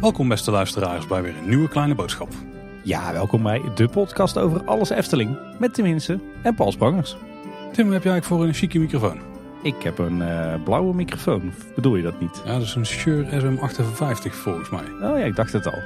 Welkom beste luisteraars bij weer een nieuwe kleine boodschap. Ja, welkom bij de podcast over alles Efteling. Met Tim Hinsen en Paul Sprangers. Tim, wat heb jij eigenlijk voor een chique microfoon? Ik heb een eh, blauwe microfoon. Of Bedoel je dat niet? Ja, dat is een Shure SM58 volgens mij. Oh ja, ik dacht het al.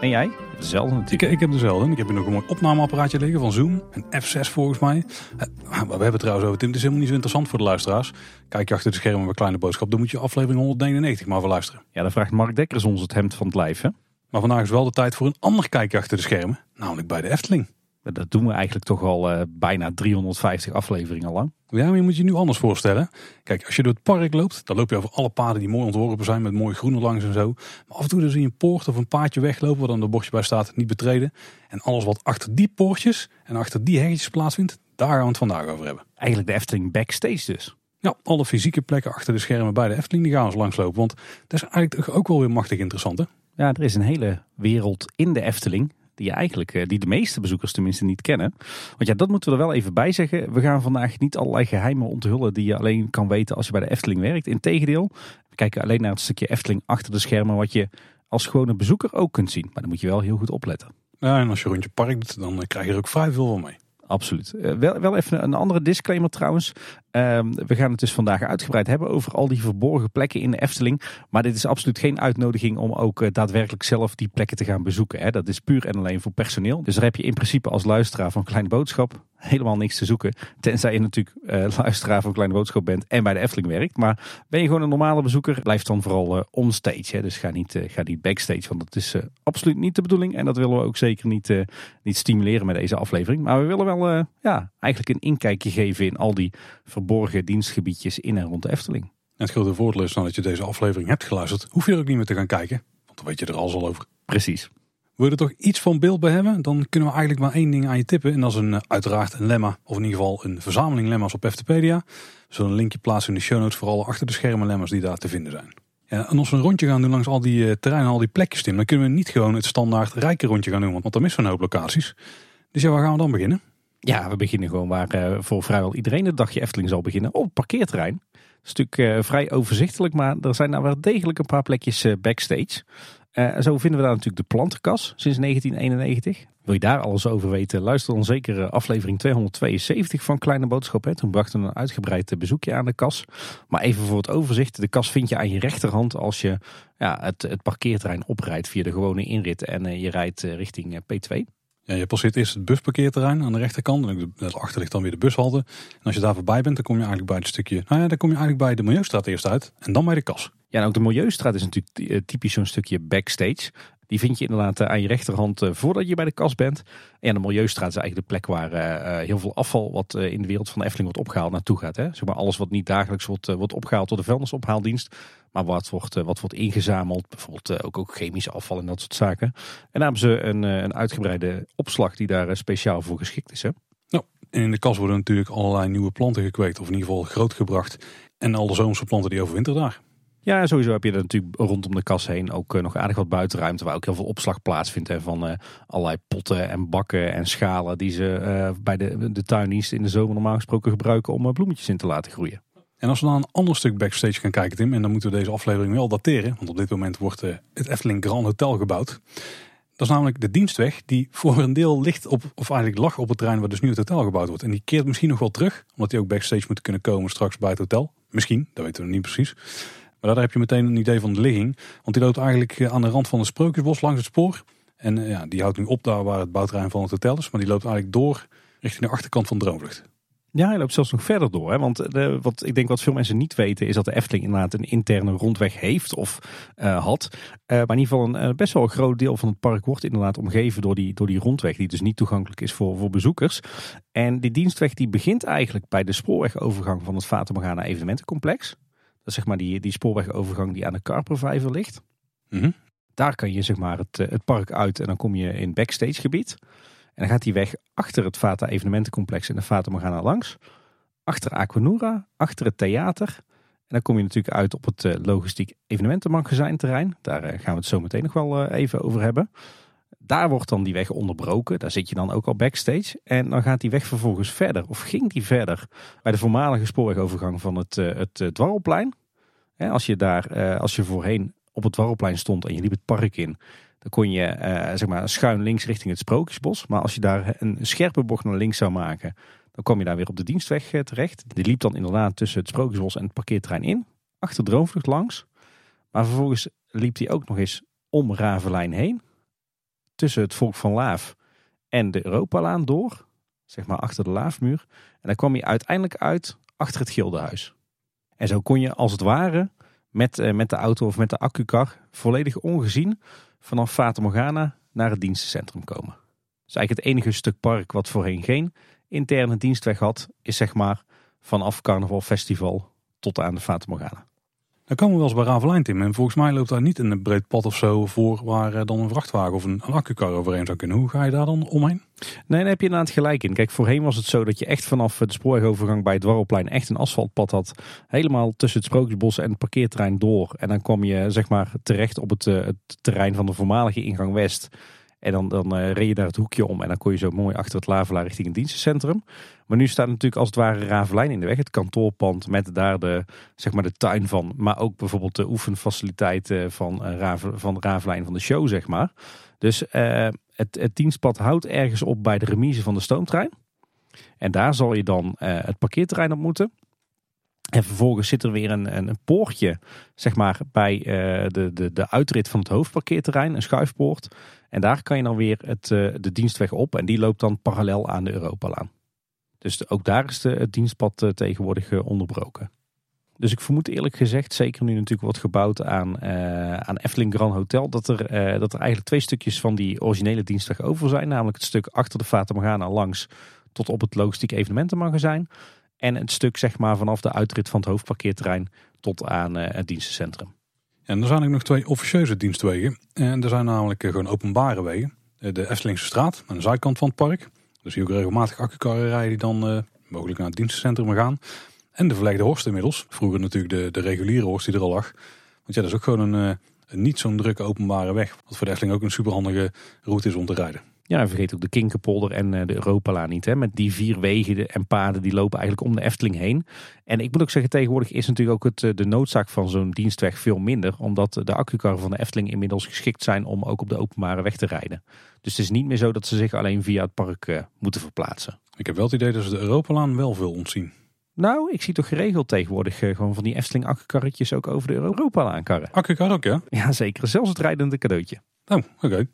En jij? Hetzelfde Ik, natuurlijk. ik heb dezelfde. Ik heb hier nog een mooi opnameapparaatje liggen van Zoom. Een F6 volgens mij. Eh, We hebben het trouwens over Tim. Het is helemaal niet zo interessant voor de luisteraars. Kijk je achter de schermen bij Kleine Boodschap. Dan moet je aflevering 199 maar voor luisteren. Ja, dan vraagt Mark Dekkers ons het hemd van het lijf, hè? Maar vandaag is wel de tijd voor een ander kijkje achter de schermen. Namelijk bij de Efteling. Dat doen we eigenlijk toch al eh, bijna 350 afleveringen lang. Ja, maar je moet je nu anders voorstellen. Kijk, als je door het park loopt, dan loop je over alle paden die mooi ontworpen zijn met mooi groen langs en zo. Maar af en toe dan zie je een poort of een paadje weglopen waar dan een bordje bij staat, niet betreden. En alles wat achter die poortjes en achter die heggetjes plaatsvindt, daar gaan we het vandaag over hebben. Eigenlijk de Efteling backstage dus. Ja, alle fysieke plekken achter de schermen bij de Efteling, die gaan we langslopen. Want dat is eigenlijk ook wel weer machtig interessant hè. Ja, er is een hele wereld in de Efteling. Die, je eigenlijk, eh, die de meeste bezoekers tenminste niet kennen. Want ja, dat moeten we er wel even bij zeggen. We gaan vandaag niet allerlei geheimen onthullen die je alleen kan weten als je bij de Efteling werkt. Integendeel, we kijken alleen naar het stukje Efteling achter de schermen. Wat je als gewone bezoeker ook kunt zien. Maar dan moet je wel heel goed opletten. Ja, en als je rondje park dan eh, krijg je er ook vrij veel van mee. Absoluut. Eh, wel, wel even een andere disclaimer trouwens. Ehm, we gaan het dus vandaag uitgebreid hebben over al die verborgen plekken in de Efteling. Maar dit is absoluut geen uitnodiging om ook eh, daadwerkelijk zelf die plekken te gaan bezoeken. Hè. Dat is puur en alleen voor personeel. Dus daar heb je in principe als luisteraar van Kleine Boodschap helemaal niks te zoeken. Tenzij je natuurlijk eh, luisteraar van Kleine Boodschap bent en bij de Efteling werkt. Maar ben je gewoon een normale bezoeker, blijf dan vooral eh, onstage. Hè. Dus ga niet, eh, ga niet backstage, want dat is absoluut niet de bedoeling. En dat willen we ook zeker niet, niet stimuleren met deze aflevering. Maar we willen wel ja, eigenlijk een inkijkje geven in al die verborgen dienstgebiedjes in en rond de Efteling. En het grote voordeel is dan dat je deze aflevering hebt geluisterd, hoef je er ook niet meer te gaan kijken. Want dan weet je er alles al over. Precies. Wil je er toch iets van beeld bij hebben, dan kunnen we eigenlijk maar één ding aan je tippen. En dat is een, eh, uiteraard een lemma, of in ieder geval een verzameling lemma's op Eftepedia. We zullen een linkje plaatsen in de show notes voor alle achter de schermen lemma's die daar te vinden zijn. Ja, en als we een rondje gaan doen langs al die eh, terreinen, al die plekjes, Tim, dan kunnen we niet gewoon het standaard rijke rondje gaan doen, want, dan missen we een hoop locaties. Dus ja, waar gaan we dan beginnen? Ja, we beginnen gewoon waar eh, voor vrijwel iedereen het dagje Efteling zal beginnen. Op het parkeerterrein. Eh, vrij overzichtelijk, maar er zijn nou wel degelijk een paar plekjes backstage. Eh, zo vinden we daar natuurlijk de plantenkas sinds 1991. Wil je daar alles over weten? Luister dan zeker eh, aflevering 272 van Kleine Boodschap. Hè. Toen brachten we een uitgebreid eh, bezoekje aan de kas. Maar even voor het overzicht. De kas vind je aan je rechterhand als je ja, het, het parkeerterrein oprijdt via de gewone inrit. En je rijdt richting eh, P2. Ja, je passeert eerst het busparkeerterrein aan de rechterkant. En daarachter ligt dan weer de bushalte. En als je daar voorbij bent, dan kom je eigenlijk bij het stukje... Nou ja, dan kom je eigenlijk bij de Milieustraat eerst uit. En dan bij de kas. Ja, en ook de Milieustraat is natuurlijk eh, typisch zo'n stukje backstage. Die vind je inderdaad eh, aan je rechterhand eh, voordat je bij de kas bent. En de Milieustraat is eigenlijk de plek waar heel veel afval wat in de wereld van de Efteling wordt opgehaald naartoe gaat. Hè? Zeg maar alles wat niet dagelijks wordt, wordt opgehaald door de vuilnisophaaldienst. Maar wat wordt, wat wordt ingezameld. Bijvoorbeeld ook, ook chemisch afval en dat soort zaken. En daar hebben ze een, een uitgebreide opslag die daar speciaal voor geschikt is. Hè? En in de kas worden natuurlijk allerlei nieuwe planten gekweekt. Of in ieder geval grootgebracht. En alle zomerse planten die overwinteren daar. Ja, sowieso heb je er natuurlijk rondom de kas heen ook eh, nog aardig wat buitenruimte. Waar ook heel veel opslag plaatsvindt. Van eh, allerlei potten en bakken en schalen die ze eh, bij de, de tuindienst in de zomer normaal gesproken gebruiken om bloemetjes in te laten groeien. En als we naar een ander stuk backstage gaan kijken, Tim. En dan moeten we deze aflevering wel dateren. Want op dit moment wordt het Efteling Grand Hotel gebouwd. Dat is namelijk de dienstweg die voor een deel ligt op, of eigenlijk lag op het terrein waar dus nu het hotel gebouwd wordt. En die keert misschien nog wel terug, omdat die ook backstage moet kunnen komen straks bij het hotel. Misschien, dat weten we niet precies. Maar daar heb je meteen een idee van de ligging. Want die loopt eigenlijk eh, aan de rand van het Sprookjesbos langs het spoor. En eh, ja, die houdt nu op daar waar het bouwterrein van het hotel is. Maar die loopt eigenlijk door richting de achterkant van Droomvlucht. Ja, hij loopt zelfs nog verder door. Hè? Want de, wat ik denk wat veel mensen niet weten is dat de Efteling inderdaad een interne rondweg heeft of eh, had. Eh, maar in ieder geval een eh, best wel een groot deel van het park wordt inderdaad omgeven door die, door die rondweg. Die dus niet toegankelijk is voor, voor bezoekers. En die dienstweg die begint eigenlijk bij de spoorwegovergang van het Fata Morgana evenementencomplex. Dat is zeg maar die, die spoorwegovergang die aan de Karpervijver ligt. Mhm. Daar kan je zeg maar het, eh, het park uit en dan kom je in backstage gebied. En dan gaat die weg achter het Fata evenementencomplex en de Fata Morgana langs. Achter Aquanura, achter het theater. En dan kom je natuurlijk uit op het eh, logistiek evenementenmagazijnterrein. Daar eh, gaan we het zo meteen nog wel even over hebben. Daar wordt dan die weg onderbroken. Daar zit je dan ook al backstage. En dan gaat die weg vervolgens verder. Of ging die verder bij de voormalige spoorwegovergang van het, uh, het uh, Dwarrelplein. als je daar, uh, als je voorheen op het Dwarrelplein stond en je liep het park in. Dan kon je zeg maar schuin links richting het Sprookjesbos. Maar als je daar een scherpe bocht naar links zou maken. Dan kom je daar weer op de dienstweg terecht. Die liep dan inderdaad tussen het Sprookjesbos en het parkeerterrein in. Achter Droomvlucht langs. Maar vervolgens liep hij ook nog eens om Ravelijn heen tussen het volk van Laaf en de Europalaan door. Zeg maar achter de Laafmuur. En dan kwam je uiteindelijk uit achter het Gildenhuis. En zo kon je als het ware met, eh, met de auto of met de accukar volledig ongezien vanaf Fata Morgana naar het dienstencentrum komen. Dus eigenlijk het enige stuk park wat voorheen geen interne dienstweg had, is zeg maar vanaf Carnaval Festival tot aan de Fata Morgana. Dan komen we wel eens bij Ravelijn, Tim. En volgens mij loopt daar niet een breed pad of zo voor waar eh, dan een vrachtwagen of een, een accukar overheen zou kunnen. Hoe ga je daar dan omheen? Nee, daar heb je inderdaad gelijk in. Kijk, voorheen was het zo dat je echt vanaf de spoorwegovergang bij het Dwarrelplein echt een asfaltpad had. Helemaal tussen het Sprookjesbos en het parkeerterrein door. En dan kwam je zeg maar terecht op het, eh, het terrein van de voormalige ingang West. En dan, dan uh, reed je daar het hoekje om en dan kon je zo mooi achter het Lavelaar richting het dienstencentrum. Maar nu staat natuurlijk als het ware Ravelijn in de weg. Het kantoorpand met daar de, zeg maar de tuin van. Maar ook bijvoorbeeld de oefenfaciliteiten van, uh, van Ravelijn van de show, zeg maar. Dus het, het dienstpad houdt ergens op bij de remise van de stoomtrein. En daar zal je dan het parkeerterrein op moeten. En vervolgens zit er weer een, een, een poortje, zeg maar, bij de, de, de uitrit van het hoofdparkeerterrein, een schuifpoort. En daar kan je dan weer het, uh, de dienstweg op en die loopt dan parallel aan de Europalaan. Dus ook daar is de, het dienstpad uh, tegenwoordig onderbroken. Dus ik vermoed eerlijk gezegd, zeker nu natuurlijk wordt gebouwd aan, aan Efteling Grand Hotel, dat er, dat er eigenlijk twee stukjes van die originele dienstweg over zijn. Namelijk het stuk achter de Fata langs tot op het logistiek evenementenmagazijn. En het stuk zeg maar vanaf de uitrit van het hoofdparkeerterrein tot aan het dienstencentrum. En er zijn ook nog twee officieuze dienstwegen. En er zijn namelijk eh, gewoon openbare wegen. Eh, de Eftelingse straat aan de zijkant van het park. Dus hier ook regelmatig accukarren rijden die dan mogelijk naar het dienstencentrum gaan. En de verlegde horst inmiddels. Vroeger natuurlijk de, de reguliere horst die er al lag. Want ja, dat is ook gewoon een, een niet zo'n drukke openbare weg. Wat voor de Efteling ook een superhandige route is om te rijden. Ja, en vergeet ook de Kinkerpolder en eh, de Europalaan niet. Hè? Met die vier wegen en paden die lopen eigenlijk om de Efteling heen. En ik moet ook zeggen, tegenwoordig is natuurlijk ook het, eh, de noodzaak van zo'n dienstweg veel minder. Omdat de accukarren van de Efteling inmiddels geschikt zijn om ook op de openbare weg te rijden. Dus het is niet meer zo dat ze zich alleen via het park uh, moeten verplaatsen. Ik heb wel het idee dat ze de Europalaan wel veel ontzien. Nou, ik zie toch geregeld tegenwoordig gewoon van die Efteling accukarretjes ook over de Europalaan karren. Accukar ook, ja? Ja, zeker. Zelfs het rijdende cadeautje. Oh, oké.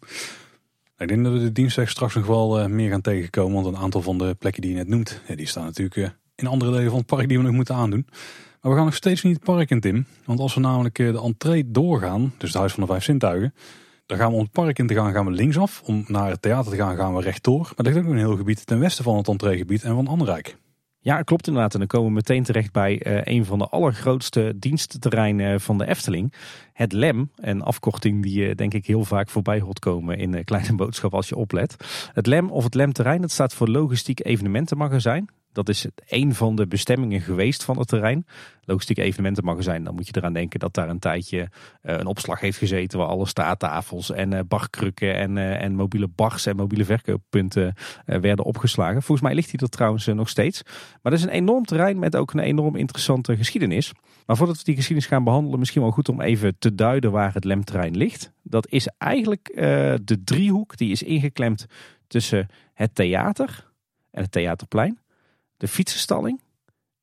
Ik denk dat we de dienstweg straks nog wel uh, meer gaan tegenkomen. Want een aantal van de plekken die je net noemt, die staan natuurlijk uh, in andere delen van het park die we nog moeten aandoen. Maar we gaan nog steeds niet het park in, Tim. Want als we namelijk uh, de entree doorgaan, dus het Huis van de Vijf Zintuigen. Dan gaan we om het park te gaan, gaan we linksaf. Om naar het theater te gaan, gaan we rechtdoor. Maar er ligt ook een heel gebied ten westen van het entreegebied en van Anrijk. Ja, klopt inderdaad. En dan komen we meteen terecht bij uh, een van de allergrootste dienstterreinen van de Efteling. Het LEM, een afkorting die je denk ik heel vaak voorbij hoort komen in Kleine Boodschap als je oplet. Het LEM of het LEM-terrein, dat staat voor Logistiek Evenementenmagazijn. Dat is een van de bestemmingen geweest van het terrein. Logistiek evenementenmagazijn, dan moet je eraan denken dat daar een tijdje uh, een opslag heeft gezeten waar alle staattafels en uh, barkrukken en, uh, en mobiele bars en mobiele verkooppunten werden opgeslagen. Volgens mij ligt hij er trouwens nog steeds. Maar dat is een enorm terrein met ook een enorm interessante geschiedenis. Maar voordat we die geschiedenis gaan behandelen, misschien wel goed om even te duiden waar het lemterrein ligt. Dat is eigenlijk de driehoek die is ingeklemd tussen het theater en het theaterplein de fietsenstalling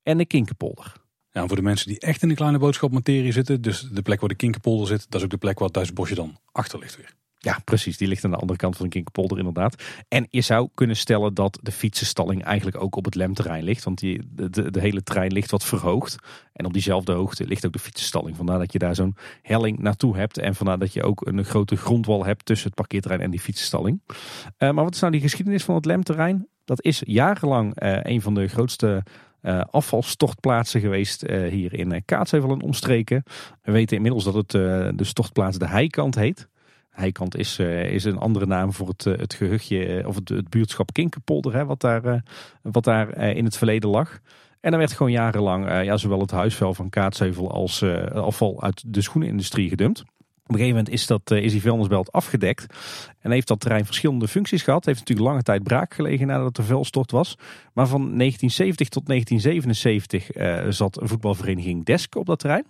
en de Kinkerpolder. Ja, voor de mensen die echt in de kleine boodschapmaterie zitten, dus de plek waar de Kinkerpolder zit, dat is ook de plek waar het Bosje dan achter ligt weer. Ja, precies. Die ligt aan de andere kant van de Kinkerpolder inderdaad. En je zou kunnen stellen dat de fietsenstalling eigenlijk ook op het lemterrein ligt. Want die, de, de, de, hele terrein ligt wat verhoogd. En op diezelfde hoogte ligt ook de fietsenstalling. Vandaar dat je daar zo'n helling naartoe hebt. En vandaar dat je ook een grote grondwal hebt tussen het parkeerterrein en die fietsenstalling. Uh, maar wat is nou die geschiedenis van het lemterrein? Dat is jarenlang uh, een van de grootste uh, afvalstortplaatsen geweest uh, hier in Kaatsheuvel en omstreken. We weten inmiddels dat het de stortplaats de Heikant heet. Heikant is, is een andere naam voor het, het gehuchtje of het, het buurtschap Kinkerpolder, hè, wat daar, wat daar in het verleden lag. En er werd gewoon jarenlang ja, zowel het huisvuil van Kaatsheuvel als afval uit de schoenenindustrie gedumpt. Op een gegeven moment is, dat, is die vuilnisbelt afgedekt. En heeft dat terrein verschillende functies gehad. Heeft natuurlijk lange tijd braak gelegen nadat een vuilstort was. Maar van 1970 tot 1977 zat een voetbalvereniging Desk op dat terrein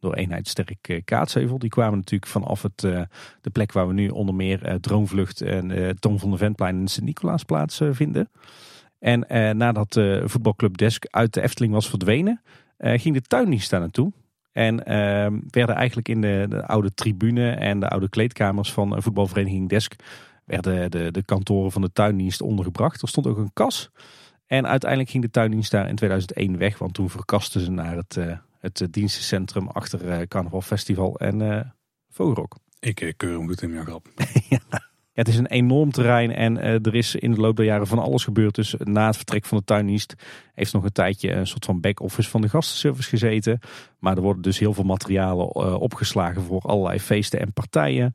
door eenheid Sterk uh, Kaatsheuvel. Die kwamen natuurlijk vanaf het, uh, de plek waar we nu onder meer Droomvlucht en Tom van de Ventplein en Sint-Nicolaasplaats vinden. En nadat de voetbalclub Desk uit de Efteling was verdwenen, ging de tuindienst daar naartoe. En ehm, werden eigenlijk in de, de, oude tribune en de oude kleedkamers van voetbalvereniging Desk werden de, de kantoren van de tuindienst ondergebracht. Er stond ook een kas. En uiteindelijk ging de tuindienst daar in 2001 weg, want toen verkasten ze naar het, het eh, dienstencentrum achter eh, Carnaval Festival en eh, Vogelrok. Ik keur hem goed in mijn grap. ja het is een enorm terrein en er is in de loop der jaren van alles gebeurd. Dus na het vertrek van de tuindienst heeft nog een tijdje een soort van back-office van de gastenservice gezeten. Maar er worden dus heel veel materialen opgeslagen voor allerlei feesten en partijen.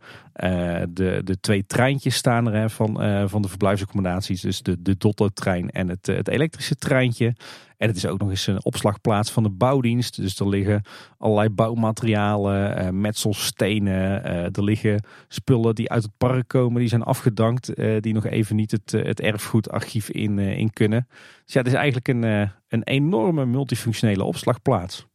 de, de twee treintjes staan er hè, van, van de verblijfsaccommodaties. Dus de, de Dotto-trein en het, het elektrische treintje. En het is ook nog eens een opslagplaats van de bouwdienst. Dus er liggen allerlei bouwmaterialen, eh, metselstenen. Eh, er liggen spullen die uit het park komen, die zijn afgedankt. Eh, die nog even niet het, het erfgoedarchief in, in kunnen. Dus ja, het is eigenlijk een, een enorme multifunctionele opslagplaats.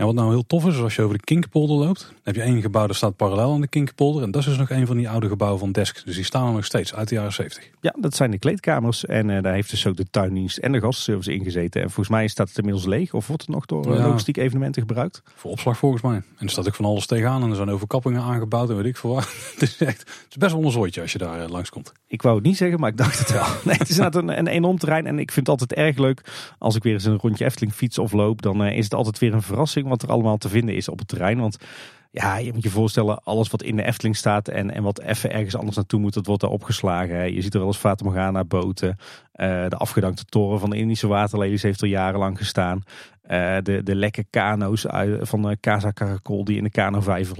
Ja, wat nou heel tof is, als je over de Kinkpolder loopt, dan heb je één gebouw dat staat parallel aan de Kinkpolder. En dat is dus nog een van die oude gebouwen van Desk. Dus die staan er nog steeds uit de jaren 70. Ja, dat zijn de kleedkamers. En uh, daar heeft dus ook de tuindienst en de gastservice ingezeten. En volgens mij staat het inmiddels leeg. Of wordt het nog door eh, logistiek evenementen gebruikt? Voor opslag volgens mij. En er staat ook van alles tegenaan. En er zijn overkappingen aangebouwd en weet ik veel wat. het is echt het is best wel een zooitje als je daar uh, langskomt. Ik wou het niet zeggen, maar ik dacht het wel. Nee, het is inderdaad een, een enorm terrein. En ik vind het altijd erg leuk als ik weer eens een rondje Efteling fiets of loop. Dan is het altijd weer een verrassing wat er allemaal te vinden is op het terrein. Want ja, je moet je voorstellen, alles wat in de Efteling staat en, en wat even ergens anders naartoe moet, dat wordt daar opgeslagen. Je ziet er wel eens Fata Morgana boten. Uh, de afgedankte toren van de Indische waterlelies heeft er jarenlang gestaan. Uh, de, de lekke kano's van de Casa Caracol die in de kanovijver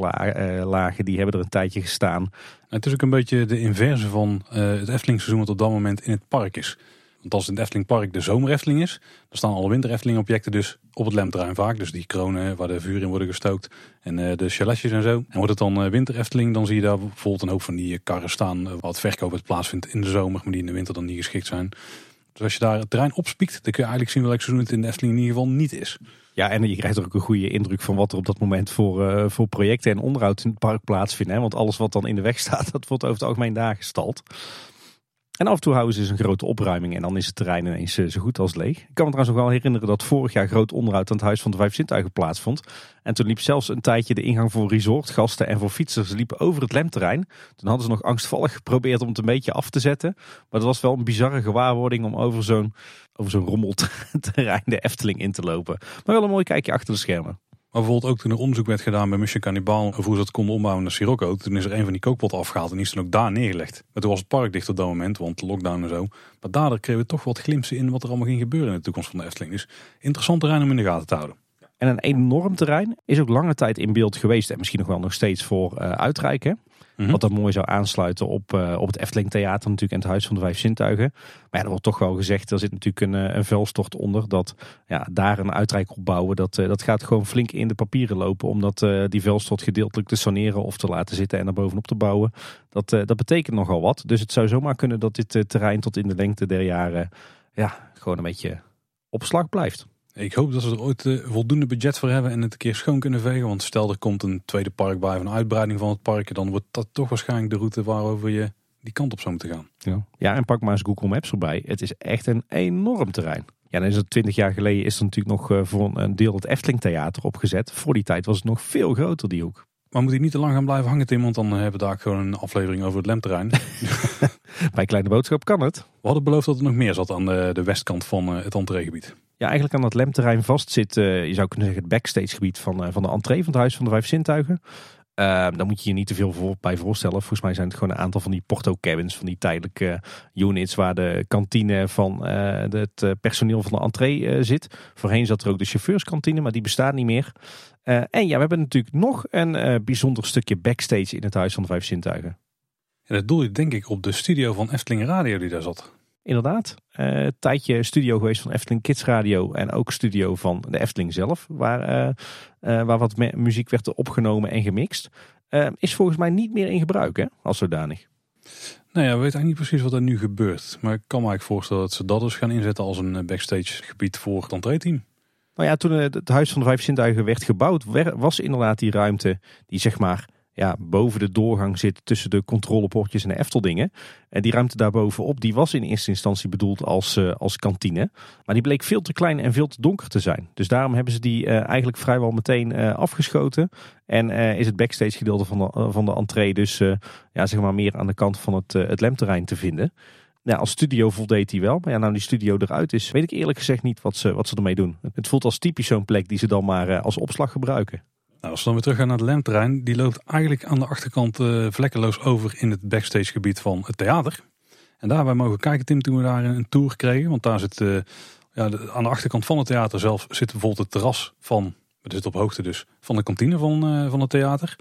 lagen, die hebben er een tijdje gestaan. Het is ook een beetje de inverse van het Efteling seizoen wat op dat moment in het park is. Want als het in het Efteling Park de zomer Efteling is, dan staan alle winter Efteling objecten dus op het Lemterrein vaak. Dus die kronen waar de vuur in worden gestookt en uh, de chaletjes en zo. En wordt het dan uh, winter Efteling, dan zie je daar bijvoorbeeld een hoop van die karren staan. wat verkoop het plaatsvindt in de zomer, maar die in de winter dan niet geschikt zijn. Dus als je daar het terrein opspiekt, dan kun je eigenlijk zien welk seizoen het in de Efteling in ieder geval niet is. Ja, en je krijgt ook een goede indruk van wat er op dat moment voor, voor projecten en onderhoud in het park plaatsvinden. Hè? Want alles wat dan in de weg staat, dat wordt over het algemeen daar gestald. En af en toe houden ze dus een grote opruiming en dan is het terrein ineens eh, zo goed als leeg. Ik kan me trouwens nog wel herinneren dat vorig jaar groot onderhoud aan het Huis van de Vijf Zintuigen plaatsvond. En toen liep zelfs een tijdje de ingang voor resortgasten en voor fietsers liepen over het lemterrein. Toen hadden ze nog angstvallig geprobeerd om het een beetje af te zetten. Maar dat was wel een bizarre gewaarwording om over zo'n over zo'n rommelterrein de Efteling in te lopen. Maar wel een mooi kijkje achter de schermen. Maar bijvoorbeeld ook toen er onderzoek werd gedaan bij Mission Cannibal over ze dat konden ombouwen naar Sirocco. Toen is er een van die kookpotten afgehaald en die is toen ook daar neergelegd. Maar toen was het park dicht op dat moment, want lockdown en zo. Maar daardoor kregen we toch wat glimpsen in wat er allemaal ging gebeuren in de toekomst van de Efteling. Dus interessant terrein om in de gaten te houden. En een enorm terrein is ook lange tijd in beeld geweest en misschien nog wel nog steeds voor uh, uitreiken. Mhm. Wat dan mooi zou aansluiten op, uh, op het Efteling Theater natuurlijk en het Huis van de Vijf Zintuigen. Maar ja, er wordt toch wel gezegd, er zit natuurlijk een, eh, een vuilstort onder. Dat ja, daar een uitrijk op bouwen, dat, uh, dat gaat gewoon flink in de papieren lopen. Omdat uh, die vuilstort gedeeltelijk te saneren of te laten zitten en er bovenop te bouwen. Dat, dat betekent nogal wat. Dus het zou zomaar kunnen dat dit terrein tot in de lengte der jaren ja, gewoon een beetje opslag blijft. Ik hoop dat ze er ooit uh, voldoende budget voor hebben en het een keer schoon kunnen vegen. Want stel er komt een tweede park bij of een uitbreiding van het park, dan wordt dat toch waarschijnlijk de route waarover je die kant op zou moeten gaan. Ja, ja en pak maar eens Google Maps erbij. Het is echt een enorm terrein. Ja, dan is het twintig jaar geleden is er natuurlijk nog uh, voor een deel het Efteling Theater opgezet. Voor die tijd was het nog veel groter, die hoek. Maar moet ik niet te lang gaan blijven hangen, Tim? Want dan eh, hebben we daar gewoon een aflevering over het lemterrein. Bij Kleine Boodschap kan het. We hadden beloofd dat er nog meer zat aan de, de westkant van het entreegebied. Ja, eigenlijk aan dat lemterrein vast zit, uh, je zou kunnen zeggen, het backstagegebied van, uh, van de entree van het Huis van de Vijf Zintuigen. Uh, daar moet je je niet te veel voor, bij voorstellen. Volgens mij zijn het gewoon een aantal van die porto cabins, van die tijdelijke units waar de kantine van het personeel van de entree zit. Voorheen zat er ook de chauffeurskantine, maar die bestaat niet meer. en ja, we hebben natuurlijk nog een bijzonder stukje backstage in het Huis van de Vijf Zintuigen. En dat doel je denk ik op de studio van Efteling Radio die daar zat. Inderdaad, uh, tijdje studio geweest van Efteling Kids Radio en ook studio van de Efteling zelf, waar, uh, uh, waar wat muziek werd opgenomen en gemixt. eh, is volgens mij niet meer in gebruik hè, als zodanig. Nou ja, we weten eigenlijk niet precies wat er nu gebeurt. Maar ik kan me eigenlijk voorstellen dat ze dat dus gaan inzetten als een backstage gebied voor het entreeteam. Nou ja, toen het Huis van de Vijf Zintuigen werd gebouwd, was inderdaad die ruimte die zeg maar ja, boven de doorgang zit tussen de controleportjes en de Efteldingen. En die ruimte daarbovenop, die was in eerste instantie bedoeld als, uh, als kantine. Maar die bleek veel te klein en veel te donker te zijn. Dus daarom hebben ze die uh, eigenlijk vrijwel meteen uh, afgeschoten. En is het backstage gedeelte van de, van de entree dus ja, zeg maar meer aan de kant van het, het lemterrein te vinden. Ja, als studio voldeed hij wel. Maar ja, nou die studio eruit is, weet ik eerlijk gezegd niet wat ze, wat ze ermee doen. Het voelt als typisch zo'n plek die ze dan maar als opslag gebruiken. Nou, als we dan weer terug gaan naar het lemterrein, die loopt eigenlijk aan de achterkant uh, vlekkeloos over in het backstagegebied van het theater. En daar wij mogen kijken, Tim, toen we daar een tour kregen. Want daar zit, uh, ja, aan de achterkant van het theater zelf zit bijvoorbeeld het terras van, het zit op hoogte dus, van de kantine van, uh, van het theater.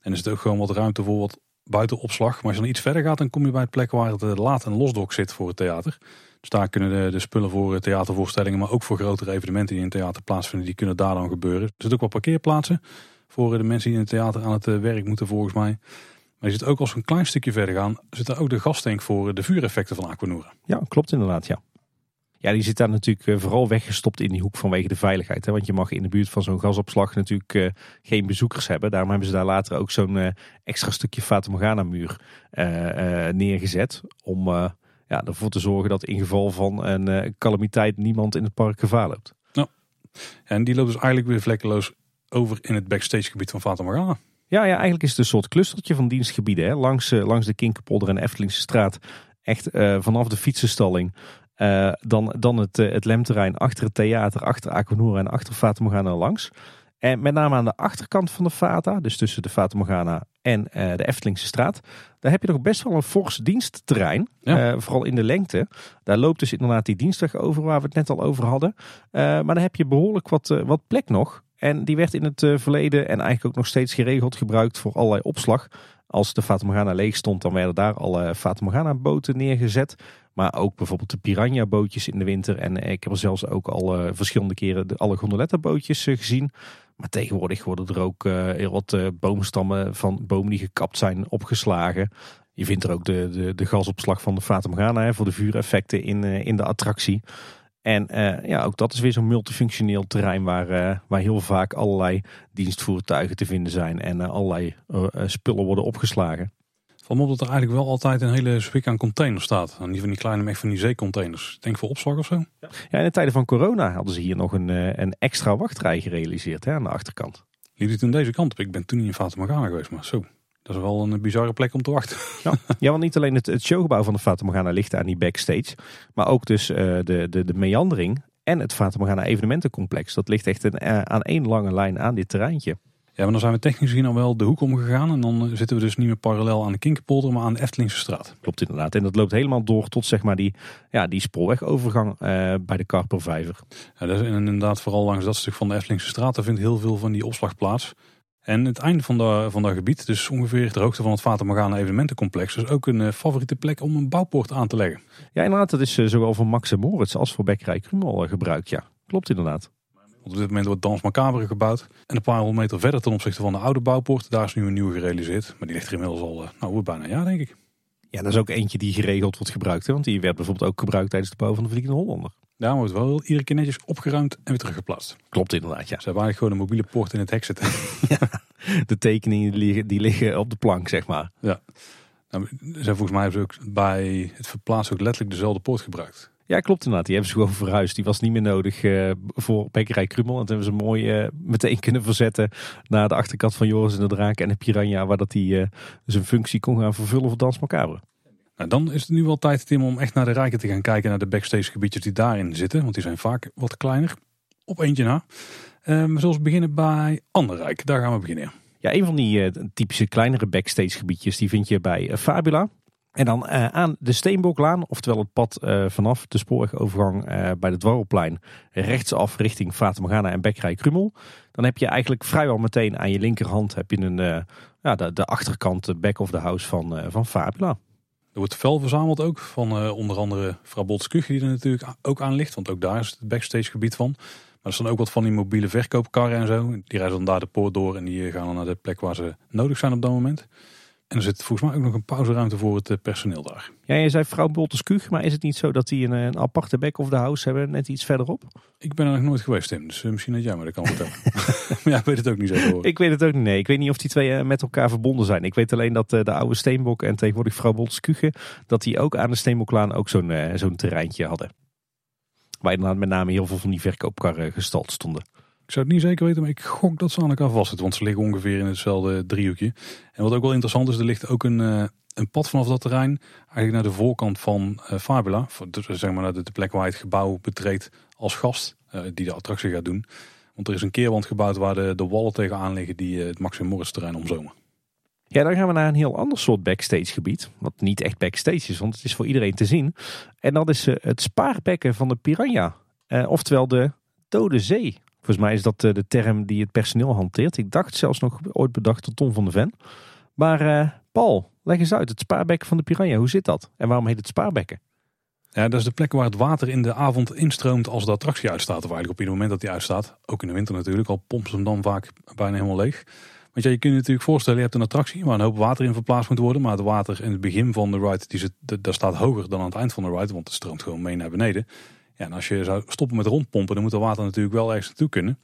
En er zit ook gewoon wat ruimte voor wat buitenopslag. Maar als je dan iets verder gaat, dan kom je bij het plek waar het laat- en losdok zit voor het theater. Dus daar kunnen de, de spullen voor theatervoorstellingen, maar ook voor grotere evenementen die in het theater plaatsvinden, die kunnen daar dan gebeuren. Er zitten ook wat parkeerplaatsen voor de mensen die in het theater aan het eh, werk moeten volgens mij. Maar je ziet ook als we een klein stukje verder gaan, zit er ook de gastank voor de vuureffecten van Aquanura. Ja, klopt inderdaad, ja. Ja, die zit daar natuurlijk eh, vooral weggestopt in die hoek vanwege de veiligheid. Hè? Want je mag in de buurt van zo'n gasopslag natuurlijk geen bezoekers hebben. Daarom hebben ze daar later ook zo'n extra stukje Fata Morgana muur neergezet. Om ja, ervoor te zorgen dat in geval van een calamiteit niemand in het park gevaar loopt. Ja. En die loopt dus eigenlijk weer vlekkeloos over in het backstagegebied van Fata Morgana. Ja, ja, eigenlijk is het een soort clustertje van dienstgebieden. Hè? Langs, uh, langs de Kinkerpolder en Eftelingse straat. Echt uh, vanaf de fietsenstalling. Uh, dan, dan het, het lemterrein achter het theater, achter Aquanura en achter Fata Morgana langs. En met name aan de achterkant van de Fata, dus tussen de Fata Morgana en de Eftelingse straat. Daar heb je nog best wel een fors dienstterrein. Ja. vooral in de lengte. Daar loopt dus inderdaad die dienstweg over waar we het net al over hadden. maar dan heb je behoorlijk wat, wat plek nog. En die werd in het eh, verleden en eigenlijk ook nog steeds geregeld gebruikt voor allerlei opslag. Als de Fata leeg stond, dan werden daar alle Fata Morgana boten neergezet. Maar ook bijvoorbeeld de Piranha bootjes in de winter. En eh, ik heb er zelfs ook al uh, verschillende keren de, alle gondoletta bootjes gezien. Maar tegenwoordig worden er ook heel wat boomstammen van bomen die gekapt zijn opgeslagen. Je vindt er ook de, de, de gasopslag van de Fata hè, voor de vuureffecten in, in de attractie. En uh, ja, ook dat is weer zo'n multifunctioneel terrein waar, uh, waar heel vaak allerlei dienstvoertuigen te vinden zijn en uh, allerlei spullen worden opgeslagen. Van op dat er eigenlijk wel altijd een hele zwik aan containers staat. Niet van die kleine, maar van die zeecontainers. Denk voor opslag of zo? Ja, in de tijden van corona hadden ze hier nog een, een extra wachtrij gerealiseerd hè, aan de achterkant. Liep het toen deze kant op? Ik ben toen niet in Morgana geweest, maar zo. Dat is wel een bizarre plek om te wachten. Ja, ja want niet alleen het, het showgebouw van de Fata Morgana ligt aan die backstage. Maar ook dus uh, de, de, de meandering en het Fata Morgana evenementencomplex. Dat ligt echt een, uh, aan één lange lijn aan dit terreintje. Ja, maar dan zijn we technisch gezien al wel de hoek omgegaan. En dan eh, zitten we dus niet meer parallel aan de Kinkerpolder, maar aan de Eftelingse straat. Klopt inderdaad. En dat loopt helemaal door tot zeg maar die, ja, die spoorwegovergang uh, bij de Karpervijver. Ja, dat is inderdaad vooral langs dat stuk van de Eftelingse straat. Daar vindt heel veel van die opslag plaats. En het einde van, de, van dat gebied, dus ongeveer de hoogte van het Fata Morgana evenementencomplex, is ook een uh, favoriete plek om een bouwpoort aan te leggen. Ja, inderdaad. Dat is uh, zowel voor Max en Moritz als voor Bekkerij Krumel uh, gebruikt. Ja, klopt inderdaad. op dit moment wordt Dans Macabre gebouwd. En een paar honderd meter verder ten opzichte van de oude bouwpoort, daar is nu een nieuwe gerealiseerd. Maar die ligt er inmiddels al, nou, bijna een jaar denk ik. Ja, dat is ook eentje die geregeld wordt gebruikt. Hè? Want die werd bijvoorbeeld ook gebruikt tijdens de bouw van de Vliegende Hollander. Daar wordt wel iedere keer netjes opgeruimd en weer teruggeplaatst. Klopt inderdaad, ja. Ze eigenlijk gewoon een mobiele poort in het hek zitten. ja, de tekeningen die liggen, die liggen op de plank, zeg maar. Ja. Nou, volgens mij hebben ze ook bij het verplaatsen ook letterlijk dezelfde poort gebruikt. Ja, klopt inderdaad. Die hebben ze gewoon verhuisd. Die was niet meer nodig uh, voor Bekkerij Krummel. En toen hebben ze mooi uh, meteen kunnen verzetten naar de achterkant van Joris en de Draak en de Piranha. Waar dat hij uh, zijn functie kon gaan vervullen voor Dans Macabre. Nou, dan is het nu wel tijd, Tim, om echt naar de rijken te gaan kijken. Naar de backstage gebiedjes die daarin zitten. Want die zijn vaak wat kleiner. Op eentje na. Uh, we zullen beginnen bij Anderrijk. Daar gaan we beginnen. Ja, een van die uh, typische kleinere backstage gebiedjes die vind je bij uh, Fabula. En dan uh, aan de Steenboklaan, oftewel het pad vanaf de spoorwegovergang bij de Dwarrelplein rechtsaf richting Fata Morgana en Bekkerij Krummel. Dan heb je eigenlijk vrijwel meteen aan je linkerhand heb je een, ja, de, de achterkant, de back of the house van, van Fabula. Er wordt vel verzameld ook van uh, onder andere Frabot Skug die er natuurlijk ook aan ligt. Want ook daar is het backstage gebied van. er staan ook wat van die mobiele verkoopkarren en zo. Die reizen dan daar de poort door en die gaan dan naar de plek waar ze nodig zijn op dat moment. En er zit volgens mij ook nog een pauzeruimte voor het eh, personeel daar. Ja, je zei vrouw Bolters maar is het niet zo dat die een, een aparte back of the house hebben, net iets verderop? Ik ben er nog nooit geweest, Tim. Dus misschien dat jij maar dat kan vertellen. ja, ik weet het ook niet zo. Ik weet het ook niet, nee. Ik weet niet of die twee met elkaar verbonden zijn. Ik weet alleen dat de oude Steenbok en tegenwoordig vrouw Bolters dat die ook aan de Steenboklaan ook zo'n zo'n terreintje hadden. Waar inderdaad met name heel veel van die verkoopkarren gestald stonden. Ik zou het niet zeker weten, maar ik gok dat ze aan elkaar vastzitten. Want ze liggen ongeveer in hetzelfde driehoekje. En wat ook wel interessant is, er ligt ook een, uh, een pad vanaf dat terrein. Eigenlijk naar de voorkant van uh, Fabula. Dus zeg maar naar de, plek waar het gebouw betreedt als gast. Uh, die de attractie gaat doen. Want er is een keerwand gebouwd waar de, de wallen tegenaan liggen die het Maxim Morris terrein omzomen. Ja, dan gaan we naar een heel ander soort backstage gebied. Wat niet echt backstage is, want het is voor iedereen te zien. En dat is het spaarbekken van de Piranha. oftewel de Dode Zee. Volgens mij is dat eh, de term die het personeel hanteert. Ik dacht zelfs nog ooit bedacht door Tom van de Ven. Maar uh, Paul, leg eens uit. Het spaarbekken van de Piranha, hoe zit dat? En waarom heet het spaarbekken? Ja, dat is de plek waar het water in de avond instroomt als de attractie uitstaat. Of eigenlijk op ieder moment dat die uitstaat. Ook in de winter natuurlijk, al pompen ze hem dan vaak bijna helemaal leeg. Want ja, je kunt je natuurlijk voorstellen, je hebt een attractie waar een hoop water in verplaatst moet worden. Maar het water in het begin van de ride, die staat hoger dan aan het eind van de ride. Want het stroomt gewoon mee naar beneden. En als je zou stoppen met rondpompen, dan moet er water natuurlijk wel ergens naartoe kunnen.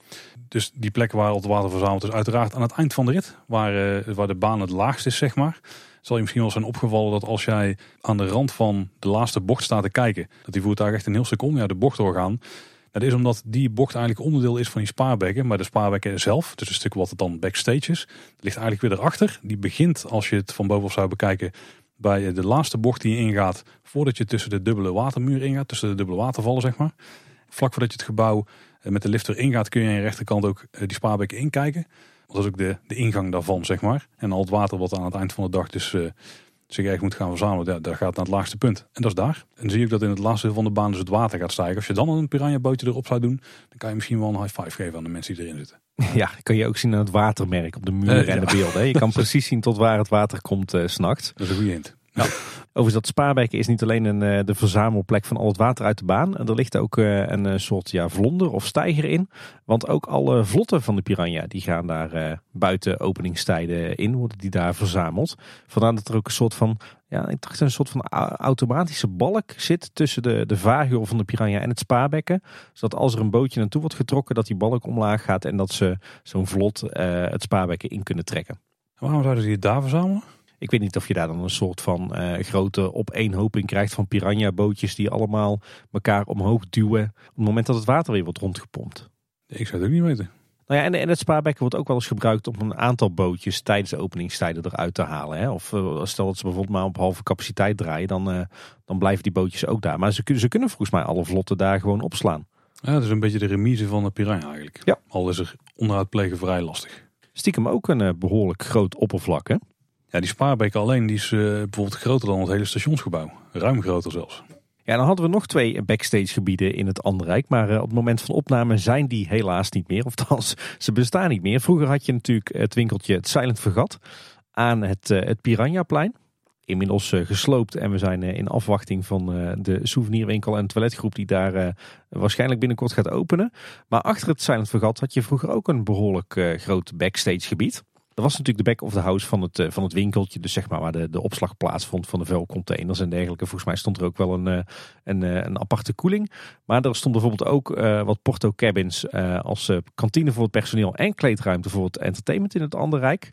Dus die plek waar al het water verzameld is, uiteraard aan het eind van de rit, waar, uh, waar de baan het laagst is, zeg maar. Zal je misschien wel zijn opgevallen dat als jij aan de rand van de laatste bocht staat te kijken, dat die voertuig echt een heel seconde ja, de bocht doorgaan. Dat is omdat die bocht eigenlijk onderdeel is van die spaarbekken. Maar de spaarbekken zelf, dus een stuk wat het dan backstage is, ligt eigenlijk weer erachter. Die begint, als je het van bovenaf zou bekijken, bij de laatste bocht die je ingaat, voordat je tussen de dubbele watermuur ingaat, tussen de dubbele watervallen zeg maar. Vlak voordat je het gebouw eh, met de lift erin gaat, kun je aan je rechterkant ook eh, die spaarbekken inkijken. Dat is ook de, de ingang daarvan, zeg maar. En al het water wat aan het eind van de dag dus uh, zich echt moet gaan verzamelen, ja, daar gaat naar het laagste punt. En dat is daar. En dan zie ik dat in het laatste deel van de baan dus het water gaat stijgen. Als je dan een piranha bootje erop zou doen, dan kan je misschien wel een high five geven aan de mensen die erin zitten. Ja, kan je ook zien aan het watermerk op de muur en de beelden. Je kan precies zien tot waar het water komt uh, s'nachts. Dat is een goede hint. Ja. Overigens, dat spaarbekken is niet alleen een, eh, de verzamelplek van al het water uit de baan. Er ligt ook eh, een eh, soort ja, vlonder of steiger in. Want ook alle vlotten van de Piranha die gaan daar buiten openingstijden in, worden die daar verzameld. Vandaar dat er ook een soort van, ja, ik dacht een soort van automatische balk zit tussen de, de van de Piranha en het spaarbekken. Zodat als er een bootje naartoe wordt getrokken, dat die balk omlaag gaat en dat ze zo'n vlot het spaarbekken in kunnen trekken. waarom zouden ze die daar verzamelen? Ik weet niet of je daar dan een soort van uh, grote opeenhoping krijgt van piranha bootjes die allemaal elkaar omhoog duwen op het moment dat het water weer wordt rondgepompt. Ik zou het ook niet weten. Nou ja, en, en het spaarbekken wordt ook wel eens gebruikt om een aantal bootjes tijdens de openingstijden eruit te halen. Hè? Of uh, stel dat ze bijvoorbeeld maar op halve capaciteit draaien, dan, uh, dan blijven die bootjes ook daar. Maar ze, ze kunnen volgens mij alle vlotten daar gewoon opslaan. Ja, dat is een beetje de remise van de piranha eigenlijk. Ja. Al is er onderhoud plegen vrij lastig. Stiekem ook een behoorlijk groot oppervlak hè? Ja, die spaarbeek alleen die is uh, bijvoorbeeld groter dan het hele stationsgebouw. Ruim groter zelfs. Ja, dan hadden we nog twee backstage gebieden in het Anderrijk. Maar uh, op het moment van opname zijn die helaas niet meer. Of ze bestaan niet meer. Vroeger had je natuurlijk het winkeltje het Silent Vergat aan het, uh, het Piranhaplein. Inmiddels gesloopt en we zijn in afwachting van de souvenirwinkel en toiletgroep die daar waarschijnlijk binnenkort gaat openen. Maar achter het Silent Vergat had je vroeger ook een behoorlijk groot backstage gebied. Dat was natuurlijk de back of the house van het, eh, van het winkeltje. Dus zeg maar waar de, de opslag plaatsvond van de vuilcontainers en dergelijke. Volgens mij stond er ook wel een, eh, een, eh, een aparte koeling. Maar er stond bijvoorbeeld ook wat porto cabins als kantine voor het personeel en kleedruimte voor het entertainment in het andere rijk.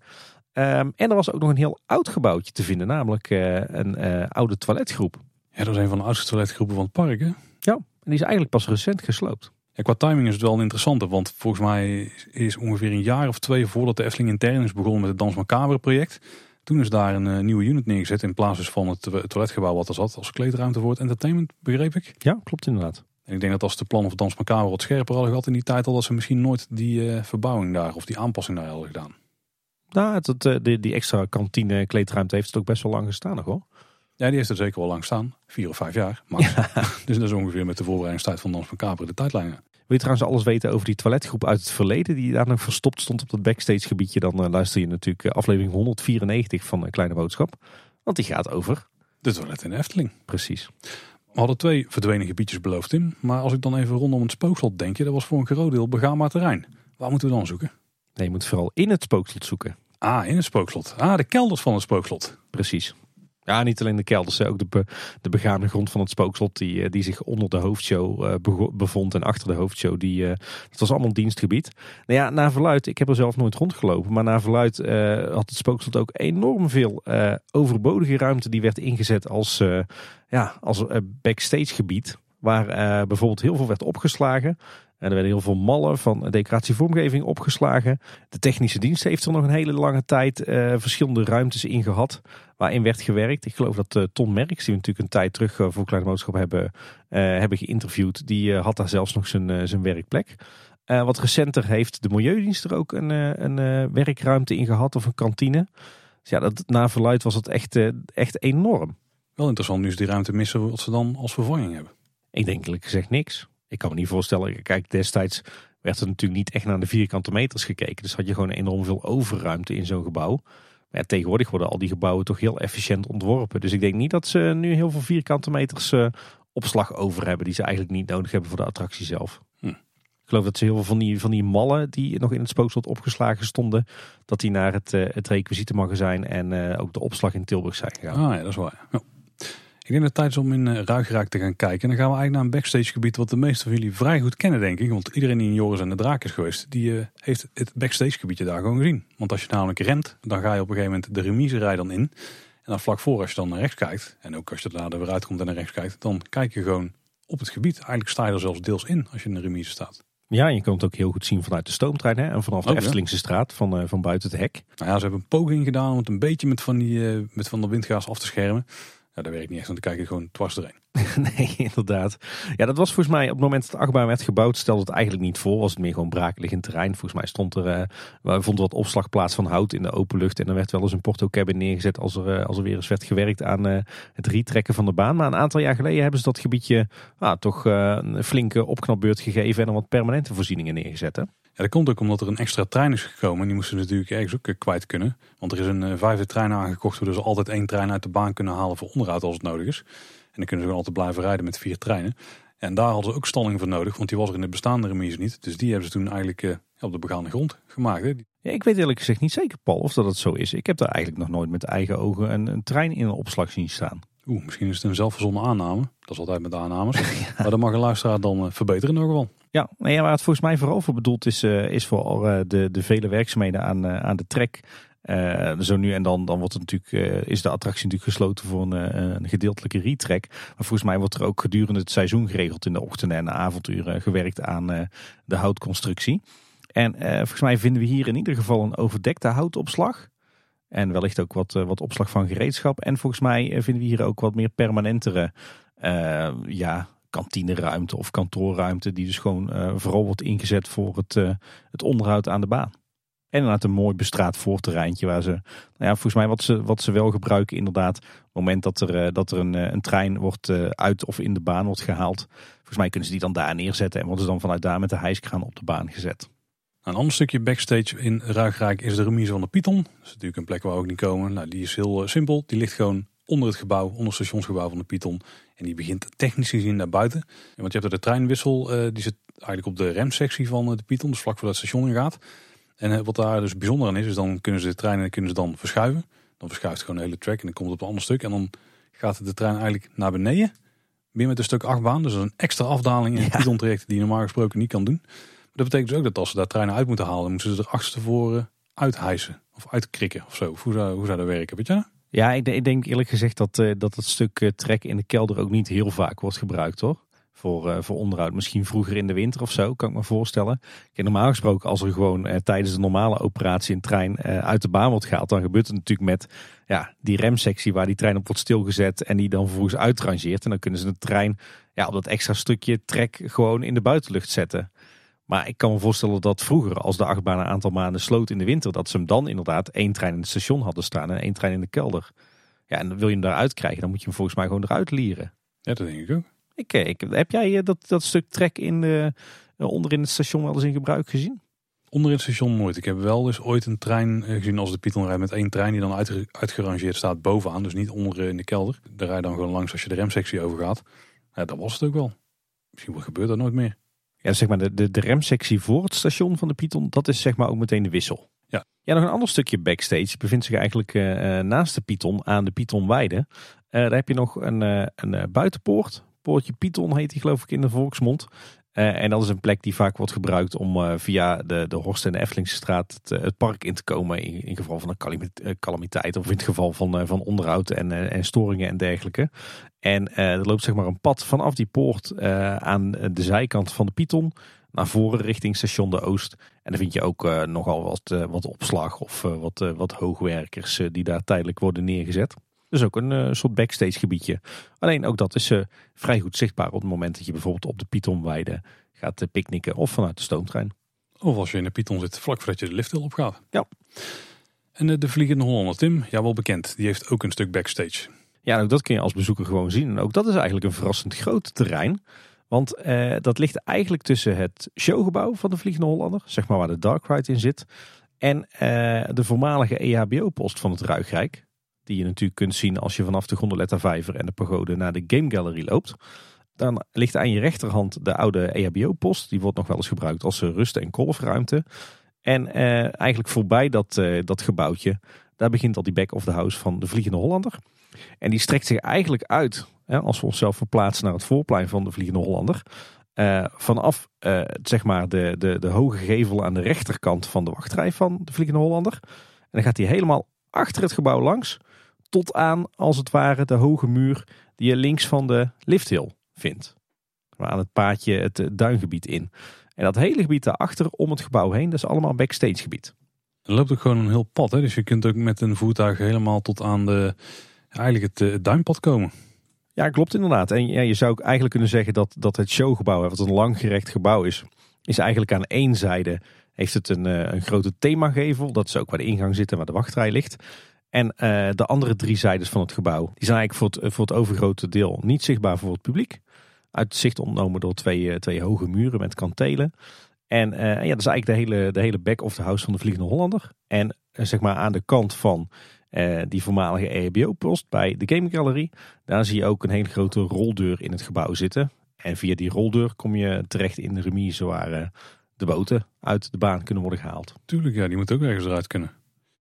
Ehm, en er was ook nog een heel oud gebouwtje te vinden, namelijk een oude toiletgroep. Ja, dat is een van de oudste toiletgroepen van het park hè? Ja, en die is eigenlijk pas recent gesloopt. Qua timing is het wel een interessante, want volgens mij is ongeveer een jaar of twee voordat de Efteling intern is begonnen met het Dans Macabre project. Toen is daar een uh, nieuwe unit neergezet in plaats dus van het toiletgebouw wat er zat als kleedruimte voor het entertainment, begreep ik. Ja, klopt inderdaad. En ik denk dat als de plan of Dans Macabre wat scherper hadden gehad in die tijd al, dat ze misschien nooit die uh, verbouwing daar of die aanpassing daar hadden gedaan. Nou, het, het, eh, die, die extra kantine kleedruimte heeft het ook best wel lang gestaan nog hoor. Ja, die heeft er zeker wel lang staan. Vier of vijf jaar. Maar dus dat is ongeveer met de voorbereidingstijd van Dans van Kaper de tijdlijnen. Wil je trouwens alles weten over die toiletgroep uit het verleden die daar nog verstopt stond op dat backstage gebiedje, dan uh, luister je natuurlijk eh, aflevering 194 van een Kleine Boodschap. Want die gaat over... De toilet in de Efteling. Precies. We hadden twee verdwenen gebiedjes beloofd, Tim. Maar als ik dan even rondom het spookslot denk, dat was voor een groot deel begaanbaar terrein. Waar moeten we dan zoeken? Nee, je moet vooral in het spookslot zoeken. Ah, in het spookslot. Ah, de kelders van het spookslot. Precies. Ja, niet alleen de kelders, ook de, be, de begane grond van het spookslot die, eh, die zich onder de hoofdshow uh, bevond en achter de hoofdshow. Die, uh, dat was allemaal dienstgebied. Nou ja, naar verluid, ik heb er zelf nooit rondgelopen, maar naar verluid had het spookslot ook enorm veel overbodige ruimte die werd ingezet als, ja, als backstage gebied. Waar bijvoorbeeld heel veel werd opgeslagen. En er werden heel veel mallen van decoratievormgeving opgeslagen. De technische dienst heeft er nog een hele lange tijd verschillende ruimtes in gehad waarin werd gewerkt. Ik geloof dat uh, Ton Merks, die we natuurlijk een tijd terug voor Kleine Boodschap hebben, hebben geïnterviewd, die had daar zelfs nog zijn, zijn werkplek. wat recenter heeft de Milieudienst er ook een, een werkruimte in gehad of een kantine. Dus ja, dat, na verluid was het echt, echt enorm. Wel interessant nu ze die ruimte missen wat ze dan als vervanging hebben. Ik denk eerlijk gezegd niks. Ik kan me niet voorstellen, kijk destijds werd er natuurlijk niet echt naar de vierkante meters gekeken. Dus had je gewoon enorm veel overruimte in zo'n gebouw ja, tegenwoordig worden al die gebouwen toch heel efficiënt ontworpen. Dus ik denk niet dat ze nu heel veel vierkante meters uh, opslag over hebben. Die ze eigenlijk niet nodig hebben voor de attractie zelf. Hm. Ik geloof dat ze heel veel van die, van die mallen die nog in het spookslot opgeslagen stonden. Dat die naar het, uh, het requisietenmagazijn en uh, ook de opslag in Tilburg zijn gegaan. Ah ja, dat is waar. Ja. Ik denk dat het tijd is om in uh, Ruigraak te gaan kijken. En dan gaan we eigenlijk naar een backstage gebied wat de meeste van jullie vrij goed kennen denk ik. Want iedereen die in Joris en de Draak is geweest, die uh, heeft het backstage gebiedje daar gewoon gezien. Want als je namelijk rent, dan ga je op een gegeven moment de remise rij dan in. En dan vlak voor als je dan naar rechts kijkt, en ook als je daar weer uitkomt en naar rechts kijkt, dan kijk je gewoon op het gebied. Eigenlijk sta je er zelfs deels in als je in de remise staat. Ja, je kunt het ook heel goed zien vanuit de stoomtrein hè? en vanaf de oh, Eftelingse straat van, uh, van buiten het hek. Nou ja, ze hebben een poging gedaan om het een beetje met van, die, met van de windgaas af te schermen. Ja, daar werkt niet echt, want dan kijk je gewoon dwars doorheen. nee, inderdaad. Ja, dat was volgens mij op het moment dat de achtbaan werd gebouwd, stelde het eigenlijk niet voor. Was het meer gewoon brakelig terrein. Volgens mij stond er, uh, we vonden wat opslagplaats van hout in de open lucht. En er werd wel eens een porto cabin neergezet als er, uh, als er weer eens werd gewerkt aan uh, het retrekken van de baan. Maar een aantal jaar geleden hebben ze dat gebiedje ah, toch een flinke opknapbeurt gegeven en dan wat permanente voorzieningen neergezet. Ja, dat komt ook omdat er een extra trein is gekomen. En die moesten natuurlijk ergens ook eh, kwijt kunnen. Want er is een uh, vijfde trein aangekocht, waardoor ze altijd één trein uit de baan kunnen halen voor onderhoud als het nodig is. En dan kunnen ze gewoon altijd blijven rijden met vier treinen. En daar hadden ze ook stalling voor nodig, want die was er in de bestaande remise niet. Dus die hebben ze toen eigenlijk uh, op de begaande grond gemaakt. Hè. Ja, ik weet eerlijk gezegd niet zeker, Paul, of dat het zo is. Ik heb daar eigenlijk nog nooit met eigen ogen een, een trein in een opslag zien staan. Oeh, misschien is het een zelfverzonnen aanname. Dat is altijd met aannames. Maar dan mag een luisteraar dan verbeteren in ieder geval. Ja, ja, waar het volgens mij vooral voor bedoeld is, uh, is voor uh, de, de vele werkzaamheden aan, uh, aan de trek. zo nu en dan, dan wordt het natuurlijk, is de attractie natuurlijk gesloten voor een, een gedeeltelijke retrek. Maar volgens mij wordt er ook gedurende het seizoen geregeld in de ochtenden en de avonduren gewerkt aan de houtconstructie. En volgens mij vinden we hier in ieder geval een overdekte houtopslag. En wellicht ook wat, wat opslag van gereedschap. En volgens mij vinden we hier ook wat meer permanentere ja, kantineruimte of kantoorruimte. Die dus gewoon uh, vooral wordt ingezet voor het, uh, het onderhoud aan de baan. En inderdaad een mooi bestraat voorterreintje waar ze, nou ja, volgens mij wat ze, wat ze wel gebruiken inderdaad. Op het moment dat er, uh, dat er een, een trein wordt uit of in de baan wordt gehaald. Volgens mij kunnen ze die dan daar neerzetten en worden ze dan vanuit daar met de hijskraan op de baan gezet. Een ander stukje backstage in Ruigrijk is de remise van de Python. Dat is natuurlijk een plek waar we ook niet komen. Nou, die is heel simpel. Die ligt gewoon onder het gebouw, onder het stationsgebouw van de Python. En die begint technisch gezien naar buiten. Want je hebt er de treinwissel, uh, die zit eigenlijk op de remsectie van eh, de Python, dus vlak voor dat station ingaat. En uh, wat daar dus bijzonder aan is, is dan kunnen ze de treinen kunnen ze dan verschuiven. Dan verschuift gewoon de hele track en dan komt het op een ander stuk. En dan gaat de trein eigenlijk naar beneden. Weer met een stuk achtbaan. Dus een extra afdaling in het Python traject die je normaal gesproken niet kan doen. Maar dat betekent dus ook dat als ze daar treinen uit moeten halen, moeten ze er achterstevoren uithijsen. Of uitkrikken of zo. hoe zou, hoe zou dat werken, weet je? Ja, ik, ik, denk eerlijk gezegd dat, uh, dat het stuk uh, trek in de kelder ook niet heel vaak wordt gebruikt hoor. Voor, uh, voor onderhoud. Misschien vroeger in de winter of zo, kan ik me voorstellen. Normaal gesproken, als er gewoon tijdens de normale operatie een trein uit de baan wordt gehaald, dan gebeurt het natuurlijk met ja, die remsectie waar die trein op wordt stilgezet en die dan vervolgens uitrangeert. En dan kunnen ze de trein ja, op dat extra stukje trek gewoon in de buitenlucht zetten. Maar ik kan me voorstellen dat vroeger, als de achtbaan een aantal maanden sloot in de winter, dat ze hem dan inderdaad één trein in het station hadden staan en één trein in de kelder. Ja, en wil je hem daaruit krijgen, dan moet je hem volgens mij gewoon eruit lieren. Ja, dat denk ik ook. Ik, eh, ik, heb jij eh, dat, dat stuk trek in de, eh, onder in het station wel eens in gebruik gezien? Onder in het station nooit. Ik heb wel eens ooit een trein gezien als de Python rijdt met één trein die dan uit, uitgerangeerd staat bovenaan. Dus niet onder in de kelder. Daar rij je dan gewoon langs als je de remsectie overgaat. Ja, dat was het ook wel. Misschien gebeurt dat nooit meer. Ja, zeg maar de, de, de remsectie voor het station van de Python, dat is zeg maar ook meteen de wissel. Ja. Ja, nog een ander stukje backstage bevindt zich eigenlijk eh, eh, naast de Python aan de Pythonweide. Uh, daar heb je nog een, uh, een buitenpoort. Poortje Python heet die geloof ik in de volksmond. En dat is een plek die vaak wordt gebruikt om via de, de Horst en de Effelingsstraat het, park in te komen. In, geval van een calamiteit of in het geval van, van onderhoud en, en storingen en dergelijke. En er loopt zeg maar een pad vanaf die poort aan de zijkant van de Python naar voren richting station de Oost. En dan vind je ook nogal wat, wat opslag of wat, wat hoogwerkers die daar tijdelijk worden neergezet. Dus ook een soort backstage gebiedje. Alleen ook dat is vrij goed zichtbaar op het moment dat je bijvoorbeeld op de Pythonweide gaat picknicken of vanuit de stoomtrein. Of als je in de Python zit vlak voordat je de lift op gaat. Ja. En de Vliegende Hollander Tim, ja wel bekend, die heeft ook een stuk backstage. Ja, ook dat kun je als bezoeker gewoon zien. En ook dat is eigenlijk een verrassend groot terrein. Want eh, dat ligt eigenlijk tussen het showgebouw van de Vliegende Hollander, zeg maar waar de Dark Ride in zit, en eh, de voormalige EHBO-post van het Ruigrijk. Die je natuurlijk kunt zien als je vanaf de Gondoletta Vijver en de pagode naar de Game Gallery loopt. Dan ligt aan je rechterhand de oude EHBO-post. Die wordt nog wel eens gebruikt als rust- en kolfruimte. En eh, eigenlijk voorbij dat, eh, dat gebouwtje, daar begint al die back of the house van de Vliegende Hollander. En die strekt zich eigenlijk uit als we onszelf verplaatsen naar het voorplein van de Vliegende Hollander. Uh, vanaf uh, zeg maar de, de, de hoge gevel aan de rechterkant van de wachtrij van de Vliegende Hollander. En dan gaat hij helemaal achter het gebouw langs. Tot aan, als het ware, de hoge muur die je links van de lifthill vindt. Maar aan het paadje het eh, duingebied in. En dat hele gebied daarachter om het gebouw heen, dat is allemaal backstage gebied. Er loopt ook gewoon een heel pad. Hè? Dus je kunt ook met een voertuig helemaal tot aan de, eigenlijk het, het duinpad komen. Ja, klopt inderdaad. En ja, je zou ook eigenlijk kunnen zeggen dat, dat het showgebouw, wat een langgerecht gebouw is, is eigenlijk aan één zijde heeft het een, eh, een grote themagevel. Dat is ook waar de ingang zit en waar de wachtrij ligt. En uh, de andere drie zijdes van het gebouw, die zijn eigenlijk voor het, voor het overgrote deel niet zichtbaar voor het publiek. Uit zicht ontnomen door twee, uh, twee hoge muren met kantelen. En uh, ja, dat is eigenlijk de hele, de hele back of the house van de Vliegende Hollander. En zeg maar aan de kant van die voormalige EHBO-post bij de Game Gallery. Daar zie je ook een hele grote roldeur in het gebouw zitten. En via die roldeur kom je terecht in de remise waar de boten uit de baan kunnen worden gehaald. Tuurlijk, ja, die moet ook ergens eruit kunnen.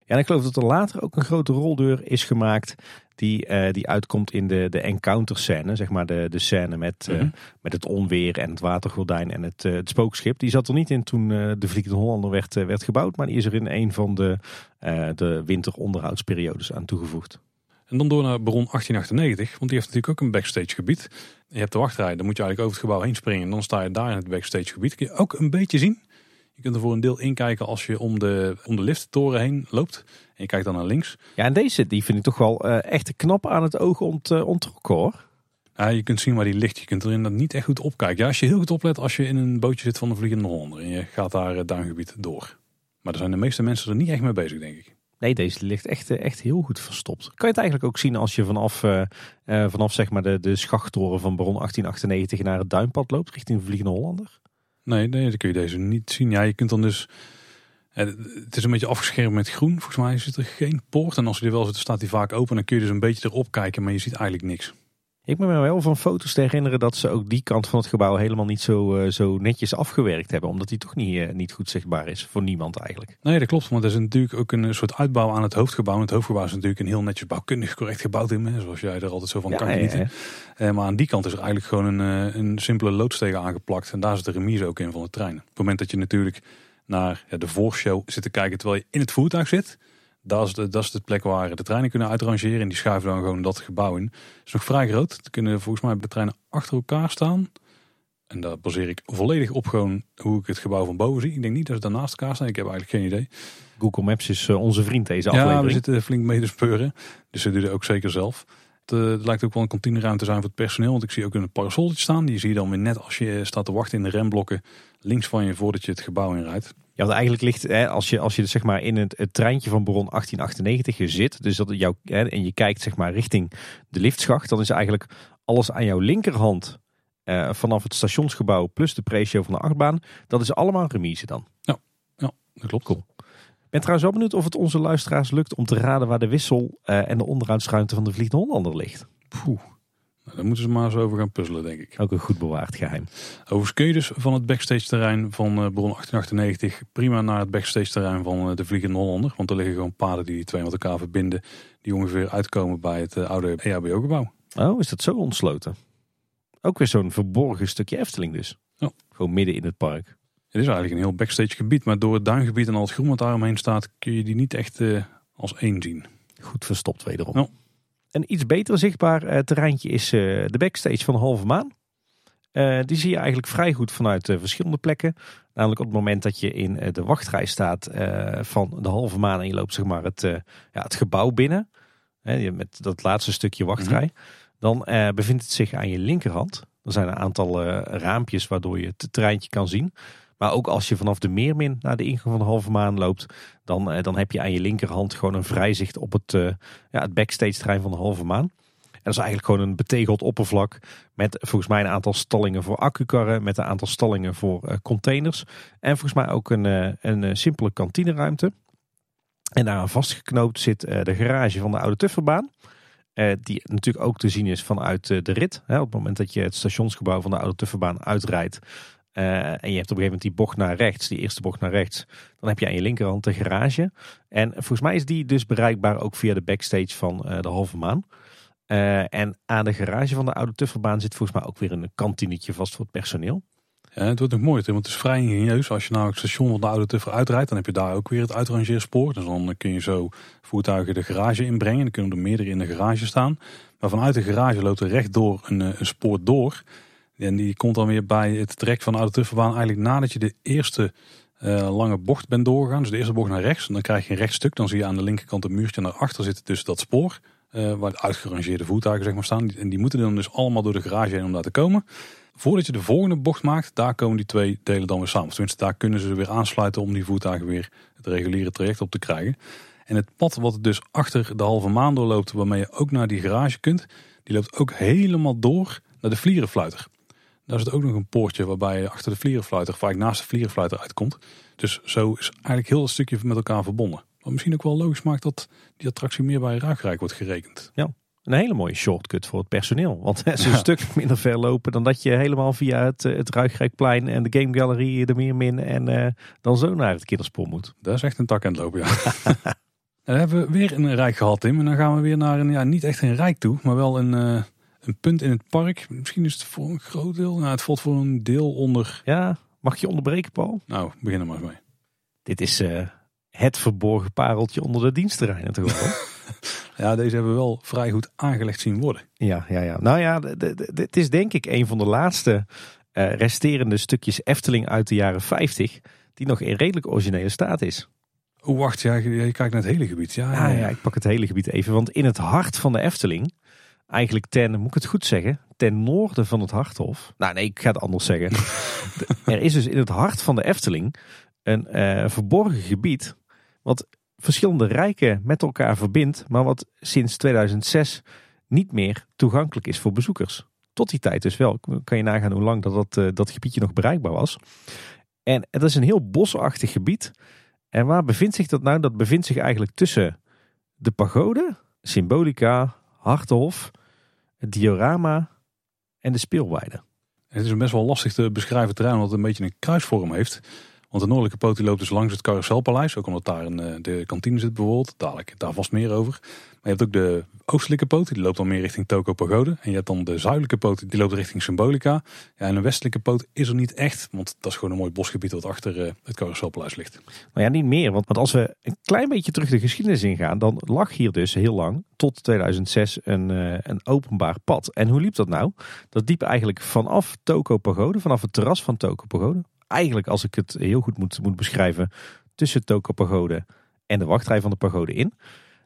Ja, en ik geloof dat er later ook een grote roldeur is gemaakt die, uh, die uitkomt in de, de encounter scène. Zeg maar de, de scène met, mm -hmm. uh, met het onweer en het watergordijn en het, uh, het spookschip. Die zat er niet in toen de Vliegende Hollander werd, werd gebouwd. Maar die is er in een van de, de winteronderhoudsperiodes aan toegevoegd. En dan door naar Baron 1898, want die heeft natuurlijk ook een backstage gebied. Je hebt de wachtrij, dan moet je eigenlijk over het gebouw heen springen. En dan sta je daar in het backstage gebied. Kun je ook een beetje zien. Je kunt er voor een deel inkijken als je om de, om de lifttoren heen loopt. En je kijkt dan naar links. Ja, en deze die vind ik toch wel uh, echt knap aan het oog ont, uh, ontrokken hoor. Ja, je kunt zien waar die ligt. Je kunt er inderdaad niet echt goed opkijken. Ja, als je heel goed oplet als je in een bootje zit van de Vliegende Hollander. En je gaat daar het duingebied door. Maar daar zijn de meeste mensen er niet echt mee bezig, denk ik. Nee, deze ligt echt, echt heel goed verstopt. Kan je het eigenlijk ook zien als je vanaf, uh, vanaf zeg maar de, de schachttoren van Baron 1898 naar het duinpad loopt richting de Vliegende Hollander? Nee, nee, dan kun je deze niet zien. Ja, je kunt dan dus... Het is een beetje afgeschermd met groen. Volgens mij zit er geen poort. En als je er wel zit, staat die vaak open. Dan kun je dus een beetje erop kijken, maar je ziet eigenlijk niks. Ik ben me wel van foto's te herinneren dat ze ook die kant van het gebouw helemaal niet zo, uh, zo netjes afgewerkt hebben. Omdat die toch niet, uh, niet goed zichtbaar is voor niemand eigenlijk. Nee, dat klopt. Want er is natuurlijk ook een soort uitbouw aan het hoofdgebouw. En het hoofdgebouw is natuurlijk een heel netjes bouwkundig correct gebouwd in. Hè, zoals jij er altijd zo van ja, kan genieten. Ja, ja. Uh, maar aan die kant is er eigenlijk gewoon een, een simpele loodstegen aangeplakt. En daar zit de remise ook in van de trein. Op het moment dat je natuurlijk naar de voorshow zit te kijken terwijl je in het voertuig zit... Dat is, de, dat is de plek waar de treinen kunnen uitrangeren. En die schuiven dan gewoon dat gebouw in. Het is nog vrij groot. Er kunnen volgens mij de treinen achter elkaar staan. En daar baseer ik volledig op gewoon hoe ik het gebouw van boven zie. Ik denk niet dat ze daar naast elkaar staan. Ik heb eigenlijk geen idee. Google Maps is onze vriend deze aflevering. Ja, we zitten flink mee te speuren. Dus ze doen het ook zeker zelf. Het uh, lijkt ook wel een kantineruimte zijn voor het personeel. Want ik zie ook een parasoltje staan. Die zie je dan weer net als je staat te wachten in de remblokken. Links van je voordat je het gebouw inrijdt. Ja, want eigenlijk ligt, hè, als je, als je zeg maar in het, het treintje van Baron 1898 zit, dus dat jou, hè, en je kijkt zeg maar richting de liftschacht, dan is eigenlijk alles aan jouw linkerhand uh, vanaf het stationsgebouw plus de pre-show van de achtbaan, dat is allemaal remise dan. Ja, ja dat klopt. Cool. Ben trouwens wel benieuwd of het onze luisteraars lukt om te raden waar de wissel uh, en de onderhoudsruimte van de Vliegende Hollander ligt. Poeh. Nou, daar moeten ze maar eens over gaan puzzelen, denk ik. Ook een goed bewaard geheim. Overigens kun je dus van het backstage terrein van uh, Bron 1898 prima naar het backstage terrein van uh, de Vliegende Hollander. Want er liggen gewoon paden die die twee met elkaar verbinden. Die ongeveer uitkomen bij het oude EHBO gebouw. Oh, is dat zo ontsloten? Ook weer zo'n verborgen stukje Efteling dus. Ja. Gewoon midden in het park. Het is eigenlijk een heel backstage gebied. Maar door het duingebied en al het groen wat daaromheen staat kun je die niet echt als één zien. Goed verstopt wederom. Ja. Een iets beter zichtbaar uh, terreintje is uh, de backstage van de Halve Maan. Die zie je eigenlijk vrij goed vanuit verschillende plekken. Namelijk op het moment dat je in de wachtrij staat van de Halve Maan en je loopt zeg maar het, ja, het gebouw binnen. Hè, met dat laatste stukje wachtrij. Mhm. Dan bevindt het zich aan je linkerhand. Er zijn een aantal raampjes waardoor je het treintje kan zien. Maar ook als je vanaf de Meermin naar de ingang van de halve maan loopt, dan, eh, dan heb je aan je linkerhand gewoon een vrijzicht op het, uh, ja, het backstage terrein van de halve maan. En dat is eigenlijk gewoon een betegeld oppervlak met volgens mij een aantal stallingen voor accukarren, met een aantal stallingen voor uh, containers. En volgens mij ook een, een simpele kantineruimte. En daaraan vastgeknoopt zit de garage van de oude Tufferbaan. die natuurlijk ook te zien is vanuit de rit. Op het moment dat je het stationsgebouw van de oude Tufferbaan uitrijdt, uh, en je hebt op een gegeven moment die bocht naar rechts, die eerste bocht naar rechts. Dan heb je aan je linkerhand de garage. En volgens mij is die dus bereikbaar ook via de backstage van uh, de Halve Maan. Uh, en aan de garage van de oude Tufferbaan zit volgens mij ook weer een kantinetje vast voor het personeel. Ja, het wordt nog mooi, want het is vrij ingenieus. Als je nou het station van de oude Tuffer uitrijdt, dan heb je daar ook weer het uitrangeerspoor. Dus dan kun je zo voertuigen de garage inbrengen. Dan kunnen er meerdere in de garage staan. Maar vanuit de garage loopt er rechtdoor een, een spoor door. En die komt dan weer bij het trek van de oude Tufferbaan eigenlijk nadat je de eerste uh, lange bocht bent doorgegaan. Dus de eerste bocht naar rechts. En dan krijg je een rechtstuk. Dan zie je aan de linkerkant een muurtje. En daarachter zit dus dat spoor. Uh, waar de uitgerangeerde voertuigen zeg maar, staan. En die moeten dan dus allemaal door de garage heen om daar te komen. Voordat je de volgende bocht maakt, daar komen die twee delen dan weer samen. Tenminste, daar kunnen ze weer aansluiten om die voertuigen weer het reguliere traject op te krijgen. En het pad wat dus achter de halve maan doorloopt, waarmee je ook naar die garage kunt, die loopt ook helemaal door naar de vlierenfluiter. Daar zit ook nog een poortje waarbij je achter de vlierenfluiter, vaak naast de vlierenfluiter uitkomt. Dus zo is eigenlijk heel het stukje met elkaar verbonden. Wat misschien ook wel logisch maakt dat die attractie meer bij Ruigrijk wordt gerekend. Ja, een hele mooie shortcut voor het personeel. Want het is een stuk minder ver lopen dan dat je helemaal via het, het Ruigrijkplein en de Game Gallery de Meermin en uh, dan zo naar het kinderspoor moet. Dat is echt een tak aan het lopen, ja. dan hebben we weer een rijk gehad, Tim. En dan gaan we weer naar een, ja, niet echt een rijk toe, maar wel een, uh, een punt in het park. Misschien is het voor een groot deel. Nou, het valt voor een deel onder. Ja, mag je onderbreken, Paul? Nou, begin er maar eens mee. Dit is uh, het verborgen pareltje onder de dienstterreinen toch wel? ja, deze hebben we wel vrij goed aangelegd zien worden. Ja, ja, ja. Nou ja, dit is denk ik een van de laatste uh, resterende stukjes Efteling uit de jaren 50 die nog in redelijk originele staat is. Oh, wacht, ja, je, kijkt naar het hele gebied. Ja, ja, ja, ja, ik pak het hele gebied even. Want in het hart van de Efteling eigenlijk ten, moet ik het goed zeggen, ten noorden van het Harthof. Nou nee, ik ga het anders zeggen. er is dus in het hart van de Efteling een uh, verborgen gebied wat verschillende rijken met elkaar verbindt, maar wat sinds 2006 niet meer toegankelijk is voor bezoekers. Tot die tijd dus wel. Kan je nagaan hoe lang dat, dat, uh, dat gebiedje nog bereikbaar was. En het is een heel bosachtig gebied. En waar bevindt zich dat nou? Dat bevindt zich eigenlijk tussen de pagode, Symbolica, Hartenhof, het diorama en de speelweide. Het is best wel lastig te beschrijven terrein, omdat het een beetje een kruisvorm heeft. Want de noordelijke poot loopt dus langs het Carouselpaleis. Ook omdat daar een, eh, de kantine zit bijvoorbeeld. Dadelijk daar vast meer over. Je hebt ook de oostelijke poot. Die loopt dan meer richting Toko Pagode. En je hebt dan de zuidelijke poot. Die loopt richting Symbolica. Ja, en de westelijke poot is er niet echt. Want dat is gewoon een mooi bosgebied wat achter uh, het Carouselpaleis ligt. Nou ja, niet meer. Want, als we een klein beetje terug de geschiedenis ingaan. Dan lag hier dus heel lang, tot 2006, een, uh, een openbaar pad. En hoe liep dat nou? Dat liep eigenlijk vanaf Toko Pagode. Vanaf het terras van Toko Pagode eigenlijk, als ik het heel goed moet, moet beschrijven, tussen Toko Pagode en de wachtrij van de pagode in.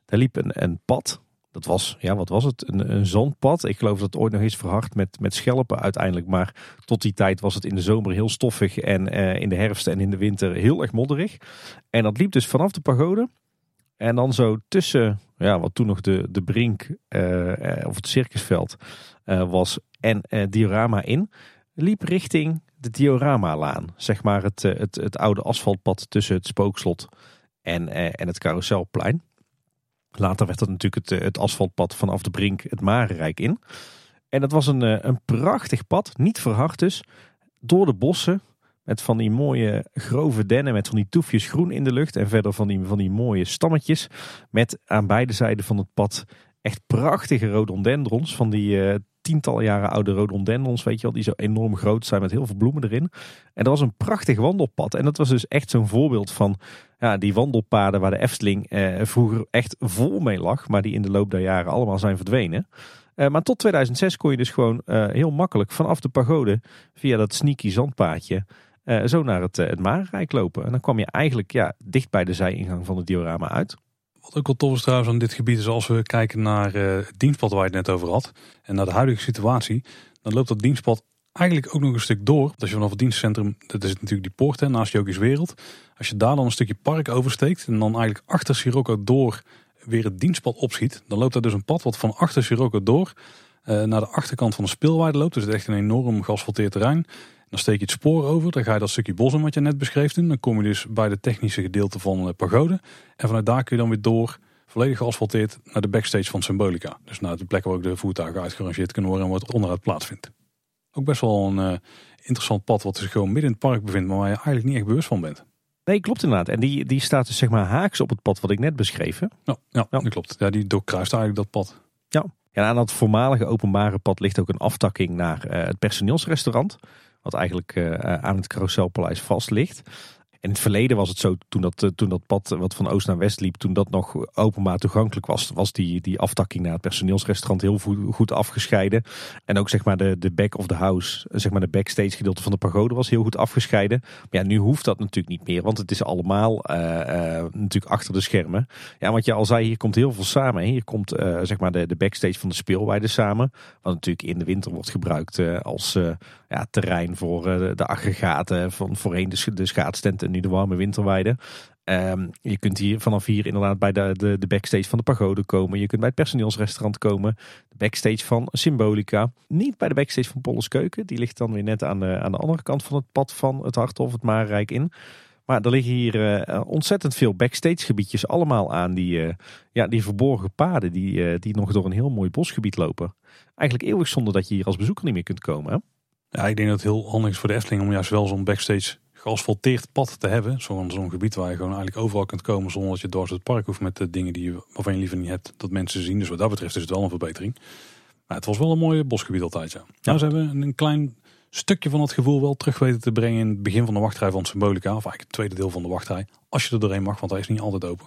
Daar liep een, pad. Dat was, ja, wat was het? Een, een zandpad. Ik geloof dat het ooit nog eens verhard met, met schelpen uiteindelijk. Maar tot die tijd was het in de zomer heel stoffig. En uh, in de herfst en in de winter heel erg modderig. En dat liep dus vanaf de pagode. En dan zo tussen, ja, wat toen nog de, de brink uh, of het circusveld uh, was. En diorama in. Liep richting de Diorama-laan. Zeg maar het, eh, het, het oude asfaltpad tussen het spookslot en, eh, en het carouselplein. Later werd dat natuurlijk het, eh, het asfaltpad vanaf de brink het Marenrijk in. En dat was een, een prachtig pad, niet verhard dus, door de bossen. Met van die mooie grove dennen met van die toefjes groen in de lucht. En verder van die, van die mooie stammetjes. Met aan beide zijden van het pad echt prachtige rhododendrons. Van die uh, tientallen jaren oude rhododendrons, weet je wel. Die zo enorm groot zijn met heel veel bloemen erin. En dat was een prachtig wandelpad. En dat was dus echt zo'n voorbeeld van ja, die wandelpaden waar de Efteling eh, vroeger echt vol mee lag. Maar die in de loop der jaren allemaal zijn verdwenen. Uh, maar tot 2006 kon je dus gewoon uh, heel makkelijk vanaf de pagode via dat sneaky zandpaadje uh, zo naar het, het Marenrijk lopen. En dan kwam je eigenlijk ja, dicht bij de zijingang van het diorama uit. Wat ook wel tof is trouwens aan dit gebied is als we kijken naar het dienstpad waar je het net over had. En naar de huidige situatie. Dan loopt dat dienstpad eigenlijk ook nog een stuk door. Als je vanaf het dienstcentrum, dat is natuurlijk die poort hè, naast Jokies Wereld. Als je daar dan een stukje park oversteekt en dan eigenlijk achter Sirocco door weer het dienstpad opschiet. Dan loopt er dus een pad wat van achter Sirocco door uh, naar de achterkant van de speelweide loopt. Dus het is echt een enorm geasfalteerd terrein. Dan steek je het spoor over, dan ga je dat stukje bos in wat je net beschreef doen. Dan kom je dus bij de technische gedeelte van de pagode. En vanuit daar kun je dan weer door, volledig geasfalteerd, naar de backstage van Symbolica. Dus naar de plek waar ook de voertuigen uitgerangeerd kunnen worden en wat onderuit plaatsvindt. Ook best wel een uh, interessant pad wat zich gewoon midden in het park bevindt, maar waar je eigenlijk niet echt bewust van bent. Nee, klopt inderdaad. En die, die staat dus zeg maar haaks op het pad wat ik net beschreef. Ja, ja, ja. dat klopt. Ja, die doorkruist eigenlijk dat pad. Ja. En aan dat voormalige openbare pad ligt ook een aftakking naar uh, het personeelsrestaurant. Wat eigenlijk uh, aan het Carouselpaleis vast ligt. In het verleden was het zo, toen dat, eh, toen dat pad wat van oost naar west liep, toen dat nog openbaar toegankelijk was, was die, die aftakking naar het personeelsrestaurant heel goed afgescheiden. En ook zeg maar de, de back of the house, zeg maar de backstage gedeelte van de pagode was heel goed afgescheiden. Maar ja, nu hoeft dat natuurlijk niet meer, want het is allemaal natuurlijk achter de schermen. Ja, want je al zei, hier komt heel veel samen. Hier komt zeg maar de, de backstage van de speelweide samen. Wat natuurlijk in de winter wordt gebruikt als terrein voor de aggregaten van voorheen de, de schaatstent nu de warme winterweide. Um, je kunt hier vanaf hier inderdaad bij de, de, de, backstage van de pagode komen. Je kunt bij het personeelsrestaurant komen. De backstage van Symbolica. Niet bij de backstage van Polles Keuken. Die ligt dan weer net aan de, aan de andere kant van het pad van het Harthof, het Maarrijk in. Maar er liggen hier uh, ontzettend veel backstage gebiedjes allemaal aan. Die, uh, ja, die verborgen paden die, die nog door een heel mooi bosgebied lopen. Eigenlijk eeuwig zonder dat je hier als bezoeker niet meer kunt komen. Ja, ik denk dat het heel handig is voor de Efteling om juist wel zo'n backstage geasfalteerd pad te hebben. Zo'n zo'n gebied waar je gewoon eigenlijk overal kunt komen zonder dat je door het park hoeft met de dingen die je, waarvan je liever niet hebt dat mensen zien. Dus wat dat betreft is het wel een verbetering. Maar het was wel een mooi bosgebied altijd, ja. Nou, ze hebben een klein stukje van het gevoel wel terug weten te brengen in het begin van de wachtrij van Symbolica. Of eigenlijk het tweede deel van de wachtrij. Als je er doorheen mag, want hij is niet altijd open.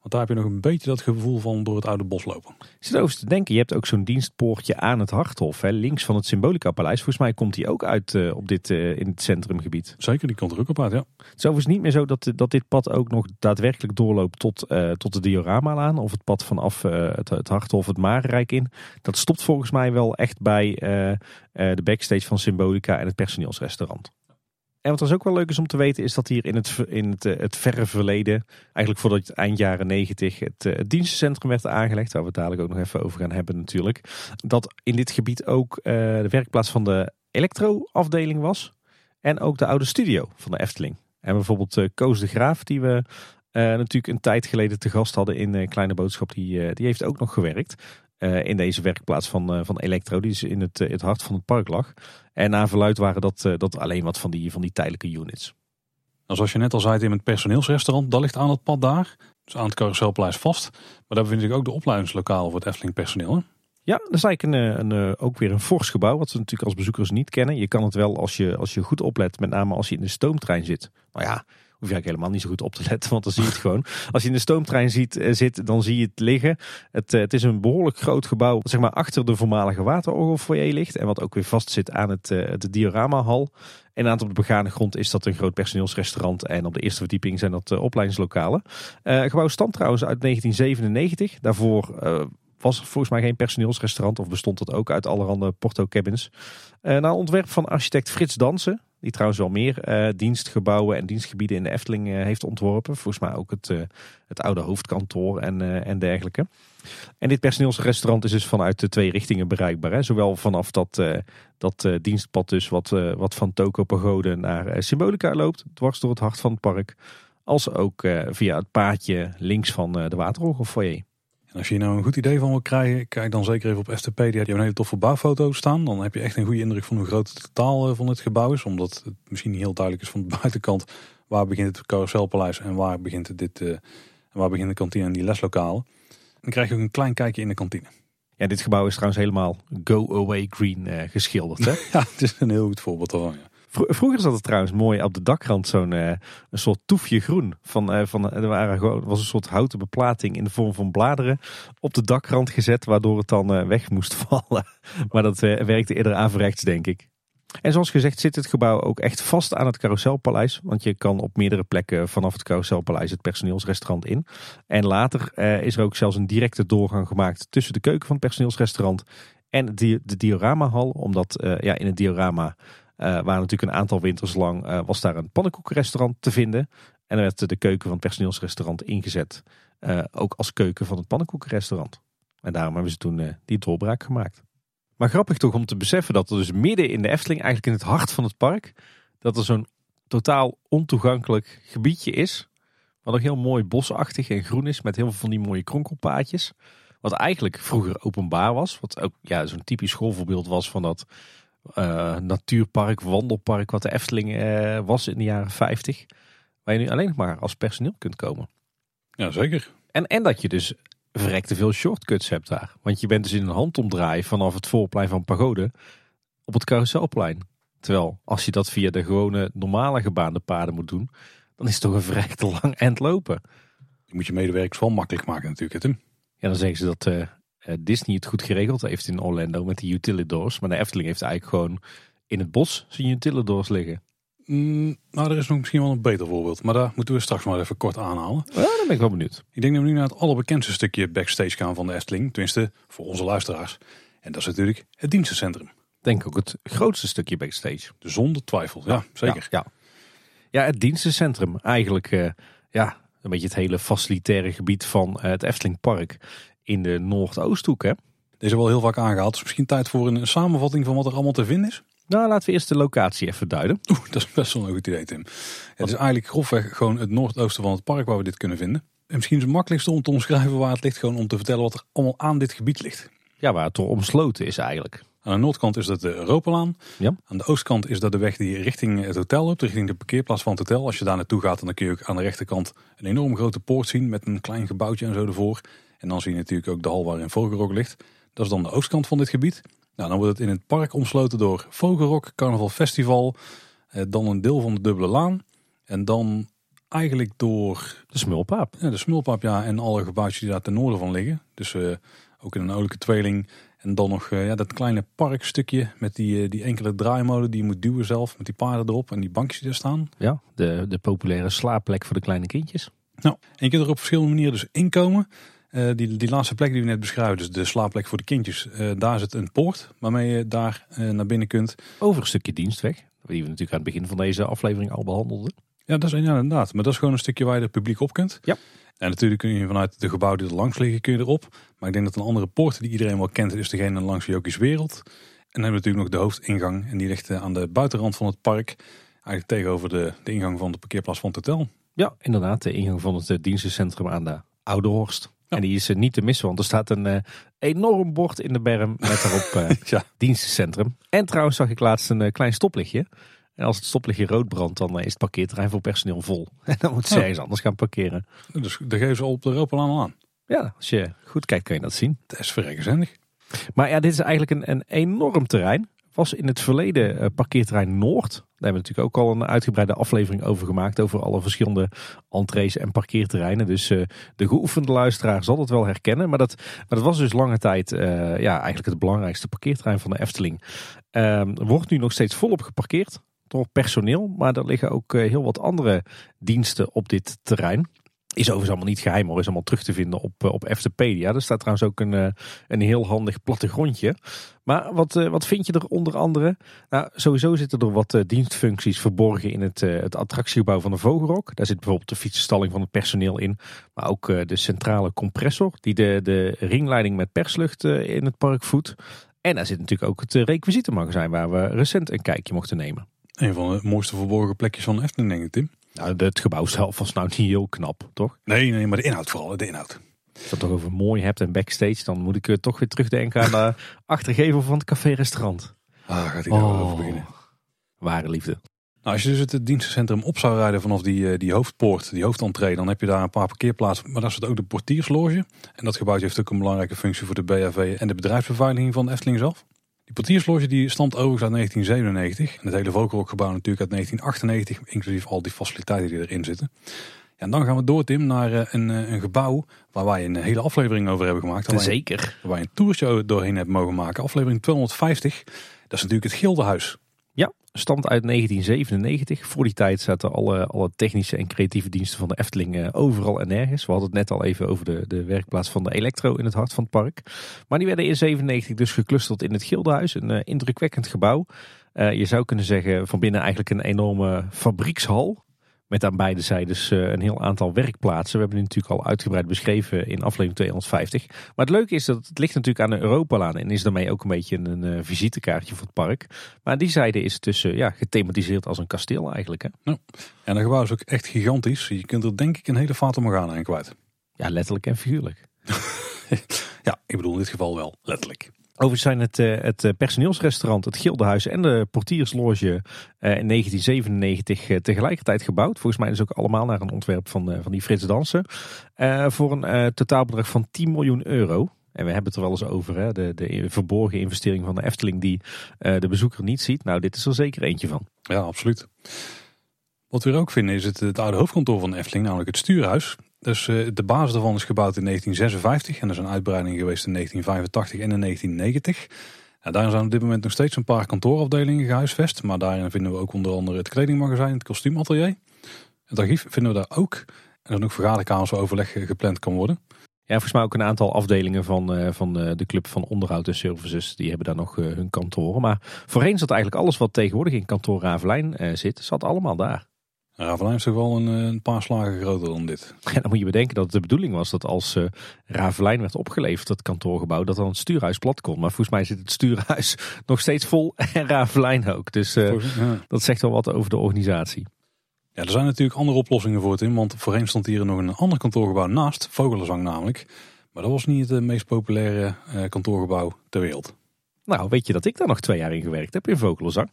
Want daar heb je nog een beetje dat gevoel van door het oude bos lopen. Ik zit over te denken, je hebt ook zo'n dienstpoortje aan het Harthof, hè, links van het Symbolica Paleis. Volgens mij komt die ook uit uh, op dit, uh, in het centrumgebied. Zeker, die komt er ook op uit, ja. Het is overigens niet meer zo dat, dat dit pad ook nog daadwerkelijk doorloopt tot, uh, tot de diorama aan. Of het pad vanaf het, het Harthof het Marenrijk in. Dat stopt volgens mij wel echt bij de backstage van Symbolica en het personeelsrestaurant. En wat was ook wel leuk is om te weten, is dat hier in het, in het, eh, het verre verleden, eigenlijk voordat het eind jaren negentig, het, eh, het dienstencentrum werd aangelegd, waar we het dadelijk ook nog even over gaan hebben natuurlijk, dat in dit gebied ook uh, de werkplaats van de elektroafdeling was en ook de oude studio van de Efteling. En bijvoorbeeld uh, Koos de Graaf, die we natuurlijk een tijd geleden te gast hadden in Kleine Boodschap, die, die heeft ook nog gewerkt. Uh, in deze werkplaats van, uh, van Electro, die dus in het, het hart van het park lag. En na verluid waren dat, dat alleen wat van die, van die tijdelijke units. Nou, zoals je net al zei, in het personeelsrestaurant, dat ligt aan het pad daar. Dus aan het carouselpleis vast. Maar daar vind ik ook de opleidingslokaal voor het Efteling personeel. Hè? Ja, dat is eigenlijk een, een, ook weer een fors gebouw, wat we natuurlijk als bezoekers niet kennen. Je kan het wel als je, als je goed oplet, met name als je in de stoomtrein zit. Nou ja, hoef je eigenlijk helemaal niet zo goed op te letten, want dan zie je het gewoon. Als je in de stoomtrein ziet, uh, zit, dan zie je het liggen. Het, uh, het is een behoorlijk groot gebouw, zeg maar achter de voormalige waterorgelfoyer ligt. En wat ook weer vast zit aan het, uh, de dioramahal. En aan op de begane grond is dat een groot personeelsrestaurant. En op de eerste verdieping zijn dat opleidingslokalen. gebouw stamt trouwens uit 1997. Daarvoor was volgens mij geen personeelsrestaurant of bestond dat ook uit allerhande porto cabins. Uh, naar ontwerp van architect Frits Dansen, die trouwens wel meer uh, dienstgebouwen en dienstgebieden in de Efteling uh, heeft ontworpen. Volgens mij ook het, het oude hoofdkantoor en, en dergelijke. En dit personeelsrestaurant is dus vanuit de twee richtingen bereikbaar. Hè? Zowel vanaf dat, dat dienstpad dus wat, wat van Toko Pagode naar Symbolica loopt, dwars door het hart van het park. Als ook via het paadje links van de Waterorgelfoyer. En als je hier nou een goed idee van wil krijgen, kijk dan zeker even op Eftepedia. Die hebben een hele toffe bouwfoto staan. Dan heb je echt een goede indruk van hoe groot het totaal eh, van het gebouw is. Omdat het misschien niet heel duidelijk is van de buitenkant waar begint het carouselpaleis en waar begint, dit, uh, waar begint de kantine en die leslokalen. Dan krijg je ook een klein kijkje in de kantine. Ja, dit gebouw is trouwens helemaal go-away green uh, geschilderd. Hè? ja, het is een heel goed voorbeeld daarvan. Ja. Vroeger zat het trouwens mooi op de dakrand zo'n uh, een soort toefje groen. Van, uh, van, er waren was een soort houten beplating in de vorm van bladeren op de dakrand gezet. Waardoor het dan weg moest vallen. maar dat werkte eerder averechts denk ik. En zoals gezegd zit het gebouw ook echt vast aan het Carouselpaleis. Want je kan op meerdere plekken vanaf het Carouselpaleis het personeelsrestaurant in. En later is er ook zelfs een directe doorgang gemaakt tussen de keuken van het personeelsrestaurant en de, de dioramahal. Omdat ja, in het diorama waar natuurlijk een aantal winters lang uh, was daar een pannenkoekenrestaurant te vinden. En er werd de keuken van het personeelsrestaurant ingezet. Uh, ook als keuken van het pannenkoekenrestaurant. En daarom hebben ze toen die doorbraak gemaakt. Maar grappig toch om te beseffen dat er dus midden in de Efteling, eigenlijk in het hart van het park, dat er zo'n totaal ontoegankelijk gebiedje is. Wat ook heel mooi bosachtig en groen is, met heel veel van die mooie kronkelpaadjes. Wat eigenlijk vroeger openbaar was. Wat ook ja, zo'n typisch schoolvoorbeeld was van dat uh, natuurpark, wandelpark wat de Efteling uh, was in de jaren 50. Waar je nu alleen maar als personeel kunt komen. Ja, zeker. En, en dat je dus verrekte veel shortcuts hebt daar. Want je bent dus in een handomdraai vanaf het voorplein van Pagode op het Carouselplein. Terwijl als je dat via de gewone normale gebaande paden moet doen, dan is het toch een verrekte lang eind lopen. Je moet je medewerkers wel makkelijk maken natuurlijk, Tim. Ja, dan zeggen ze dat uh, Disney het goed geregeld heeft in Orlando met die utilidors. Maar de Efteling heeft eigenlijk gewoon in het bos zijn utilidors liggen. Mm, nou, er is nog misschien wel een beter voorbeeld. Maar daar moeten we straks maar even kort aanhalen. Ja, dan ben ik wel benieuwd. Ik denk dat we nu naar het allerbekendste stukje backstage gaan van de Efteling. Tenminste, voor onze luisteraars. En dat is natuurlijk het dienstencentrum. Denk ook het grootste stukje backstage. Zonder twijfel, ja, zeker. Ja, ja. ja, het dienstencentrum. Eigenlijk uh, ja, een beetje het hele facilitaire gebied van uh, het Efteling Park in de Noordoosthoek. Hè? Deze wel heel vaak aangehaald. Dus misschien tijd voor een samenvatting van wat er allemaal te vinden is. Nou, laten we eerst de locatie even duiden. Oeh, dat is best wel een goed idee, Tim. Het is eigenlijk grofweg gewoon het noordoosten van het park waar we dit kunnen vinden. En misschien is het makkelijkste om te omschrijven waar het ligt, gewoon om te vertellen wat er allemaal aan dit gebied ligt. Ja, waar het door omsloten is eigenlijk. Aan de noordkant is dat de Europalaan. Ja. Aan de oostkant is dat de weg die richting het hotel loopt, richting de parkeerplaats van het hotel. Als je daar naartoe gaat, dan kun je ook aan de rechterkant een enorm grote poort zien met een klein gebouwtje en zo ervoor. En dan zie je natuurlijk ook de hal waarin Vogelrok ligt. Dat is dan de oostkant van dit gebied. Nou, dan wordt het in het park omsloten door Vogelrok, Carnaval Festival, eh, dan een deel van de Dubbele Laan. En dan eigenlijk door... De Smulpaap. Ja, de Smulpaap, ja. En alle gebouwtjes die daar ten noorden van liggen. Dus uh, ook in een oudelijke tweeling. En dan nog uh, ja, dat kleine parkstukje met die, uh, die enkele draaimolen die je moet duwen zelf. Met die paarden erop en die bankjes die er staan. Ja, de, de populaire slaapplek voor de kleine kindjes. Nou, en je kunt er op verschillende manieren dus inkomen. Uh, die, die laatste plek die we net beschrijven, dus de slaapplek voor de kindjes, uh, daar zit een poort waarmee je daar uh, naar binnen kunt. Over een stukje dienstweg, die we natuurlijk aan het begin van deze aflevering al behandelden. Ja, dat is ja, inderdaad. Maar dat is gewoon een stukje waar je het publiek op kunt. Ja. En natuurlijk kun je vanuit de gebouwen die er langs liggen, kun je erop. Maar ik denk dat een andere poort die iedereen wel kent, is degene langs Jokies Wereld. En dan hebben we natuurlijk nog de hoofdingang. En die ligt aan de buitenrand van het park. Eigenlijk tegenover de, de ingang van de parkeerplaats van het hotel. Ja, inderdaad. De ingang van het dienstencentrum aan de Oude Horst. En die is niet te missen, want er staat een uh, enorm bord in de berm met daarop uh, ja. dienstencentrum. En trouwens zag ik laatst een klein stoplichtje. En als het stoplichtje rood brandt, dan is het parkeerterrein voor personeel vol. En dan moet ze ergens anders gaan parkeren. Dus daar geven ze op de Europalaan al aan. Ja, als je goed kijkt kun je dat zien. Dat is verrekkenzendig. Maar ja, dit is eigenlijk een, een enorm terrein. Was in het verleden parkeerterrein Noord. Daar hebben we natuurlijk ook al een uitgebreide aflevering over gemaakt. Over alle verschillende entrees en parkeerterreinen. Dus uh, de geoefende luisteraar zal het wel herkennen. Maar dat, dat was dus lange tijd uh, ja, eigenlijk het belangrijkste parkeerterrein van de Efteling. Er wordt nu nog steeds volop geparkeerd door personeel. Maar er liggen ook heel wat andere diensten op dit terrein. Is overigens allemaal niet geheim hoor, is allemaal terug te vinden op, op Eftepedia. Er staat trouwens ook een, een heel handig plattegrondje. Maar wat, wat vind je er onder andere? Nou, sowieso zitten er wat dienstfuncties verborgen in het, het attractiegebouw van de Vogelrok. Daar zit bijvoorbeeld de fietsenstalling van het personeel in. Maar ook de centrale compressor die de, de ringleiding met perslucht in het park voedt. En daar zit natuurlijk ook het requisietenmagazijn waar we recent een kijkje mochten nemen. Een van de mooiste verborgen plekjes van Efteling denk ik Tim. Nou, het gebouw zelf was nou niet heel knap, toch? Nee, nee, maar de inhoud vooral, de inhoud. Als je het toch over mooi hebt en backstage, dan moet ik uh, toch weer terugdenken aan de achtergevel van het café-restaurant. Ah, gaat hij daar oh, over beginnen. Ware liefde. Nou, als je dus het dienstencentrum op zou rijden vanaf die, die hoofdpoort, die hoofdentree, dan heb je daar een paar parkeerplaatsen. Maar daar zit ook de portiersloge. En dat gebouw heeft ook een belangrijke functie voor de BHV en de bedrijfsbeveiliging van de Efteling zelf. Die portiersloge die stamt overigens uit 1997. En het hele Vogelrokgebouw natuurlijk uit 1998, inclusief al die faciliteiten die erin zitten. Ja, en dan gaan we door, Tim, naar eh, een, eh, een gebouw waar wij een hele aflevering over hebben gemaakt. Waar Zeker. Waar je een toertje doorheen hebt mogen maken. Aflevering 250. Dat is natuurlijk het Gildenhuis stamt uit 1997. Voor die tijd zaten alle, alle technische en creatieve diensten van de Efteling eh, overal en nergens. We hadden het net al even over de, de werkplaats van de Electro in het hart van het park. Maar die werden in 97 dus geclusterd in het Gildenhuis. Een uh, indrukwekkend gebouw. Uh, je zou kunnen zeggen van binnen eigenlijk een enorme fabriekshal. Met aan beide zijdes uh, een heel aantal werkplaatsen. We hebben die natuurlijk al uitgebreid beschreven in aflevering 250. Maar het leuke is dat het ligt natuurlijk aan de Europalaan. En is daarmee ook een beetje een uh, visitekaartje voor het park. Maar aan die zijde is dus uh, ja, gethematiseerd als een kasteel eigenlijk. Hè? Ja. En dat gebouw is ook echt gigantisch. Je kunt er denk ik een hele Fata Morgana in kwijt. Ja, letterlijk en figuurlijk. ja, ik bedoel in dit geval wel letterlijk. Overigens zijn het, eh, het eh, personeelsrestaurant, het Gildenhuis en de portiersloge eh, in 1997 tegelijkertijd gebouwd. Volgens mij is het ook allemaal naar een ontwerp van, van die Frits Dansen. voor een totaalbedrag van 10 miljoen euro. En we hebben het er wel eens over, hè? De, de verborgen investering van de Efteling die de bezoeker niet ziet. Nou, dit is er zeker eentje van. Ja, absoluut. Wat we er ook vinden is het, het oude hoofdkantoor van de Efteling, namelijk het stuurhuis. Dus uh, de basis daarvan is gebouwd in 1956 en er is een uitbreiding geweest in 1985 en in 1990. En daar zijn op dit moment nog steeds een paar kantoorafdelingen gehuisvest. Maar daarin vinden we ook onder andere het kledingmagazijn, het kostuumatelier. Het archief vinden we daar ook. En er is nog vergaderkamers waar overleg gepland kan worden. Ja, volgens mij ook een aantal afdelingen van, uh, van de club van onderhoud en services. Die hebben daar nog hun kantoren. Maar voorheen zat eigenlijk alles wat tegenwoordig in kantoor Ravelijn zit, zat allemaal daar. Ravelijn is toch wel een, eh, een, paar slagen groter dan dit. Ja, dan moet je bedenken dat het de bedoeling was dat als uh, Ravelijn werd opgeleverd, het kantoorgebouw, dat dan het stuurhuis plat kon. Maar volgens mij zit het stuurhuis nog steeds vol en Ravelijn ook. Dus uh, dat zegt wel wat over de organisatie. Ja, er zijn natuurlijk andere oplossingen voor het in, want voorheen stond hier nog een ander kantoorgebouw naast, Vogelenzang namelijk. Maar dat was niet het meest populaire kantoorgebouw ter wereld. Nou, weet je dat ik daar nog twee jaar in gewerkt heb in Vogelenzang?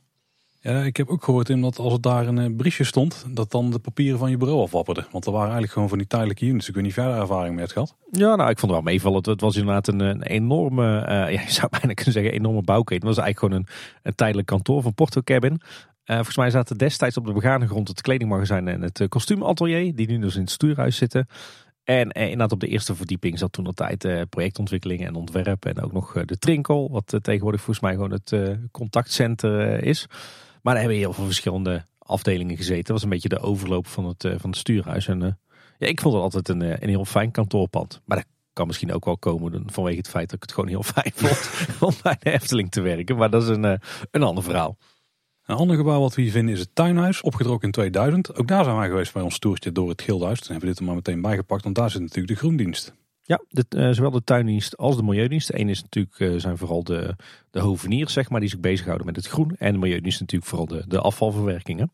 Ja, ik heb ook gehoord in dat als het daar een eh, briefje stond, dat dan de papieren van je bureau afwapperden. Want er waren eigenlijk gewoon van die tijdelijke units. Ik weet niet verder ervaring mee gehad. Ja, nou, ik vond het wel meevallen. Het was inderdaad een, enorme, uh, ja, je zou bijna kunnen zeggen, enorme bouwketen. Het was eigenlijk gewoon een, tijdelijk kantoor van Porto Cabin. Volgens mij zaten destijds op de begane grond het kledingmagazijn en het kostuumatelier, die nu dus in het stuurhuis zitten. En eh, inderdaad op de eerste verdieping zat toen de tijd eh, projectontwikkeling en ontwerp. En ook nog de Trinkel, wat tegenwoordig volgens mij gewoon het contactcenter is. Maar er hebben heel veel verschillende afdelingen gezeten. Dat was een beetje de overloop van het, uh, van het stuurhuis. En uh, ja, ik vond het altijd een, eh, een heel fijn kantoorpand. Maar dat kan misschien ook wel komen vanwege het feit dat ik het gewoon heel fijn vond om bij de Efteling te werken. Maar dat is een, een ander verhaal. Een ander gebouw wat we hier vinden is het tuinhuis, opgetrokken in 2000. Ook daar zijn wij geweest bij ons toertje door het Gildenhuis. Toen hebben we dit er maar meteen bijgepakt, want daar zit natuurlijk de groendienst. Ja, de, uh, zowel de tuindienst als de milieudienst. De ene is natuurlijk uh, zijn vooral de, de hoveniers, zeg maar, die zich bezighouden met het groen. En de milieudienst natuurlijk vooral de, de afvalverwerkingen.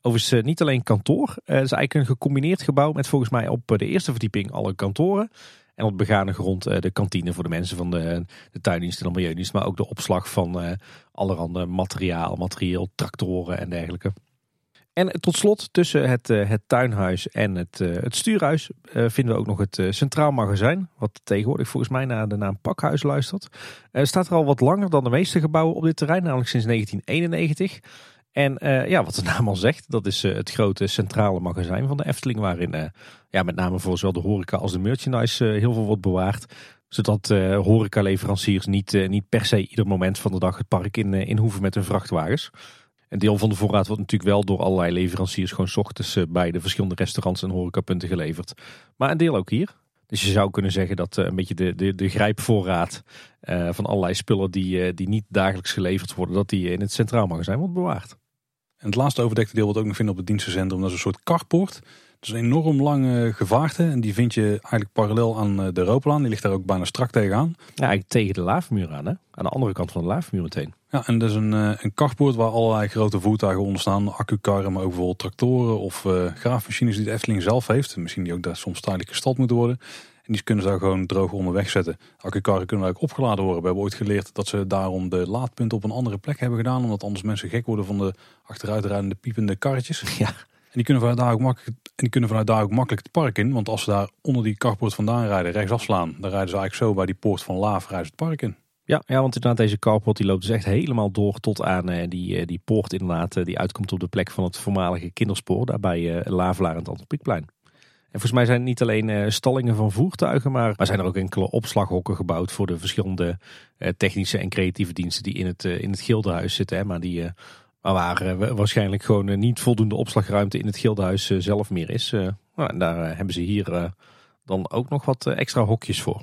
Overigens uh, niet alleen kantoor. het is eigenlijk een gecombineerd gebouw met volgens mij op de eerste verdieping alle kantoren. En op begane grond de kantine voor de mensen van de, de tuindienst en de milieudienst. Maar ook de opslag van allerhande materiaal, materieel, tractoren en dergelijke. En tot slot, tussen het, eh, het tuinhuis en het, eh, het stuurhuis eh, vinden we ook nog het Centraal Magazijn. Wat tegenwoordig volgens mij naar de naam Pakhuis luistert. staat er al wat langer dan de meeste gebouwen op dit terrein, namelijk sinds 1991. En ja, wat de naam al zegt, dat is het grote centrale magazijn van de Efteling. Waarin ja, met name voor zowel de horeca als de merchandise heel veel wordt bewaard. Zodat horecaleveranciers niet, niet per se ieder moment van de dag het park in, in hoeven met hun vrachtwagens. Een deel van de voorraad wordt natuurlijk wel door allerlei leveranciers gewoon ochtends eh, bij de verschillende restaurants en horecapunten geleverd. Maar een deel ook hier. Dus je zou kunnen zeggen dat eh, een beetje de, de, de grijpvoorraad uh, van allerlei spullen die, die niet dagelijks geleverd worden, dat die in het centraal magazijn wordt bewaard. En het laatste overdekte deel wat ook nog vinden op het dienstencentrum, dat is een soort carport. Het is een enorm lange gevaarte en die vind je eigenlijk parallel aan de Europalaan. Die ligt daar ook bijna strak tegenaan. Ja, eigenlijk tegen de laafmuur aan hè? Aan de andere kant van de laafmuur meteen. Ja, en dat is een, eh, een waar allerlei grote voertuigen onder staan. Accukarren, maar ook bijvoorbeeld tractoren of uh, graafmachines die de Efteling zelf heeft. Misschien die ook daar soms tijdelijk gestald moeten worden. En die kunnen ze daar gewoon droog onderweg zetten. Accukarren kunnen ook opgeladen worden. We hebben ooit geleerd dat ze daarom de laadpunten op een andere plek hebben gedaan. Omdat anders mensen gek worden van de achteruitrijdende piepende karretjes. Ja. En die kunnen vanuit daar ook makkelijk, en die kunnen vanuit daar ook makkelijk het park in. Want als ze daar onder die carport vandaan rijden, rechts afslaan, dan rijden ze eigenlijk zo bij die poort van Laaf rijden ze het park in. Ja, ja, want inderdaad, deze carport die loopt dus echt helemaal door tot aan eh, die, eh, die poort inderdaad. eh, die uitkomt op de plek van het voormalige kinderspoor, daar bij eh Lavelaar en het Antropiekplein. En volgens mij zijn het niet alleen stallingen van voertuigen, maar, maar zijn er ook enkele opslaghokken gebouwd voor de verschillende technische en creatieve diensten die in het, in het Gildenhuis zitten. Hè, maar die, waar wa- waarschijnlijk gewoon niet voldoende opslagruimte in het Gildenhuis zelf meer is. Nou, en daar hebben ze hier dan ook nog wat extra hokjes voor.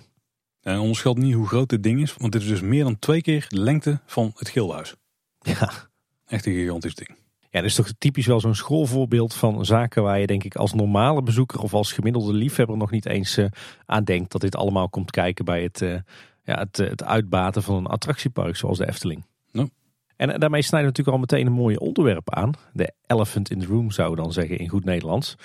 En onderschat niet hoe groot dit ding is, want dit is dus meer dan twee keer de lengte van het Gildenhuis. Ja. Echt een gigantisch ding. Ja, dat is toch typisch wel zo'n schoolvoorbeeld van zaken waar je denk ik als normale bezoeker of als gemiddelde liefhebber nog niet eens eh, aan denkt dat dit allemaal komt kijken bij het, eh, ja, het, eh, het uitbaten van een attractiepark zoals de Efteling. Ja. En daarmee snijden we natuurlijk al meteen een mooie onderwerp aan. De elephant in the room zouden we dan zeggen in goed Nederlands.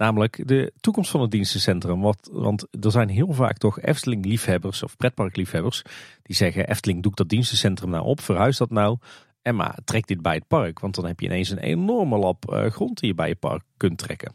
Namelijk de toekomst van het dienstencentrum. Wat, want er zijn heel vaak toch Efteling-liefhebbers of pretparkliefhebbers die zeggen Efteling doe dat dienstencentrum nou op, verhuis dat nou. En maar trek dit bij het park, want dan heb je ineens een enorme lap eh, grond die je bij je park kunt trekken.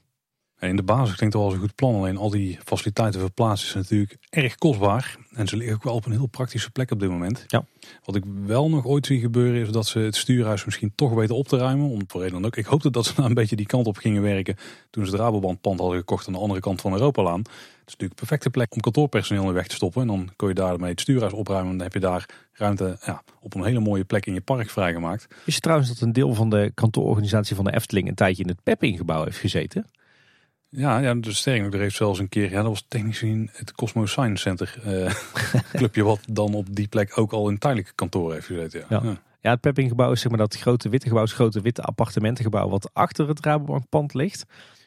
En in de basis klinkt het wel als een goed plan, alleen al die faciliteiten verplaatsen is natuurlijk erg kostbaar. En ze liggen ook wel op een heel praktische plek op dit moment. Ja. Wat ik wel nog ooit zie gebeuren is dat ze het stuurhuis misschien toch weten op te ruimen. Om voor reden dan ook. Ik hoopte dat ze nou een beetje die kant op gingen werken toen ze het Rabobank pand hadden gekocht aan de andere kant van Europalaan. Het is natuurlijk een perfecte plek om kantoorpersoneel in weg te stoppen. En dan kun je daarmee het stuurhuis opruimen. En dan heb je daar ruimte ja, op een hele mooie plek in je park vrijgemaakt. Wist je trouwens dat een deel van de kantoororganisatie van de Efteling een tijdje in het Pepping-gebouw heeft gezeten? Ja, ja dus sterker nog, er heeft zelfs een keer, ja, dat was technisch gezien het Cosmo Science Center eh, clubje, wat dan op die plek ook al in tijdelijke kantoor heeft gezeten. Ja. Ja. Ja. Het Pepping-gebouw is zeg maar dat grote witte gebouw, het grote witte appartementengebouw wat achter het Rabobankpand ligt.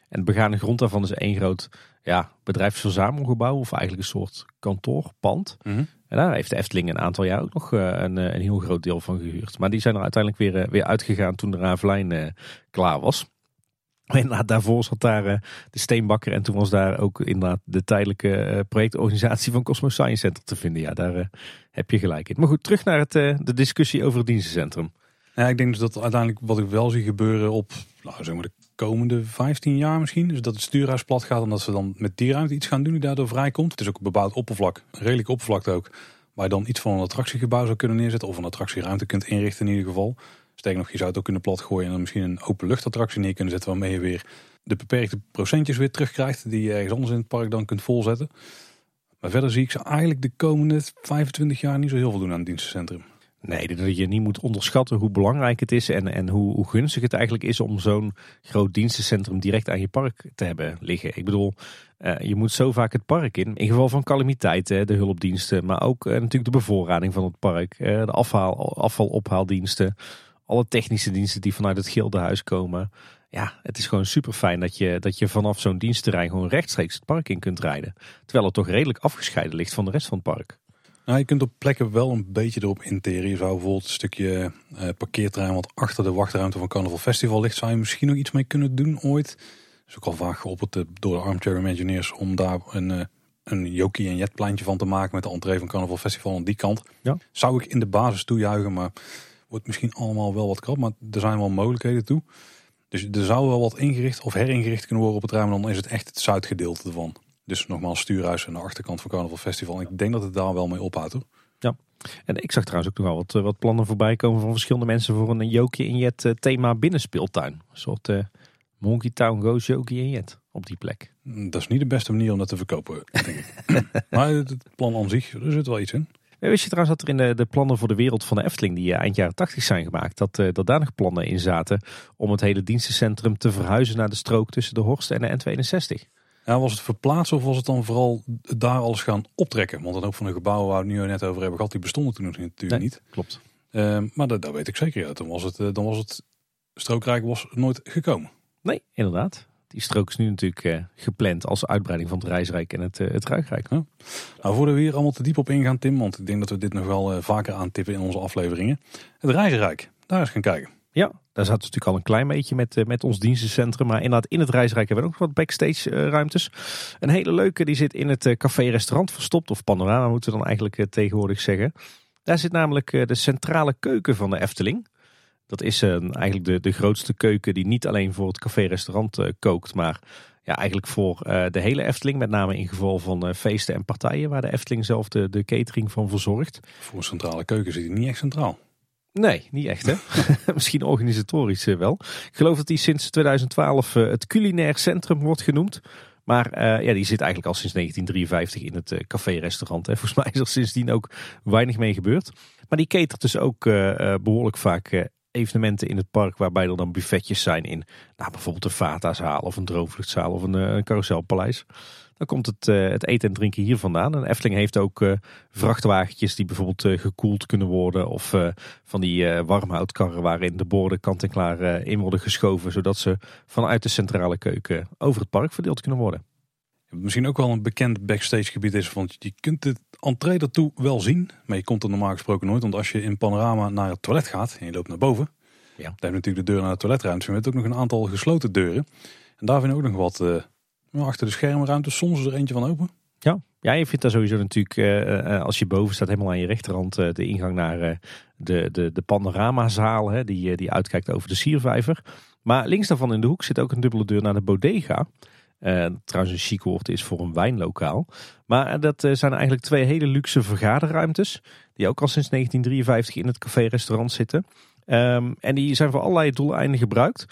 En de begane grond daarvan is één groot ja, bedrijfsverzamelgebouw of eigenlijk een soort kantoorpand. Mhm. En daar heeft de Efteling een aantal jaar ook nog eh, een, eh, een heel groot deel van gehuurd. Maar die zijn er uiteindelijk weer, weer uitgegaan toen de Ravelijn klaar was. Inderdaad, daarvoor zat daar eh, de Steenbakker en toen was daar ook inderdaad de tijdelijke eh, projectorganisatie van Cosmo Science Center te vinden. Ja, daar eh, heb je gelijk in. Maar goed, terug naar het, de discussie over het dienstencentrum. Ja, ik denk dus dat uiteindelijk wat ik wel zie gebeuren op nou, zeg maar de komende 15 jaar misschien, is dat het stuurhuis plat gaat en dat ze dan met die ruimte iets gaan doen die daardoor vrijkomt. Het is ook een bebouwd oppervlak, redelijk oppervlakte ook, waar je dan iets van een attractiegebouw zou kunnen neerzetten of een attractieruimte kunt inrichten in ieder geval. Sterker nog, je zou het ook kunnen platgooien en dan misschien een openluchtattractie neer kunnen zetten waarmee je weer de beperkte procentjes weer terugkrijgt die je ergens anders in het park dan kunt volzetten. Maar verder zie ik ze eigenlijk de komende 25 jaar niet zo heel veel doen aan het dienstencentrum. Nee, dat je niet moet onderschatten hoe belangrijk het is en, en hoe, hoe gunstig het eigenlijk is om zo'n groot dienstencentrum direct aan je park te hebben liggen. Ik bedoel, eh, je moet zo vaak het park in. In geval van calamiteiten, de hulpdiensten, maar ook eh, natuurlijk de bevoorrading van het park, eh, de afhaal, afvalophaaldiensten, alle technische diensten die vanuit het Gildenhuis komen. Ja, het is gewoon super fijn dat je, dat je vanaf zo'n dienstterrein gewoon rechtstreeks het park in kunt rijden. Terwijl het toch redelijk afgescheiden ligt van de rest van het park. Nou, je kunt op plekken wel een beetje erop interen. Je zou bijvoorbeeld een stukje eh, parkeerterrein wat achter de wachtruimte van Carnival Festival ligt, zou je misschien nog iets mee kunnen doen ooit. Dat is ook al vaak geopperd eh, door de Armchair Imagineers om daar een, eh, een Jokie en Jetpleintje van te maken met de entree van Carnival Festival aan die kant. Ja. Zou ik in de basis toejuichen, maar wordt misschien allemaal wel wat krap. Maar er zijn wel mogelijkheden toe. Dus er zou wel wat ingericht of heringericht kunnen worden op het ruim. Dan is het echt het zuidgedeelte ervan. Dus nogmaals stuurhuis aan de achterkant van Carnival Festival. Ik denk dat het daar wel mee ophoudt hoor. En ik zag trouwens ook nog wel wat, eh, wat plannen voorbij komen van verschillende mensen voor een Jokie in Jet eh, thema binnenspeeltuin. Een soort eh, Monkey Town Goes Jokie in Jet op die plek. Dat is niet de beste manier om dat te verkopen. Denk ik. maar het plan aan zich, er zit wel iets in. Eh, Wist je trouwens dat er in de, de plannen voor de wereld van de Efteling, die eh, eind jaren 80 zijn gemaakt, dat, eh, dat daar nog plannen in zaten om het hele dienstencentrum te verhuizen naar de strook tussen de Horst en de N62? Ja, was het verplaatsen of was het dan vooral daar alles gaan optrekken? Want een hoop van de gebouwen waar we het nu net over hebben gehad, die bestonden toen natuurlijk Nee. niet. Klopt. Eh, maar dat, dat weet ik zeker. Ja. Dan was het, dan was het strookrijk was nooit gekomen. Nee, inderdaad. Die strook is nu natuurlijk eh, gepland als uitbreiding van het Reisrijk en het, eh, het Ruigrijk. Nou, voordat we hier allemaal te diep op ingaan, Tim, want ik denk dat we dit nog wel eh, vaker aantippen in onze afleveringen. Het Reizenrijk, daar eens gaan kijken. Ja, daar daar zat natuurlijk al een klein beetje met, met ons dienstencentrum. Maar inderdaad, in het reisrijk hebben we ook wat backstage ruimtes. Een hele leuke, die zit in het café-restaurant verstopt. Of panorama moeten we dan eigenlijk tegenwoordig zeggen. Daar zit namelijk de centrale keuken van de Efteling. Dat is eigenlijk de, de grootste keuken die niet alleen voor het café-restaurant kookt, maar ja, eigenlijk voor de hele Efteling. Met name in geval van feesten en partijen waar de Efteling zelf de, de catering van verzorgt. Voor een centrale keuken zit hij niet echt centraal. Nee, niet echt hè. Misschien organisatorisch eh, wel. Ik geloof dat die sinds 2012 eh, het culinair centrum wordt genoemd. Maar uh, ja, die zit eigenlijk al sinds 1953 in het café-restaurant. Volgens mij is er sindsdien ook weinig mee gebeurd. Maar die catert dus ook behoorlijk vaak evenementen in het park waarbij er dan buffetjes zijn in nou, bijvoorbeeld een Vatazaal of een droomvluchtzaal of een, een carouselpaleis. Dan komt het, uh, het eten en drinken hier vandaan. En Efteling heeft ook uh, vrachtwagentjes die bijvoorbeeld gekoeld kunnen worden. Of van die warmhoutkarren waarin de borden kant en klaar in worden geschoven. Zodat ze vanuit de centrale keuken over het park verdeeld kunnen worden. Misschien ook wel een bekend backstage gebied is. Want je kunt het entree daartoe wel zien. Maar je komt er normaal gesproken nooit. Want als je in Panorama naar het toilet gaat en je loopt naar boven. Ja. Dan heb je natuurlijk de deur naar de toiletruimte. Maar je hebt ook nog een aantal gesloten deuren. En daar vind je ook nog wat achter de schermruimte soms is er eentje van open. Ja, ja je vindt daar sowieso natuurlijk, uh, als je boven staat, helemaal aan je rechterhand uh, de ingang naar de, de, de panoramazaal, hè, die, die uitkijkt over de siervijver. Maar links daarvan in de hoek zit ook een dubbele deur naar de bodega. Trouwens een chic woord is voor een wijnlokaal. Maar dat zijn eigenlijk twee hele luxe vergaderruimtes. Die ook al sinds 1953 in het café-restaurant zitten. Um, en die zijn voor allerlei doeleinden gebruikt.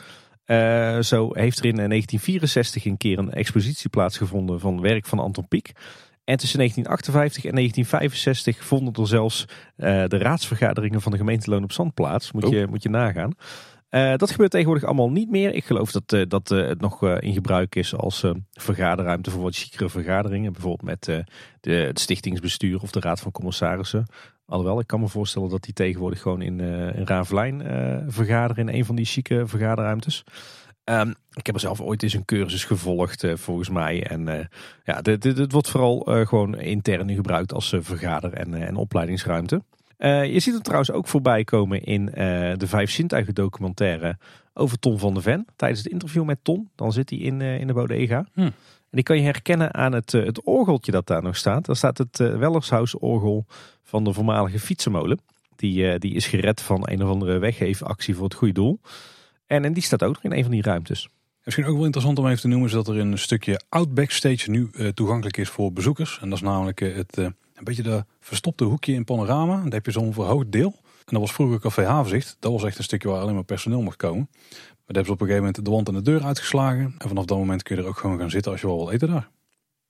Uh, zo heeft er in 1964 een keer een expositie plaatsgevonden van werk van Anton Pieck. En tussen 1958 en 1965 vonden er zelfs de raadsvergaderingen van de gemeente Loon op Zand plaats. Moet, je, oh. moet je nagaan. Uh, dat gebeurt tegenwoordig allemaal niet meer. Ik geloof dat, dat het nog in gebruik is als vergaderruimte voor wat chicere vergaderingen. Bijvoorbeeld met de, het stichtingsbestuur of de raad van commissarissen. Alhoewel, ik kan me voorstellen dat die tegenwoordig gewoon in, uh, in vergaderen in een van die chique vergaderruimtes. Um, ik heb er zelf ooit eens een cursus gevolgd, volgens mij. En ja, dit, wordt vooral gewoon intern gebruikt als vergader- en, en opleidingsruimte. Je ziet het trouwens ook voorbij komen in de Vijf Zintuigen documentaire over Tom van der Ven. Tijdens het interview met Tom, dan zit hij in, in de bodega. Hm. En die kan je herkennen aan het, het orgeltje dat daar nog staat. Daar staat het Wellershuis orgel van de voormalige fietsenmolen. Die, die is gered van een of andere weggeefactie voor het goede doel. En, en die staat ook nog in een van die ruimtes. Misschien ook wel interessant om even te noemen is dat er een stukje Outbackstage nu uh, toegankelijk is voor bezoekers. En dat is namelijk uh, het, een beetje de verstopte hoekje in Panorama. Daar heb je zo'n verhoogd deel. En dat was vroeger Café Havenzicht. Dat was echt een stukje waar alleen maar personeel mocht komen. Maar daar hebben ze op een gegeven moment de wand en de deur uitgeslagen. En vanaf dat moment kun je er ook gewoon gaan zitten als je wel wil eten daar.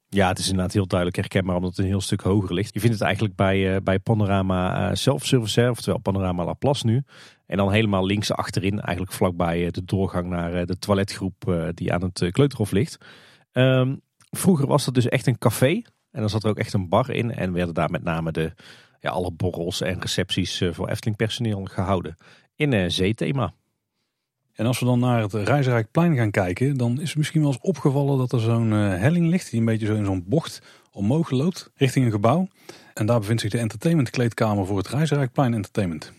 Ja, het is inderdaad heel duidelijk herkenbaar omdat het een heel stuk hoger ligt. Je vindt het eigenlijk bij, uh, bij Panorama Self-Service, oftewel Panorama Laplace nu. En dan helemaal links achterin, eigenlijk vlakbij uh, de doorgang naar de toiletgroep die aan het Kleuterhof ligt. Um, vroeger was dat dus echt een café. En dan zat er ook echt een bar in. En werden daar met name de, ja, alle borrels en recepties voor Efteling personeel gehouden. In zeethema. En als we dan naar het Reisrijkplein gaan kijken, dan is het misschien wel eens opgevallen dat er zo'n uh, helling ligt die een beetje zo in zo'n bocht omhoog loopt richting een gebouw. En daar bevindt zich de entertainmentkleedkamer voor het Reisrijkplein Entertainment.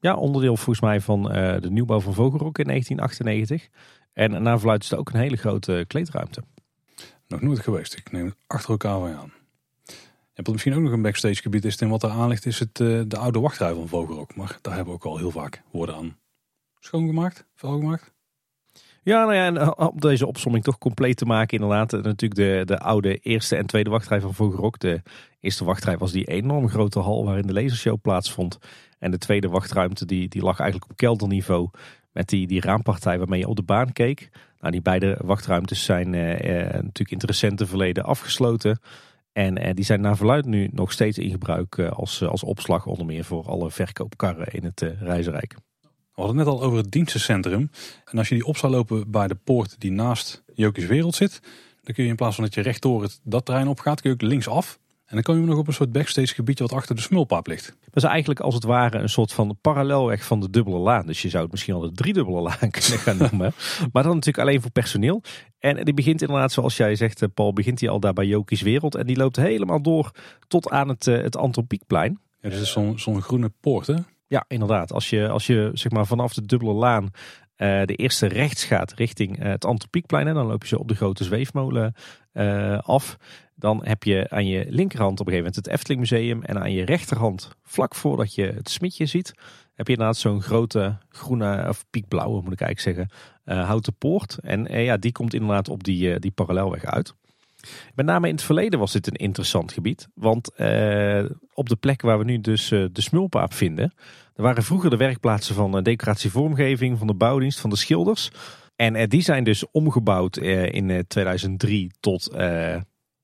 Ja, onderdeel volgens mij van uh, de nieuwbouw van Vogelrok in 1998. En naar verluidt het ook een hele grote kleedruimte. Nog nooit geweest, ik neem het achter elkaar aan. Je hebt misschien ook nog een backstage gebied is en wat er aan ligt is het, uh, de oude wachtrij van Vogelrok. Maar daar hebben we ook al heel vaak woorden aan schoongemaakt, vuilgemaakt? Ja, nou ja, en eh, om deze opsomming toch compleet te maken, inderdaad. Eh, natuurlijk de, de oude eerste en tweede wachtrij van Vogelrok. De eerste wachtrij was die enorm grote hal waarin de lasershow plaatsvond. En de tweede wachtruimte die, die lag eigenlijk op kelderniveau. Met die, die raampartij waarmee je op de baan keek. Nou, die beide wachtruimtes zijn eh, eh natuurlijk in het recente verleden afgesloten. En eh, die zijn naar verluid nu nog steeds in gebruik als, als opslag, onder meer voor alle verkoopkarren in het Reizenrijk. We hadden het net al over het dienstencentrum. En als je die op zou lopen bij de poort die naast Jokies Wereld zit, dan kun je in plaats van dat je rechtdoor het, dat terrein op gaat, kun je ook linksaf. En dan kom je nog op een soort backstage gebiedje wat achter de smulpaap ligt. Dat is eigenlijk als het ware een soort van parallelweg van de dubbele laan. Dus je zou het misschien al de driedubbele laan kunnen gaan noemen. maar dan natuurlijk alleen voor personeel. En die begint inderdaad, zoals jij zegt, eh, Paul, begint hij al daar bij Jokies Wereld. En die loopt helemaal door tot aan het, eh, het Antropiekplein. Ja, dus is zo'n zo'n groene poort hè? Ja, inderdaad. Als je, als je zeg maar vanaf de dubbele laan uh, de eerste rechts gaat richting uh, het Antropiekplein, en dan loop je zo op de grote zweefmolen uh, af. Dan heb je aan je linkerhand op een gegeven moment het Efteling Museum. En aan je rechterhand, vlak voordat je het smitje ziet, heb je inderdaad zo'n grote groene, of piekblauwe moet ik eigenlijk zeggen, houten poort. En ja, die komt inderdaad op die, die parallelweg uit. Met name in het verleden was dit een interessant gebied. Want eh, op de plek waar we nu dus de smulpaap vinden, er waren vroeger de werkplaatsen van decoratievormgeving, van de bouwdienst, van de schilders. En die zijn dus omgebouwd in 2003 tot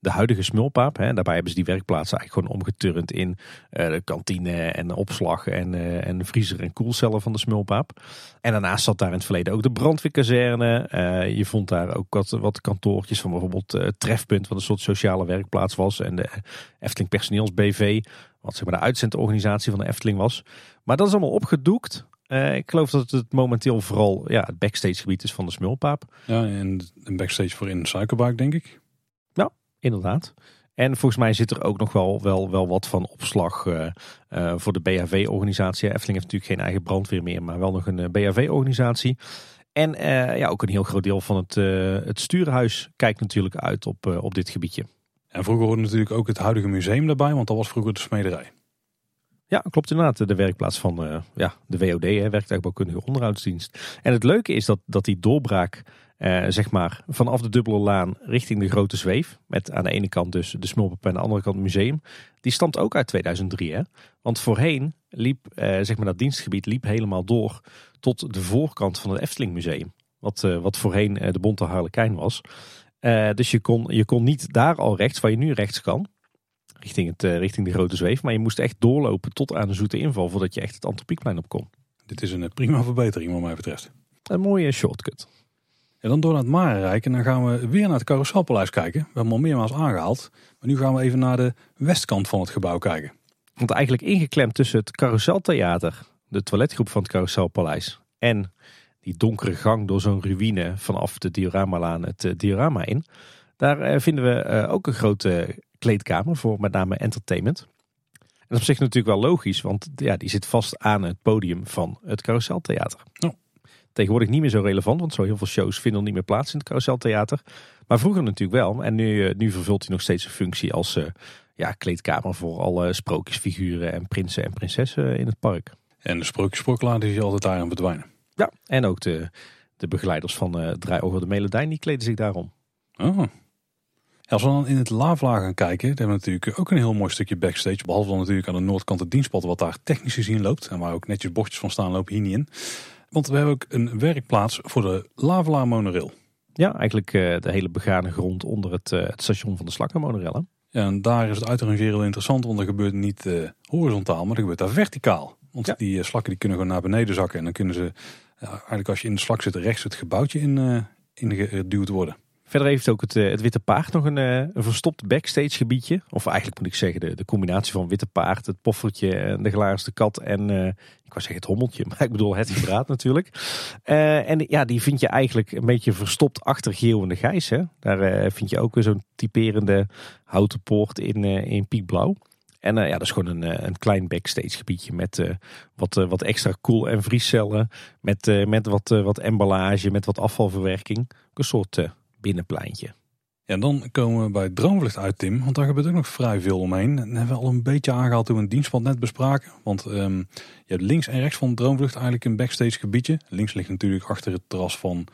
de huidige smulpaap. Hè, daarbij hebben ze die werkplaatsen eigenlijk gewoon omgeturnd in uh, de kantine en opslag en, uh, en vriezer en koelcellen van de smulpaap. En daarnaast zat daar in het verleden ook de brandweerkazerne. Uh, je vond daar ook wat, wat kantoortjes van bijvoorbeeld Trefpunt, wat een soort sociale werkplaats was. En de Efteling Personeels BV, wat zeg maar de uitzendorganisatie van de Efteling was. Maar dat is allemaal opgedoekt. ik geloof dat het momenteel vooral ja, het backstage gebied is van de smulpaap. Ja, en een backstage voor in suikerbuik denk ik. Inderdaad. En volgens mij zit er ook nog wel, wel, wel wat van opslag uh, uh, voor de BHV-organisatie. Efteling heeft natuurlijk geen eigen brandweer meer, maar wel nog een uh, eh, BHV-organisatie. En ja, ook een heel groot deel van het, het stuurhuis kijkt natuurlijk uit op, op dit gebiedje. En vroeger hoorde natuurlijk ook het huidige museum daarbij, want dat was vroeger de smederij. Ja, klopt inderdaad. De werkplaats van ja, de WOD, hè, Werktuigbouwkundige Onderhoudsdienst. En het leuke is dat, dat die doorbraak uh, zeg maar vanaf de dubbele laan richting de grote zweef. Met aan de ene kant dus de Smulpap en aan de andere kant het museum. Die stamt ook uit 2003. Hè? Want voorheen liep uh, zeg maar dat dienstgebied liep helemaal door tot de voorkant van het Efteling Museum. Wat, uh, wat voorheen de Bonte Harlekijn was. dus je kon, je kon niet daar al rechts, waar je nu rechts kan. Richting, het, richting de grote zweef. Maar je moest echt doorlopen tot aan de zoete inval voordat je echt het Antropiekplein op kon. Dit is een prima verbetering wat mij betreft. Een mooie shortcut. En dan door naar het Marenrijk en dan gaan we weer naar het Carouselpaleis kijken. We hebben al meermaals aangehaald. Maar nu gaan we even naar de westkant van het gebouw kijken. Want eigenlijk ingeklemd tussen het Carouseltheater, de toiletgroep van het Carouselpaleis en die donkere gang door zo'n ruïne vanaf de Dioramalaan het uh, diorama in. Daar uh, vinden we uh, ook een grote kleedkamer voor met name entertainment. En dat is op zich natuurlijk wel logisch, want ja, die zit vast aan het podium van het Carouseltheater. Oh. Tegenwoordig niet meer zo relevant, want zo heel veel shows vinden niet meer plaats in het Carouseltheater. Maar vroeger natuurlijk wel. En nu, eh, nu vervult hij nog steeds een functie als uh, ja, kleedkamer voor alle sprookjesfiguren en prinsen en prinsessen in het park. En de sprookjesproklaar die is altijd daar aan verdwijnen. Ja, en ook de, de begeleiders van uh, Draai over de Melodijn, die kleden zich daarom. Oh. Als we dan in het Lavla gaan kijken, dan hebben we natuurlijk ook een heel mooi stukje backstage. Behalve dan natuurlijk aan de noordkant het dienstpad wat daar technisch gezien loopt. En waar ook netjes bochtjes van staan lopen hier niet in. Want we hebben ook een werkplaats voor de Lavela monorail. Ja, eigenlijk uh, de hele begane grond onder het, uh, het station van de Slakkenmonorail. Ja, en daar is het uitrangeren heel interessant, want er gebeurt niet uh, horizontaal, maar er gebeurt daar verticaal. Want die slakken die kunnen gewoon naar beneden zakken en dan kunnen ze, eigenlijk als je in de slak zit, rechts het gebouwtje in, in geduwd worden. Verder heeft ook het, eh, het Witte Paard nog een, eh, een verstopt backstage gebiedje. Of eigenlijk moet ik zeggen de, de combinatie van Witte Paard, het poffertje, en de glaarste kat en uh, ik wou zeggen het hommeltje, maar ik bedoel het hydraat natuurlijk. En ja, die vind je eigenlijk een beetje verstopt achter Geel en de Gijs. Daar vind je ook weer zo'n typerende houten poort in, in piekblauw. En ja, dat is gewoon een, een klein backstage gebiedje met wat, wat extra koel- en vriescellen. Met, met wat, wat emballage, met wat afvalverwerking. Een soort binnenpleintje. Ja, en dan komen we bij Droomvlucht uit, Tim. Want daar gebeurt ook nog vrij veel omheen. En hebben we al een beetje aangehaald toen we een dienstpad net bespraken. Want um, je hebt links en rechts van Droomvlucht eigenlijk een backstage gebiedje. Links ligt natuurlijk achter het terras van,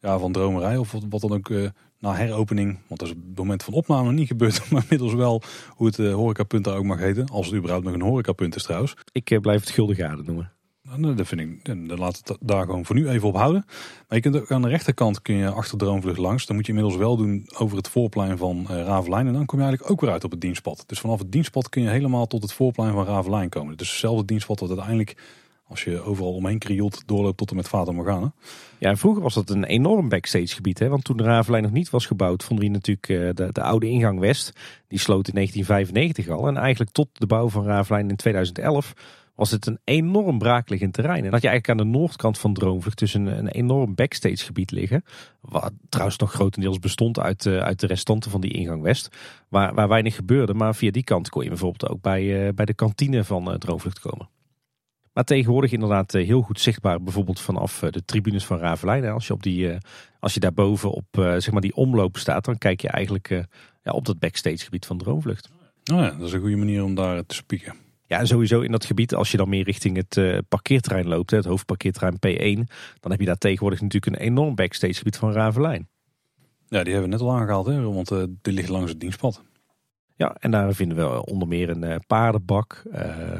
ja, van Dromerij. Of wat, dan ook uh, na heropening. Want dat is op het moment van opname niet gebeurd. Maar inmiddels wel hoe het uh, horecapunt daar ook mag heten. Als het überhaupt nog een horecapunt is trouwens. Ik uh, blijf het Gulden noemen. Nou, dat vind ik, dan laat het daar gewoon voor nu even op houden. Maar je kunt ook aan de rechterkant kun je achter Droomvlucht langs. Dan moet je inmiddels wel doen over het voorplein van uh. En dan kom je eigenlijk ook weer uit op het dienstpad. Dus vanaf het dienstpad kun je helemaal tot het voorplein van Ravelijn komen. Dus hetzelfde dienstpad dat uiteindelijk, als je overal omheen krioelt, doorloopt tot en met Fata Morgana. Ja, en vroeger was dat een enorm backstage gebied. Hè? Want toen de nog niet was gebouwd, vonden we natuurlijk de, de oude ingang West. Die sloot in 1995 al. En eigenlijk tot de bouw van Ravelijn in 2011 was het een enorm braakliggend terrein. En dat je eigenlijk aan de noordkant van Droomvlucht dus een, een enorm backstage gebied liggen. Wat trouwens nog grotendeels bestond uit, uh, uit de restanten van die ingang West. Waar, waar weinig gebeurde. Maar via die kant kon je bijvoorbeeld ook bij, uh, bij de kantine van uh, Droomvlucht komen. Maar tegenwoordig inderdaad heel goed zichtbaar, bijvoorbeeld vanaf de tribunes van Ravelijn. Als je, op die, als je daarboven op zeg maar die omloop staat, dan kijk je eigenlijk ja, op dat backstage gebied van Droomvlucht. Oh ja, dat is een goede manier om daar te spieken. Ja, sowieso in dat gebied, als je dan meer richting het uh, parkeerterrein loopt, het hoofdparkeerterrein P1, dan heb je daar tegenwoordig natuurlijk een enorm backstage gebied van Ravelijn. Ja, die hebben we net al aangehaald, hè? want uh, die ligt langs het dienstpad. Ja, en daar vinden we onder meer een uh, paardenbak,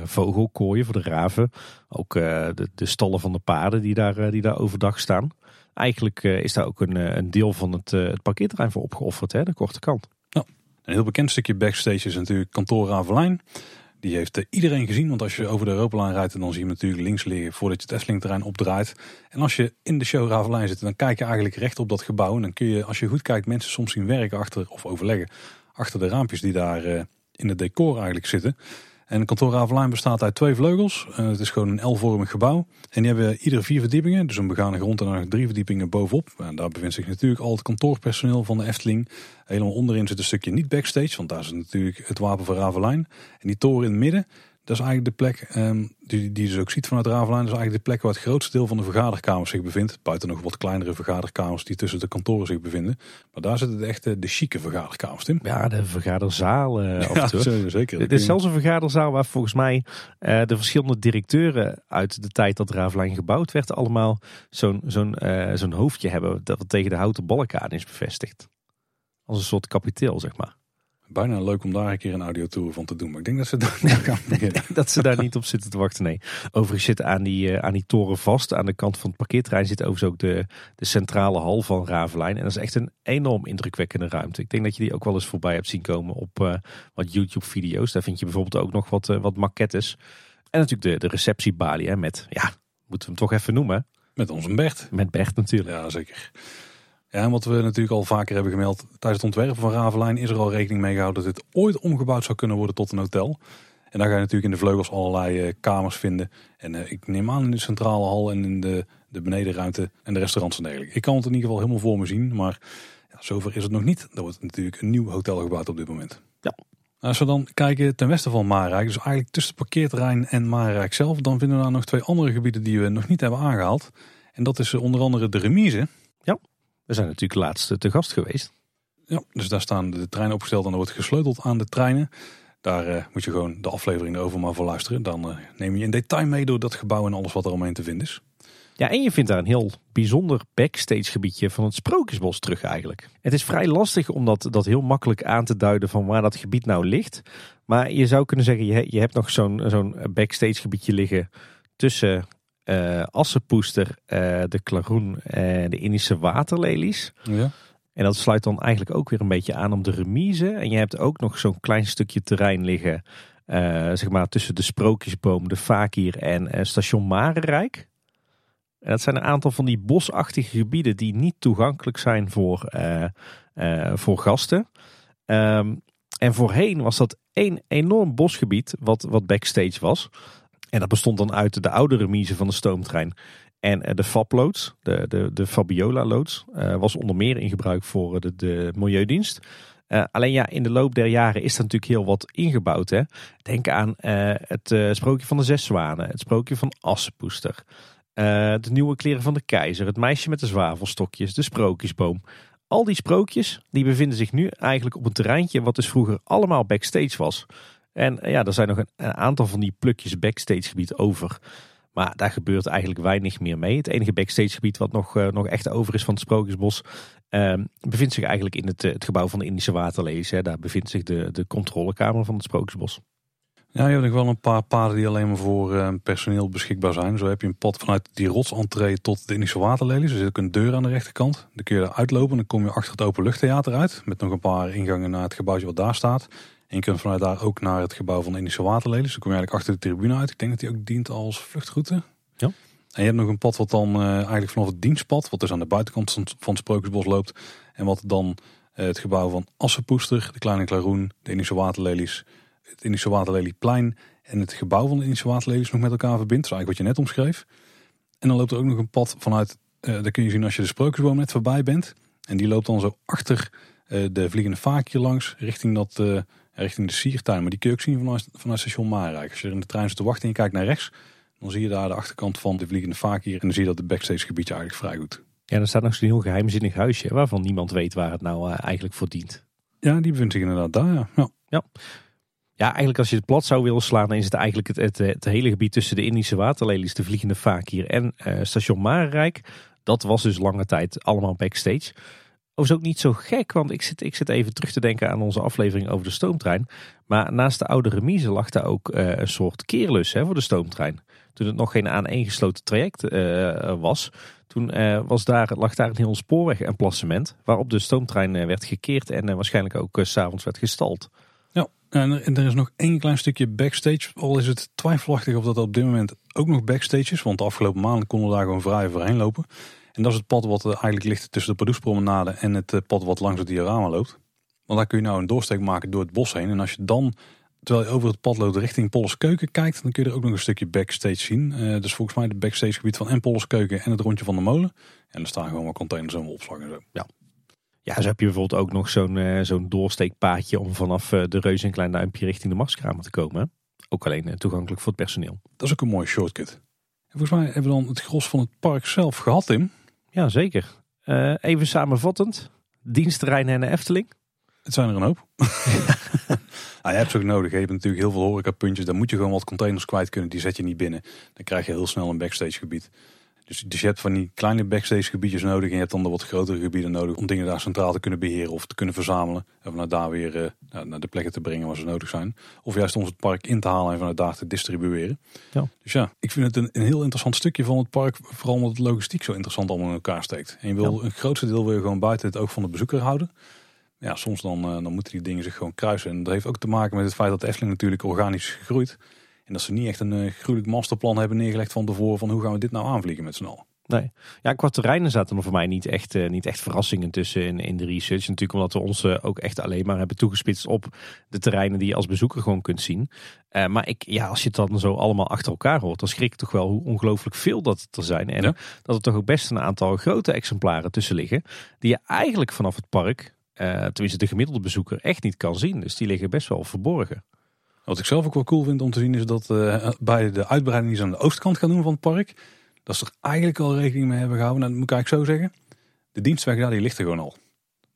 vogelkooien voor de raven. Ook de, de, stallen van de paarden die daar, die daar overdag staan. Eigenlijk is daar ook een, een deel van het, het parkeerterrein voor opgeofferd, hè, de korte kant. Ja, een heel bekend stukje backstage is natuurlijk kantoor Ravelijn. Die heeft eh, iedereen gezien, want als je over de Europalijn rijdt, dan zie je hem natuurlijk links liggen voordat je het Efteling-terrein opdraait. En als je in de show Ravelijn zit, dan kijk je eigenlijk recht op dat gebouw. En dan kun je, als je goed kijkt, mensen soms zien werken achter, of overleggen, achter de raampjes die daar uh, in het decor eigenlijk zitten. En kantoor Ravelijn bestaat uit twee vleugels. Uh, het is gewoon een L-vormig gebouw. En die hebben ieder vier verdiepingen. Dus een begane grond en dan drie verdiepingen bovenop. En daar bevindt zich natuurlijk al het kantoorpersoneel van de Efteling. Helemaal onderin zit een stukje niet backstage. Want daar is natuurlijk het wapen van Ravelijn. En die toren in het midden, dat is eigenlijk de plek um, die, die je dus ook ziet vanuit Ravelijn. Dat is eigenlijk de plek waar het grootste deel van de vergaderkamers zich bevindt. Buiten nog wat kleinere vergaderkamers die tussen de kantoren zich bevinden. Maar daar zitten de echte, de chique vergaderkamers, Tim. Ja, de vergaderzaal. Uh, ja, zeker. Het is zelfs een vergaderzaal waar volgens mij uh, de verschillende directeuren uit de tijd dat Ravelijn gebouwd werd allemaal zo'n zo'n uh, zo'n hoofdje hebben dat tegen de houten balken is bevestigd. Als een soort kapiteel, zeg maar. Bijna leuk om daar een keer een audiotour van te doen. Maar ik denk dat ze daar niet gaan dat ze daar niet op zitten te wachten. Nee. Overigens zit aan die, uh, aan die toren vast. Aan de kant van het parkeerterrein zit overigens ook de, de centrale hal van Ravelijn. En dat is echt een enorm indrukwekkende ruimte. Ik denk dat je die ook wel eens voorbij hebt zien komen op uh, wat YouTube video's. Daar vind je bijvoorbeeld ook nog wat, uh, wat maquettes. En natuurlijk de, de receptiebalie hè, met, ja, moeten we hem toch even noemen. Met onze Bert. Met Bert natuurlijk. Ja, zeker. Ja, en wat we natuurlijk al vaker hebben gemeld, tijdens het ontwerpen van Ravelijn is er al rekening mee gehouden dat dit ooit omgebouwd zou kunnen worden tot een hotel. En daar ga je natuurlijk in de vleugels allerlei uh, kamers vinden. En uh, ik neem aan in de centrale hal en in de, de benedenruimte en de restaurants en dergelijke. Ik kan het in ieder geval helemaal voor me zien, maar ja, zover is het nog niet. Er wordt natuurlijk een nieuw hotel gebouwd op dit moment. Ja. Als we dan kijken ten westen van Maarrijk, dus eigenlijk tussen het parkeerterrein en Maarrijk zelf, dan vinden we daar nog twee andere gebieden die we nog niet hebben aangehaald. En dat is onder andere de remise. We zijn natuurlijk laatst te gast geweest. Ja, dus daar staan de treinen opgesteld en er wordt gesleuteld aan de treinen. Daar uh, moet je gewoon de aflevering erover maar voor luisteren. Dan uh, neem je in detail mee door dat gebouw en alles wat er omheen te vinden is. Ja, en je vindt daar een heel bijzonder backstage gebiedje van het Sprookjesbos terug eigenlijk. Het is vrij lastig om dat, dat heel makkelijk aan te duiden van waar dat gebied nou ligt. Maar je zou kunnen zeggen, je, je hebt nog zo'n zo'n backstage gebiedje liggen tussen uh, Assenpoester, uh, de Klaroen en de Indische waterlelies. Ja. En dat sluit dan eigenlijk ook weer een beetje aan om de remise. En je hebt ook nog zo'n klein stukje terrein liggen, zeg maar tussen de Sprookjesboom, de Fakir en station Marenrijk. En dat zijn een aantal van die bosachtige gebieden die niet toegankelijk zijn voor, voor gasten. Um, en voorheen was dat één enorm bosgebied wat, wat backstage was. En dat bestond dan uit de oude remise van de stoomtrein. En eh, de FAB-loods, de, de, de Fabiola-loods, uh, was onder meer in gebruik voor de, de Milieudienst. Alleen ja, in de loop der jaren is er natuurlijk heel wat ingebouwd. Hè? Denk aan het sprookje van de zes zwanen, het sprookje van Assenpoester. de nieuwe kleren van de keizer, het meisje met de zwavelstokjes, de sprookjesboom. Al die sprookjes die bevinden zich nu eigenlijk op een terreintje wat dus vroeger allemaal backstage was. En eh, ja, er zijn nog een, aantal van die plukjes backstage gebied over. Maar daar gebeurt eigenlijk weinig meer mee. Het enige backstage gebied wat nog, uh, nog echt over is van het Sprookjesbos... Uh, bevindt zich eigenlijk in het, eh, het gebouw van de Indische Waterlees. Daar bevindt zich de, de controlekamer van het Sprookjesbos. Ja, je hebt nog wel een paar paden die alleen maar voor personeel beschikbaar zijn. Zo heb je een pad vanuit die rotsentree tot de Indische Waterlelies. Er zit ook een deur aan de rechterkant. Dan kun je er uitlopen en dan kom je achter het openluchttheater uit. Met nog een paar ingangen naar het gebouwtje wat daar staat. En je kunt vanuit daar ook naar het gebouw van de Indische Waterlelies. Dus dan kom je eigenlijk achter de tribune uit. Ik denk dat die ook dient als vluchtroute. Ja. En je hebt nog een pad wat dan uh, eigenlijk vanaf het dienstpad, wat dus aan de buitenkant van het Sprookjesbos loopt. En wat dan uh, het gebouw van Assenpoester, de Kleine Klaroen, de Indische Waterlelies, het Indische Waterlelieplein en het gebouw van de Indische Waterlelies nog met elkaar verbindt. Dat is eigenlijk wat je net omschreef. En dan loopt er ook nog een pad vanuit, uh, dat kun je zien als je de Sprookjesboom net voorbij bent. En die loopt dan zo achter de Vliegende Vaakje langs, richting dat richting de Siertuin. Maar die kun je ook zien vanuit, vanuit station Maarrijk. Als je er in de trein zit te wachten en je kijkt naar rechts, Dan zie je daar de achterkant van de Vliegende Fakir. En dan zie je dat de backstage gebiedje eigenlijk vrij goed. Ja, er staat nog zo'n heel geheimzinnig huisje waarvan niemand weet waar het nou eh, eigenlijk voor dient. Ja, die bevindt zich inderdaad daar, ja. ja. Ja. Ja, eigenlijk als je het plat zou willen slaan, dan is het eigenlijk het, het, het hele gebied tussen de Indische waterlelies, de Vliegende Fakir en eh, station Marenrijk. Dat was dus lange tijd allemaal backstage. Overigens ook niet zo gek, want ik zit, ik zit even terug te denken aan onze aflevering over de stoomtrein. Maar naast de oude remise lag daar ook eh, een soort keerlus hè, voor de stoomtrein. Toen het nog geen aaneengesloten traject eh, was, toen eh, was daar, lag daar een heel spoorweg en. Waarop de stoomtrein werd gekeerd en waarschijnlijk ook s s'avonds werd gestald. Ja, en er, en er is nog één klein stukje backstage. Al is het twijfelachtig of dat op dit moment ook nog backstage is. Want de afgelopen maanden konden we daar gewoon vrij overheen lopen. En dat is het pad wat eigenlijk ligt tussen de Pardoespromenade en het pad wat langs het diorama loopt. Want daar kun je nou een doorsteek maken door het bos heen. En als je dan, terwijl je over het pad loopt richting Polleskeuken kijkt, dan kun je er ook nog een stukje backstage zien. Uh, dus volgens mij het backstage gebied van en Polleskeuken en het rondje van de molen. En er staan gewoon wat containers en opslag en zo. Ja. Ja, zo heb je bijvoorbeeld ook nog zo'n uh, zo'n doorsteekpaadje om vanaf uh, de Reus en Klein Duimpje richting de Marskramer te komen. Ook alleen toegankelijk voor het personeel. Dat is ook een mooie shortcut. En volgens mij hebben we dan het gros van het park zelf gehad, Tim. Ja, zeker. Uh, even samenvattend. Dienstterreinen en de Efteling. Het zijn er een hoop. nou, je hebt ze ook nodig. Je hebt natuurlijk heel veel horecapuntjes. Daar moet je gewoon wat containers kwijt kunnen. Die zet je niet binnen. Dan krijg je heel snel een backstage gebied. Dus, dus je hebt van die kleine backstage gebiedjes nodig. En je hebt dan de wat grotere gebieden nodig. Om dingen daar centraal te kunnen beheren. Of te kunnen verzamelen. En vanuit daar weer uh, naar de plekken te brengen waar ze nodig zijn. Of juist ons het park in te halen en vanuit daar te distribueren. Ja. Dus ja, ik vind het een, een, heel interessant stukje van het park. Vooral omdat het logistiek zo interessant allemaal in elkaar steekt. En je wil, ja. een grootste deel wil je gewoon buiten het oog van de bezoeker houden. Ja, soms dan, uh, dan moeten die dingen zich gewoon kruisen. En dat heeft ook te maken met het feit dat de Efteling natuurlijk organisch is gegroeid. En dat ze niet echt een uh, gruwelijk masterplan hebben neergelegd van tevoren van hoe gaan we dit nou aanvliegen met z'n allen. Nee. Ja, qua terreinen zaten er voor mij niet echt, uh, niet echt verrassingen tussen in, in de research. Natuurlijk omdat we ons uh, ook echt alleen maar hebben toegespitst op de terreinen die je als bezoeker gewoon kunt zien. Uh, maar ik, ja, als je het dan zo allemaal achter elkaar hoort, dan schrik ik toch wel hoe ongelooflijk veel dat er zijn. En ja. dat er toch ook best een aantal grote exemplaren tussen liggen. Die je eigenlijk vanaf het park, tenminste de gemiddelde bezoeker, echt niet kan zien. Dus die liggen best wel verborgen. Wat ik zelf ook wel cool vind om te zien is dat bij de uitbreiding die ze aan de oostkant gaan doen van het park dat ze er eigenlijk al rekening mee hebben gehouden. Nou, dat moet ik eigenlijk zo zeggen. De dienstweg daar, die ligt er gewoon al.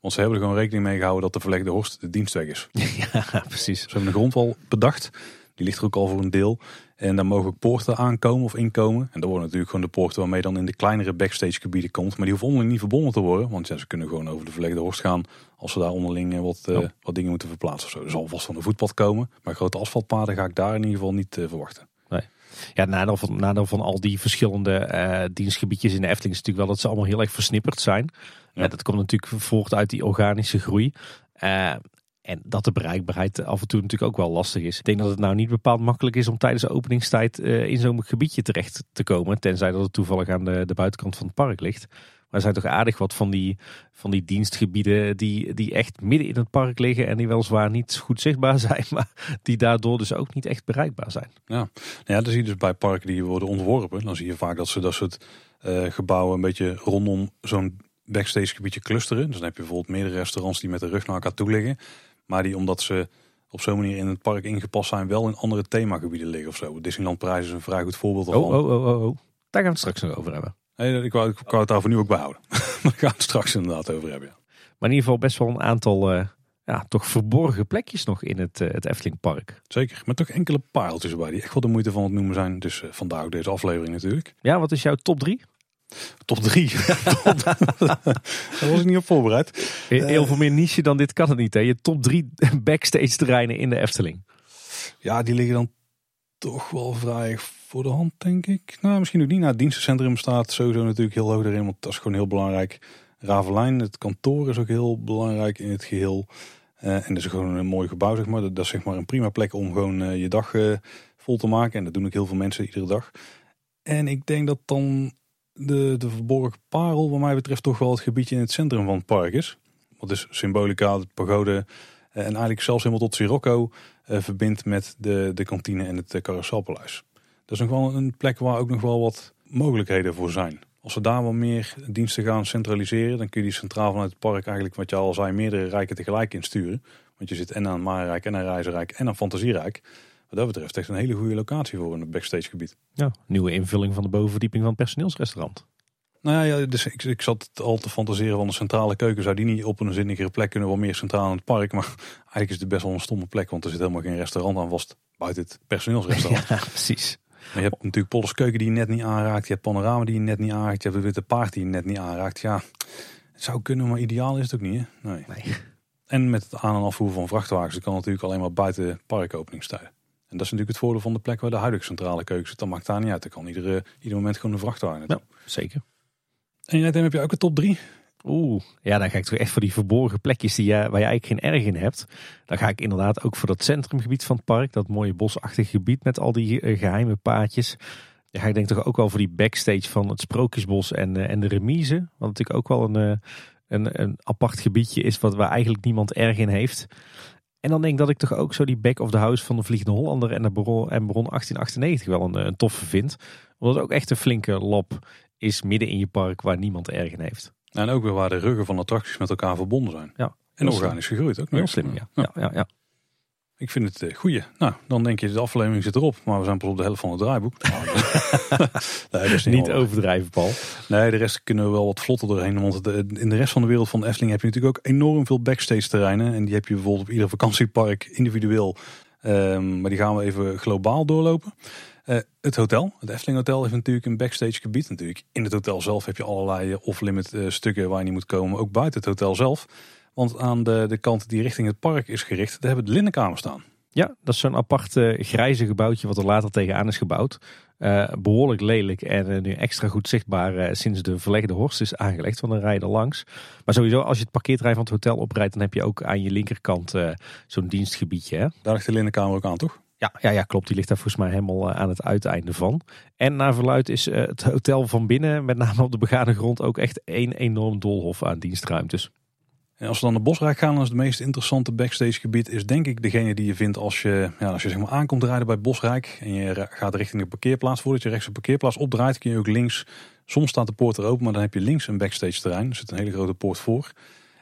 Want ze hebben er gewoon rekening mee gehouden dat de verlegde horst de dienstweg is. Ja, precies. Ze hebben de grondwal bedacht. Die ligt er ook al voor een deel. En daar mogen poorten aankomen of inkomen. En dat worden natuurlijk gewoon de poorten waarmee dan in de kleinere backstage gebieden komt. Maar die hoeven onderling niet verbonden te worden. Want ja, ze kunnen gewoon over de verlegde horst gaan als ze daar onderling wat, uh, ja. wat dingen moeten verplaatsen. Of zo. Er zal vast van de voetpad komen. Maar grote asfaltpaden ga ik daar in ieder geval niet uh, verwachten. Nee. Ja, het nadeel van, nadeel van al die verschillende uh, dienstgebiedjes in de Efteling is natuurlijk wel dat ze allemaal heel erg versnipperd zijn. Ja. Uh, dat komt natuurlijk voort uit die organische groei. Uh, en dat de bereikbaarheid af en toe natuurlijk ook wel lastig is. Ik denk dat het nou niet bepaald makkelijk is om tijdens de openingstijd in zo'n gebiedje terecht te komen. Tenzij dat het toevallig aan de, de buitenkant van het park ligt. Maar er zijn toch aardig wat van die, van die dienstgebieden die, die echt midden in het park liggen. En die weliswaar niet goed zichtbaar zijn. Maar die daardoor dus ook niet echt bereikbaar zijn. Ja, nou ja dan zie je dus bij parken die worden ontworpen. Dan zie je vaak dat ze dat soort uh, gebouwen een beetje rondom zo'n backstage gebiedje clusteren. Dus dan heb je bijvoorbeeld meerdere restaurants die met de rug naar elkaar toe liggen. Maar die omdat ze op zo'n manier in het park ingepast zijn, wel in andere themagebieden liggen of zo. Disneyland Prijs is een vrij goed voorbeeld ervan. Oh, oh, oh, oh, oh. Daar gaan we het straks nog over hebben. Nee, ik wou, ik wou het daarvoor nu ook behouden. maar daar gaan we het straks inderdaad over hebben. Ja. Maar in ieder geval best wel een aantal uh, ja, toch verborgen plekjes nog in het, uh, het Eftelingpark. Zeker, met toch enkle pareltjes erbij die echt wel de moeite van het noemen zijn. Dus uh, vandaar ook deze aflevering natuurlijk. Ja, wat is jouw top 3? Top 3? Daar was ik niet op voorbereid. Heel veel meer niche dan dit kan het niet. Hè? Je top 3 backstage terreinen in de Efteling. Ja, die liggen dan toch wel vrij voor de hand, denk ik. Nou, misschien ook niet. Nou, het dienstencentrum staat sowieso natuurlijk heel hoog erin, want dat is gewoon heel belangrijk. Ravelijn, het kantoor is ook heel belangrijk in het geheel. Uh, en dat is gewoon een mooi gebouw, zeg maar. Dat, is zeg maar een prima plek om gewoon uh, je dag uh, vol te maken. En dat doen ook heel veel mensen iedere dag. En ik denk dat dan de, de verborgen parel, wat mij betreft, toch wel het gebiedje in het centrum van het park is. Wat is symbolica, het pagode en eigenlijk zelfs helemaal tot Sirocco verbindt met de, de kantine en het carouselpaleis. Dat is nog wel een plek waar ook nog wel wat mogelijkheden voor zijn. Als we daar wat meer diensten gaan centraliseren, dan kun je die centraal vanuit het park eigenlijk, wat je al zei, meerdere rijken tegelijk insturen. Want je zit en aan Marenrijk en aan Reizenrijk en aan Fantasierijk. Wat dat betreft echt een hele goede locatie voor een backstage gebied. Ja, nieuwe invulling van de bovenverdieping van het personeelsrestaurant. Nou ja, dus ik, ik zat al te fantaseren van de centrale keuken. Zou die niet op een zinnigere plek kunnen, wel meer centraal in het park. Maar eigenlijk is het best wel een stomme plek, want er zit helemaal geen restaurant aan vast buiten het personeelsrestaurant. Ja, precies. Maar je hebt natuurlijk Pollers Keuken die je net niet aanraakt. Je hebt Panorama die je net niet aanraakt. Je hebt de Witte Paard die je net niet aanraakt. Ja, het zou kunnen, maar ideaal is het ook niet. Hè? Nee. Nee. En met het aan- en afvoer van vrachtwagens, dat kan natuurlijk alleen maar buiten parkopeningstijden. En dat is natuurlijk het voordeel van de plek waar de huidige centrale keuken zit. Dat maakt daar niet uit. Dan kan iedere, ieder moment gewoon een vrachtwagen naartoe. Ja, zeker. En jij heb je ook een top 3? Oeh, ja, dan ga ik toch echt voor die verborgen plekjes die, je- waar je eigenlijk geen erg in hebt. Dan ga ik inderdaad ook voor dat centrumgebied van het park. Dat mooie bosachtige gebied met al die eh, geheime paadjes. Dan ga ik denk toch ook wel voor die backstage van het Sprookjesbos en, eh, en de remise. Wat natuurlijk ook wel een, eh, een, een apart gebiedje is wat, waar eigenlijk niemand erg in heeft. En dan denk ik dat ik toch ook zo die back of the house van de Vliegende Hollander en de Baron, en Baron 1898 wel een, eh, een toffe vind. Omdat het ook echt een flinke lab is midden in je park waar niemand erg in heeft. En ook weer waar de ruggen van attracties met elkaar verbonden zijn. Ja, En organisch gegroeid ook. Heel slim, ja. ja, ja, ja. Ik vind het uh, goeie. Nou, dan denk je de aflevering zit erop. Maar we zijn pas op de helft van het draaiboek. nee, dat is niet, overdrijven, Paul. Nee, de rest kunnen we wel wat vlotter doorheen. Want de- in de rest van de wereld van de Efteling heb je natuurlijk ook enorm veel backstage terreinen. En die heb je bijvoorbeeld op ieder vakantiepark individueel. Ehm, maar die gaan we even globaal doorlopen. Eh, het hotel, het Efteling Hotel, heeft natuurlijk een backstage gebied. Natuurlijk in het hotel zelf heb je allerlei eh, off-limit eh, stukken waar je niet moet komen. Ook buiten het hotel zelf. Want aan de, de kant die richting het park is gericht, daar hebben we de linnenkamer staan. Ja, dat is zo'n apart eh, grijze gebouwtje wat er later tegenaan is gebouwd. Eh, behoorlijk lelijk en eh, nu extra goed zichtbaar sinds de verlegde horst is aangelegd. Want dan rij je er langs. Maar sowieso, als je het parkeerterrein van het hotel oprijdt, dan heb je ook aan je linkerkant zo'n dienstgebiedje. Hè? Daar ligt de linnenkamer ook aan, toch? Ja, ja, ja, klopt. Die ligt daar volgens mij helemaal aan het uiteinde van. En naar verluid is het hotel van binnen, met name op de begane grond, ook echt één enorm doolhof aan dienstruimtes. En als we dan naar Bosrijk gaan, dan is het meest interessante backstage gebied is denk ik degene die je vindt als je, ja, als je zeg maar aankomt rijden bij Bosrijk en je gaat richting de parkeerplaats. Voordat je rechts de parkeerplaats opdraait, kun je ook links, soms staat de poort er open, maar dan heb je links een backstage terrein. Er zit een hele grote poort voor.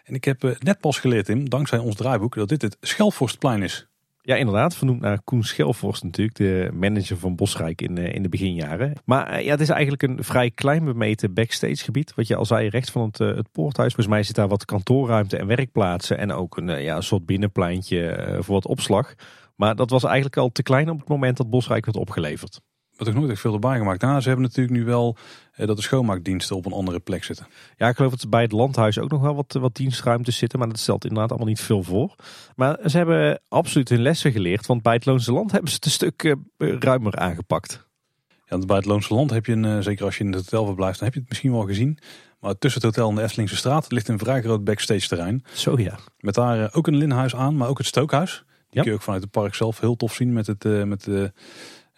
En ik heb eh, net pas geleerd, Tim, dankzij ons draaiboek, dat dit het Schelvorstplein is. Ja, inderdaad. Vernoemd naar Koen Schelvorst natuurlijk, de manager van Bosrijk in, eh, in de beginjaren. Maar eh, ja, het is eigenlijk een vrij klein bemeten backstage gebied. Wat je al zei, rechts van het, eh, het poorthuis. Volgens mij zit daar wat kantoorruimte en werkplaatsen. En ook een, ja, een soort binnenpleintje voor wat opslag. Maar dat was eigenlijk al te klein op het moment dat Bosrijk werd opgeleverd. Wat ik nooit echt veel erbij gemaakt. Nou, ze hebben natuurlijk nu wel eh, dat de schoonmaakdiensten op een andere plek zitten. Ja, ik geloof dat bij het landhuis ook nog wel wat, wat dienstruimtes zitten. Maar dat stelt inderdaad allemaal niet veel voor. Maar ze hebben absoluut hun lessen geleerd. Want bij het Loonse Land hebben ze het een stuk eh, ruimer aangepakt. Ja, want bij het Loonse Land heb je, een, eh, zeker als je in het hotel verblijft, dan heb je het misschien wel gezien. Maar tussen het hotel en de Eftelingse straat ligt een vrij groot backstage terrein. Zo ja. Met daar ook een linhuis aan, maar ook het stookhuis. Die Ja. kun je ook vanuit het park zelf heel tof zien met het, met,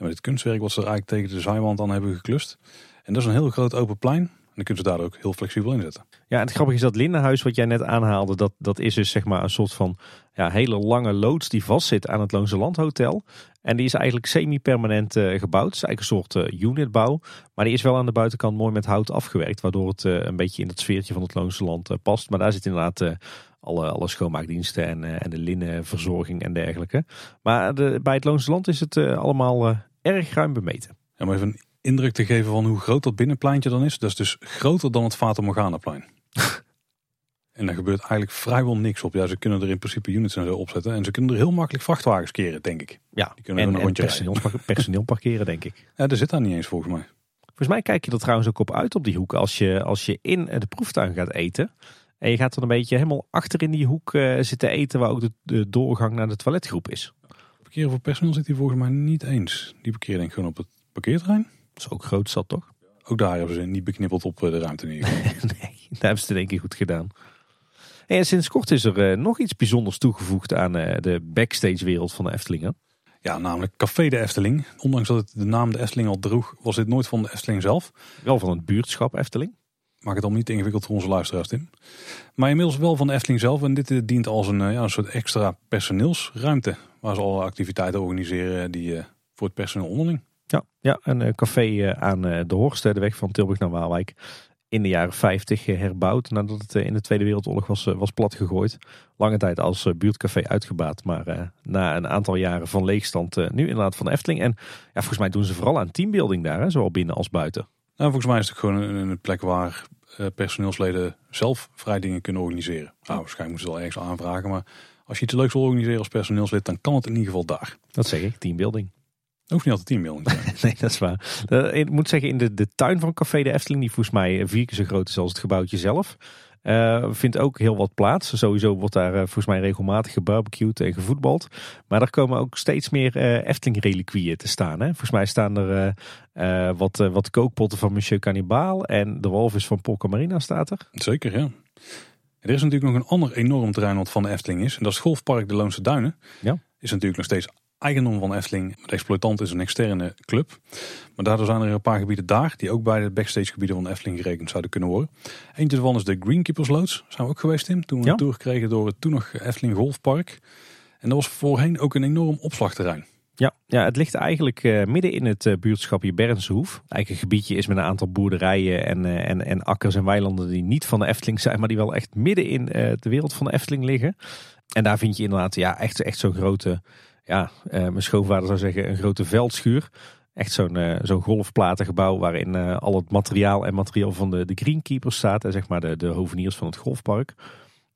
met het kunstwerk wat ze er eigenlijk tegen de zijwand aan hebben geklust. En dat is een heel groot open plein. En dan kunnen ze daar ook heel flexibel in zetten. Ja, en het grappige is dat Lindenhuis wat jij net aanhaalde, dat, dat is dus zeg maar een soort van ja, hele lange loods die vastzit aan het Loonse Land Hotel. En die is eigenlijk semi-permanent eh, gebouwd. Het is eigenlijk een soort eh, unitbouw. Maar die is wel aan de buitenkant mooi met hout afgewerkt. Waardoor het eh, een beetje in het sfeertje van het Loonse Land past. Maar daar zit inderdaad alle, schoonmaakdiensten en, en de linnenverzorging en dergelijke. Maar bij het Loonse Land is het allemaal erg ruim bemeten. Ja, maar even een indruk te geven van hoe groot dat binnenpleintje dan is. Dat is dus groter dan het Fata Morgana-plein. en daar gebeurt eigenlijk vrijwel niks op. Ja, ze kunnen er in principe units en zo opzetten. En ze kunnen er heel makkelijk vrachtwagens keren, denk ik. Ja, Die kunnen en, een en rondje personeel, personeel parkeren denk ik. Ja, daar zit daar niet eens volgens mij. Volgens mij kijk je er trouwens ook op uit op die hoek. Als je, als je in de proeftuin gaat eten. En je gaat dan een beetje helemaal achter in die hoek eh, zitten eten. Waar ook de, de doorgang naar de toiletgroep is. Parkeren voor personeel zit hier volgens mij niet eens. Die parkeren denk ik gewoon op het parkeerterrein. Dat is ook groot zat toch? Ook daar hebben ze niet beknippeld op eh, de ruimte in nee, daar hebben ze het denk ik goed gedaan. En sinds kort is er eh, nog iets bijzonders toegevoegd aan eh, de backstage wereld van de Eftelingen. Ja, namelijk Café de Efteling. Ondanks dat het de naam de Efteling al droeg, was dit nooit van de Efteling zelf. Wel van het buurtschap Efteling. Maak het allemaal niet ingewikkeld voor onze luisteraars, Tim. Maar inmiddels wel van Efteling zelf. En dit eh, dient als een, eh, ja, een soort extra personeelsruimte. Waar ze alle activiteiten organiseren die eh, voor het personeel onderling. Ja, ja een café aan de Horst, de van Tilburg naar Waalwijk. in de jaren 50 herbouwd nadat het in de Tweede Wereldoorlog was, was platgegooid. Lange tijd als buurtcafé uitgebaat, maar na een aantal jaren van leegstand nu inderdaad van Efteling. En ja, volgens mij doen ze vooral aan teambuilding daar, hè, zowel binnen als buiten. Nou, volgens mij is het gewoon een, een plek waar personeelsleden zelf vrij dingen kunnen organiseren. Nou, waarschijnlijk moeten ze wel ergens aanvragen, maar als je iets leuks wil organiseren als personeelslid, dan kan het in ieder geval daar. Dat zeg ik, teambuilding. Hoeft niet altijd teambuilding te zijn. nee, dat is waar. Uh, ik moet zeggen, in de, de tuin van Café de Efteling, die volgens mij vier keer zo groot is als het gebouwtje zelf, uh, vindt ook heel wat plaats. Sowieso wordt daar uh, volgens mij regelmatig gebarbecued en gevoetbald. Maar er komen ook steeds meer uh, Efteling-reliquieën te staan. Hè? Volgens mij staan er wat, wat kookpotten van Monsieur Cannibal en de walvis van Polka Marina staat er. Zeker, ja. Er is natuurlijk nog een ander enorm terrein wat van de Efteling is. En dat is Golfpark de Loonse Duinen. Ja. Is natuurlijk nog steeds eigendom van Efteling. De exploitant is een externe club. Maar daardoor zijn er een paar gebieden daar die ook bij de backstage gebieden van Efteling gerekend zouden kunnen worden. Eentje daarvan is de Greenkeepers Loods. Zijn we ook geweest Tim. Toen we ja. een tour kregen door het toen nog Efteling Golfpark. En dat was voorheen ook een enorm opslagterrein. Ja, ja, het ligt eigenlijk uh, midden in het uh, buurtschapje Bernshoef. Eigenlijk een gebiedje is met een aantal boerderijen en, uh, en, en akkers en weilanden die niet van de Efteling zijn, maar die wel echt midden in de wereld van de Efteling liggen. En daar vind je inderdaad ja, echt, echt zo'n grote, ja, mijn schoonvader zou zeggen, een grote veldschuur. Echt zo'n zo'n golfplatengebouw waarin al het materiaal en materiaal van de, de greenkeepers staat. En zeg maar de, de hoveniers van het golfpark.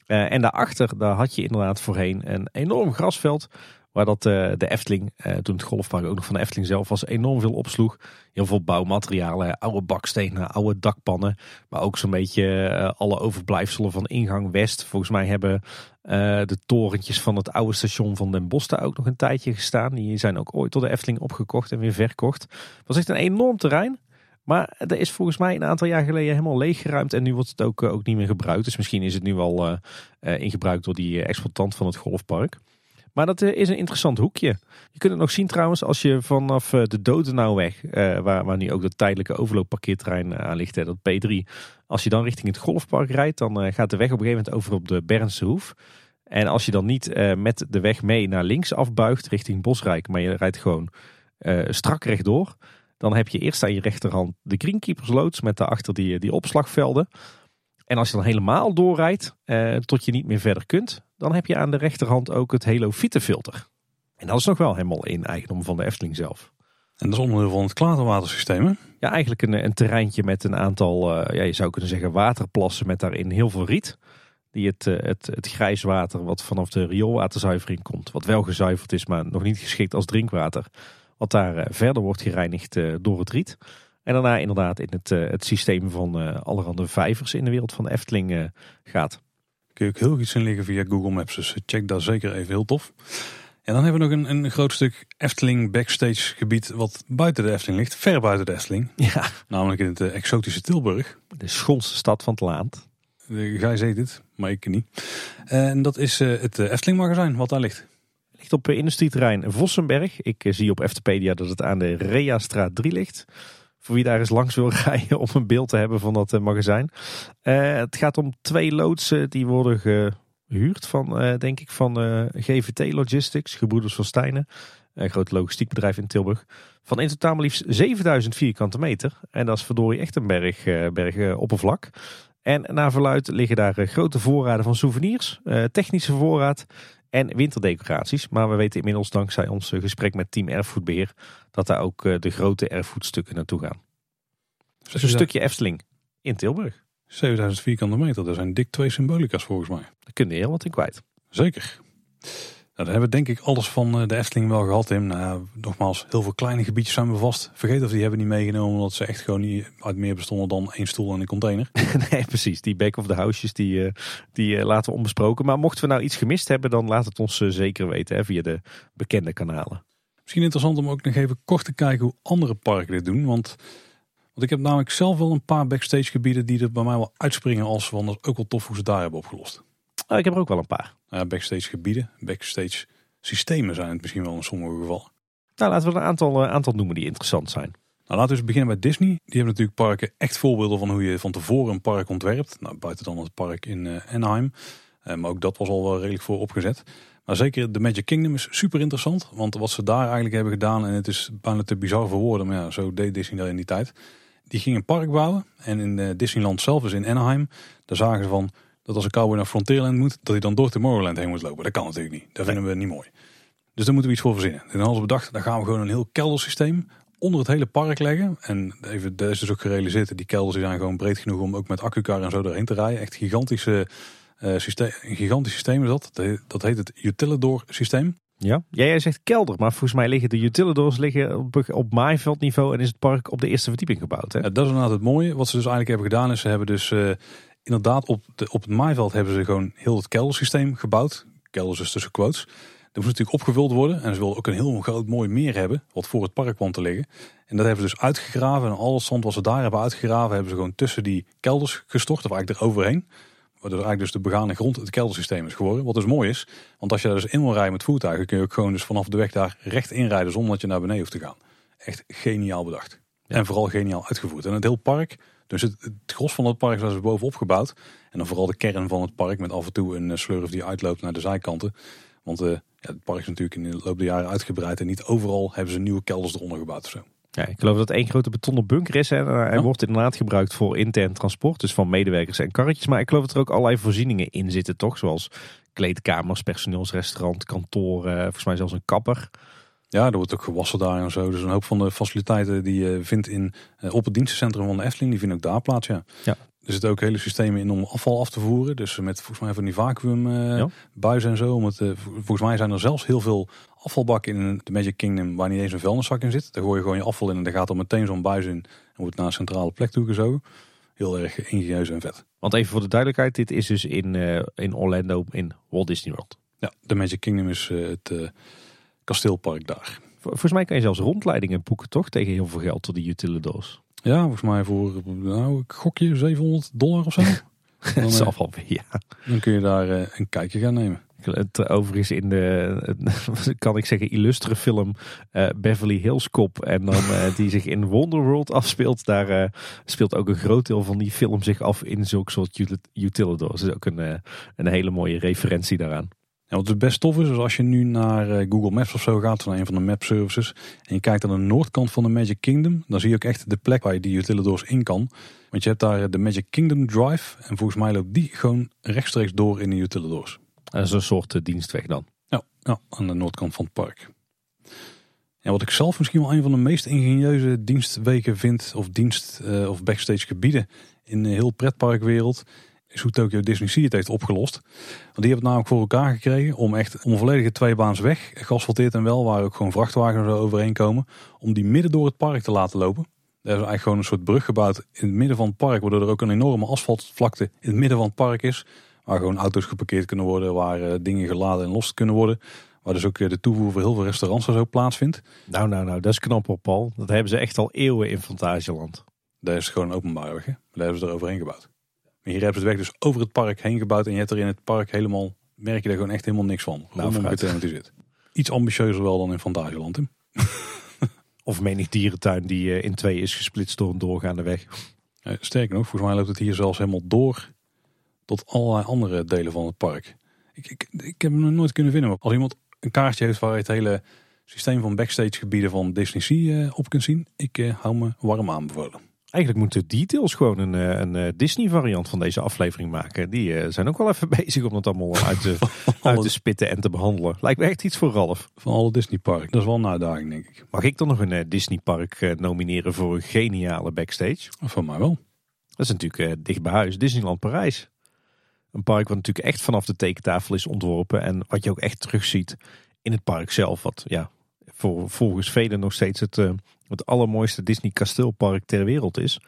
en daarachter, daar had je inderdaad voorheen een enorm grasveld Waar dat uh, de Efteling, uh, toen het golfpark ook nog van de Efteling zelf was, enorm veel opsloeg. Heel veel bouwmaterialen, oude bakstenen, oude dakpannen. Maar ook zo'n beetje uh, alle overblijfselen van ingang West. Volgens mij hebben de torentjes van het oude station van Den Bosch daar ook nog een tijdje gestaan. Die zijn ook ooit door de Efteling opgekocht en weer verkocht. Het was echt een enorm terrein. Maar er is volgens mij een aantal jaar geleden helemaal leeggeruimd. En nu wordt het ook, ook niet meer gebruikt. Dus misschien is het nu al ingebruikt door die exploitant van het golfpark. Maar dat eh, is een interessant hoekje. Je kunt het nog zien trouwens als je vanaf eh, de Dodenauweg, uh, waar, waar nu ook dat tijdelijke overloopparkeerterrein aan ligt, dat P3. Als je dan richting het golfpark rijdt, dan gaat de weg op een gegeven moment over op de Bernse Hoef. En als je dan niet met de weg mee naar links afbuigt richting Bosrijk, maar je rijdt gewoon strak rechtdoor. Dan heb je eerst aan je rechterhand de Greenkeepers loods met daarachter die, die opslagvelden. En als je dan helemaal doorrijdt tot je niet meer verder kunt, dan heb je aan de rechterhand ook het Halo filter. En dat is nog wel helemaal in eigendom van de Efteling zelf. En dat is onderdeel van het klaterwatersysteem hè? Ja, eigenlijk een, een terreintje met een aantal, uh, ja, je zou kunnen zeggen waterplassen met daarin heel veel riet. Die het, uh, het, het grijs water wat vanaf de rioolwaterzuivering komt, wat wel gezuiverd is, maar nog niet geschikt als drinkwater. Wat daar uh, verder wordt gereinigd door het riet. En daarna inderdaad in het, het systeem van allerhande vijvers in de wereld van de Efteling gaat kun je ook heel goed in liggen via Google Maps. Dus check daar zeker even heel tof. En dan hebben we nog een, een groot stuk Efteling backstage gebied wat buiten de Efteling ligt. Ver buiten de Efteling. Ja. Namelijk in het uh, exotische Tilburg. De schoonste stad van het land. Gij zegt het, maar ik niet. En dat is uh, het eh, Efteling magazijn wat daar ligt. Ligt op industrieterrein Vossenberg. Ik zie op Eftepedia dat het aan de Reastraat 3 ligt. Voor wie daar eens langs wil rijden om een beeld te hebben van dat eh, magazijn. Uh, het gaat om twee loodsen die worden gehuurd van, uh, denk ik, van GVT Logistics, Gebroeders van Stijnen. Een groot logistiekbedrijf in Tilburg. Van in totaal maar liefst 7000 vierkante meter. En dat is verdorie echt een berg, berg oppervlak. En naar verluid liggen daar grote voorraden van souvenirs, technische voorraad en winterdecoraties. Maar we weten inmiddels dankzij ons gesprek met Team Erfgoedbeheer dat daar ook eh, de grote erfgoedstukken naartoe gaan. Dus een stukje Efteling in Tilburg. 7000 vierkante meter, dat zijn dik twee symbolica's volgens mij. Daar kun je heel wat in kwijt. Zeker. Nou, dan hebben we denk ik alles van eh, de Efteling wel gehad, Tim. Nou, nogmaals, heel veel kleine gebiedjes zijn we vast. Vergeet of die hebben niet meegenomen, omdat ze echt gewoon niet uit meer bestonden dan één stoel en een container. nee, precies. Die back of the houses, die, uh, die uh, laten we onbesproken. Maar mochten we nou iets gemist hebben, dan laat het ons zeker weten hè, via de bekende kanalen. Misschien interessant om ook nog even kort te kijken hoe andere parken dit doen. Want, want ik heb namelijk zelf wel een paar backstage gebieden die er bij mij wel uitspringen als van dat ook wel tof hoe ze daar hebben opgelost. Oh, ik heb er ook wel een paar. Nou backstage gebieden, backstage systemen zijn het misschien wel in sommige gevallen. Nou, laten we een aantal, uh, aantal noemen die interessant zijn. Nou, laten we eens beginnen bij Disney. Die hebben natuurlijk parken echt voorbeelden van hoe je van tevoren een park ontwerpt. Nou, buiten dan het park in uh, Anaheim. Uh, maar ook dat was al wel redelijk voor opgezet. Maar zeker de Magic Kingdom is super interessant. Want wat ze daar eigenlijk hebben gedaan, en het is bijna te bizar voor woorden, maar ja, zo deed Disney daar in die tijd. Die Die ging een park bouwen. En in Disneyland zelf, dus in Anaheim, daar zagen ze van dat als een cowboy naar Frontierland moet, dat hij dan door Tomorrowland heen moet lopen. Dat kan natuurlijk niet. Dat vinden we niet mooi. Dus daar moeten we iets voor verzinnen. En dan hadden we bedacht, dan gaan we gewoon een heel keldersysteem onder het hele park leggen. En even, dat is dus ook gerealiseerd. Die kelders zijn gewoon breed genoeg om ook met accukar en zo doorheen te rijden. Echt gigantische, uh, systeem, een gigantisch systeem is dat. Dat heet het Utilidor systeem. Ja? ja, jij zegt kelder, maar volgens mij liggen de utilidors liggen op, op maaiveldniveau en is het park op de eerste verdieping gebouwd. Hè? Ja, dat is inderdaad het mooie. Wat ze dus eigenlijk hebben gedaan is, ze hebben dus uh, inderdaad op, de, op het maaiveld hebben ze gewoon heel het keldersysteem gebouwd. Kelders dus tussen quotes. Dat moest natuurlijk opgevuld worden en ze wilden ook een heel groot mooi meer hebben, wat voor het park kwam te liggen. En dat hebben ze dus uitgegraven en al het zand wat ze daar hebben uitgegraven, hebben ze gewoon tussen die kelders gestort, of eigenlijk eroverheen. Waardoor eigenlijk dus de begane grond het keldersysteem is geworden. Wat dus mooi is, want als je daar dus in wil rijden met voertuigen, kun je ook gewoon dus vanaf de weg daar recht inrijden zonder dat je naar beneden hoeft te gaan. Echt geniaal bedacht. En vooral geniaal uitgevoerd. En het heel park, dus het, het gros van het park is dus bovenop gebouwd. En dan vooral de kern van het park met af en toe een slurf die uitloopt naar de zijkanten. Want uh, ja, het park is natuurlijk in de loop der jaren uitgebreid. En niet overal hebben ze nieuwe kelders eronder gebouwd of zo. Ja, ik geloof dat één grote betonnen bunker is. En hij wordt inderdaad gebruikt voor intern transport. Dus van medewerkers en karretjes. Maar ik geloof dat er ook allerlei voorzieningen in zitten, toch? Zoals kleedkamers, personeelsrestaurant, kantoren. Volgens mij zelfs een kapper. Ja, er wordt ook gewassen daar en zo. Dus een hoop van de faciliteiten die je vindt in, eh, op het dienstencentrum van de Efteling, die vinden ook daar plaats. Ja. ja. Er zitten ook hele systemen in om afval af te voeren. Dus met volgens mij van die vacuümbuizen uh, en zo. Om het, uh, volgens mij zijn er zelfs heel veel afvalbakken in de Magic Kingdom waar niet eens een vuilniszak in zit. Daar gooi je gewoon je afval in en dan gaat er meteen zo'n buis in en wordt naar een centrale plek toegezogen. Heel erg ingenieus en vet. Want even voor de duidelijkheid, dit is dus in, uh, in Orlando in Walt Disney World. Ja, de Magic Kingdom is het kasteelpark daar. Volgens mij kan je zelfs rondleidingen boeken toch tegen heel veel geld door die utilidors. Ja, volgens mij voor, nou, ik gokje 700 dollar of zo. Dan, zal wel ja. Dan kun je daar uh, een kijkje gaan nemen. Het, overigens in de, kan ik zeggen, illustre film uh, Beverly Hills Cop. En dan uh, die zich in Wonderworld afspeelt. Daar speelt ook een groot deel van die film zich af in zulke soort utilidors. Dat is ook een, een hele mooie referentie daaraan. Ja, wat het best tof is, is als je nu naar eh, Google Maps of zo gaat, naar een van de map services, en je kijkt aan de noordkant van de Magic Kingdom, dan zie je ook echt de plek waar je die utilidors in kan. Want je hebt daar eh, de Magic Kingdom Drive, en volgens mij loopt die gewoon rechtstreeks door in de utilidors. Dat is een soort uh, dienstweg dan? Ja, ja, aan de noordkant van het park. Ja, wat ik zelf misschien wel een van de meest ingenieuze dienstweken vind, of dienst- uh, of backstage gebieden in de heel pretparkwereld, is hoe Tokyo Disney Sea het heeft opgelost. Want die hebben het namelijk voor elkaar gekregen om echt om een volledige tweebaans weg, geasfalteerd en wel, waar ook gewoon vrachtwagens overheen komen, om die midden door het park te laten lopen. Er is eigenlijk gewoon een soort brug gebouwd in het midden van het park, waardoor er ook een enorme asfaltvlakte in het midden van het park is. Waar gewoon auto's geparkeerd kunnen worden, waar uh, dingen geladen en los kunnen worden. Waar dus ook eh, de toevoer voor heel veel restaurants en zo plaatsvindt. Nou, nou, nou, dat is knap op Paul. Dat hebben ze echt al eeuwen in Fantasieland. Daar is gewoon openbaar weg, hè? daar hebben ze er overheen gebouwd hier hebben ze het weg dus over het park heen gebouwd. En je hebt er in het park helemaal, merk je er gewoon echt helemaal niks van. Nou, Rondom het zit. Iets ambitieuzer wel dan in Fantasieland. of menig dierentuin die eh, in twee is gesplitst door een doorgaande weg. Sterker nog, volgens mij loopt het hier zelfs helemaal door tot allerlei andere delen van het park. Ik, ik, ik heb hem nog nooit kunnen vinden. Als iemand een kaartje heeft waar je het hele systeem van backstage gebieden van Disney Sea uh, op kunt zien, ik uh, hou me warm aanbevolen. Eigenlijk moeten Details gewoon een, eh, een eh, Disney variant van deze aflevering maken. Die eh, zijn ook wel even bezig om dat allemaal uit te, uit te spitten en te behandelen. Lijkt me echt iets voor Ralf. Van alle Disney park. Dat is wel een uitdaging denk ik. Mag ik dan nog een Disney park nomineren voor een geniale backstage? Van mij wel. Dat is natuurlijk dicht bij huis. Disneyland Parijs. Een park wat natuurlijk echt vanaf de tekentafel is ontworpen. En wat je ook echt terugziet in het park zelf. Wat ja, voor, volgens velen nog steeds het, uh, het allermooiste Disney kasteelpark ter wereld is.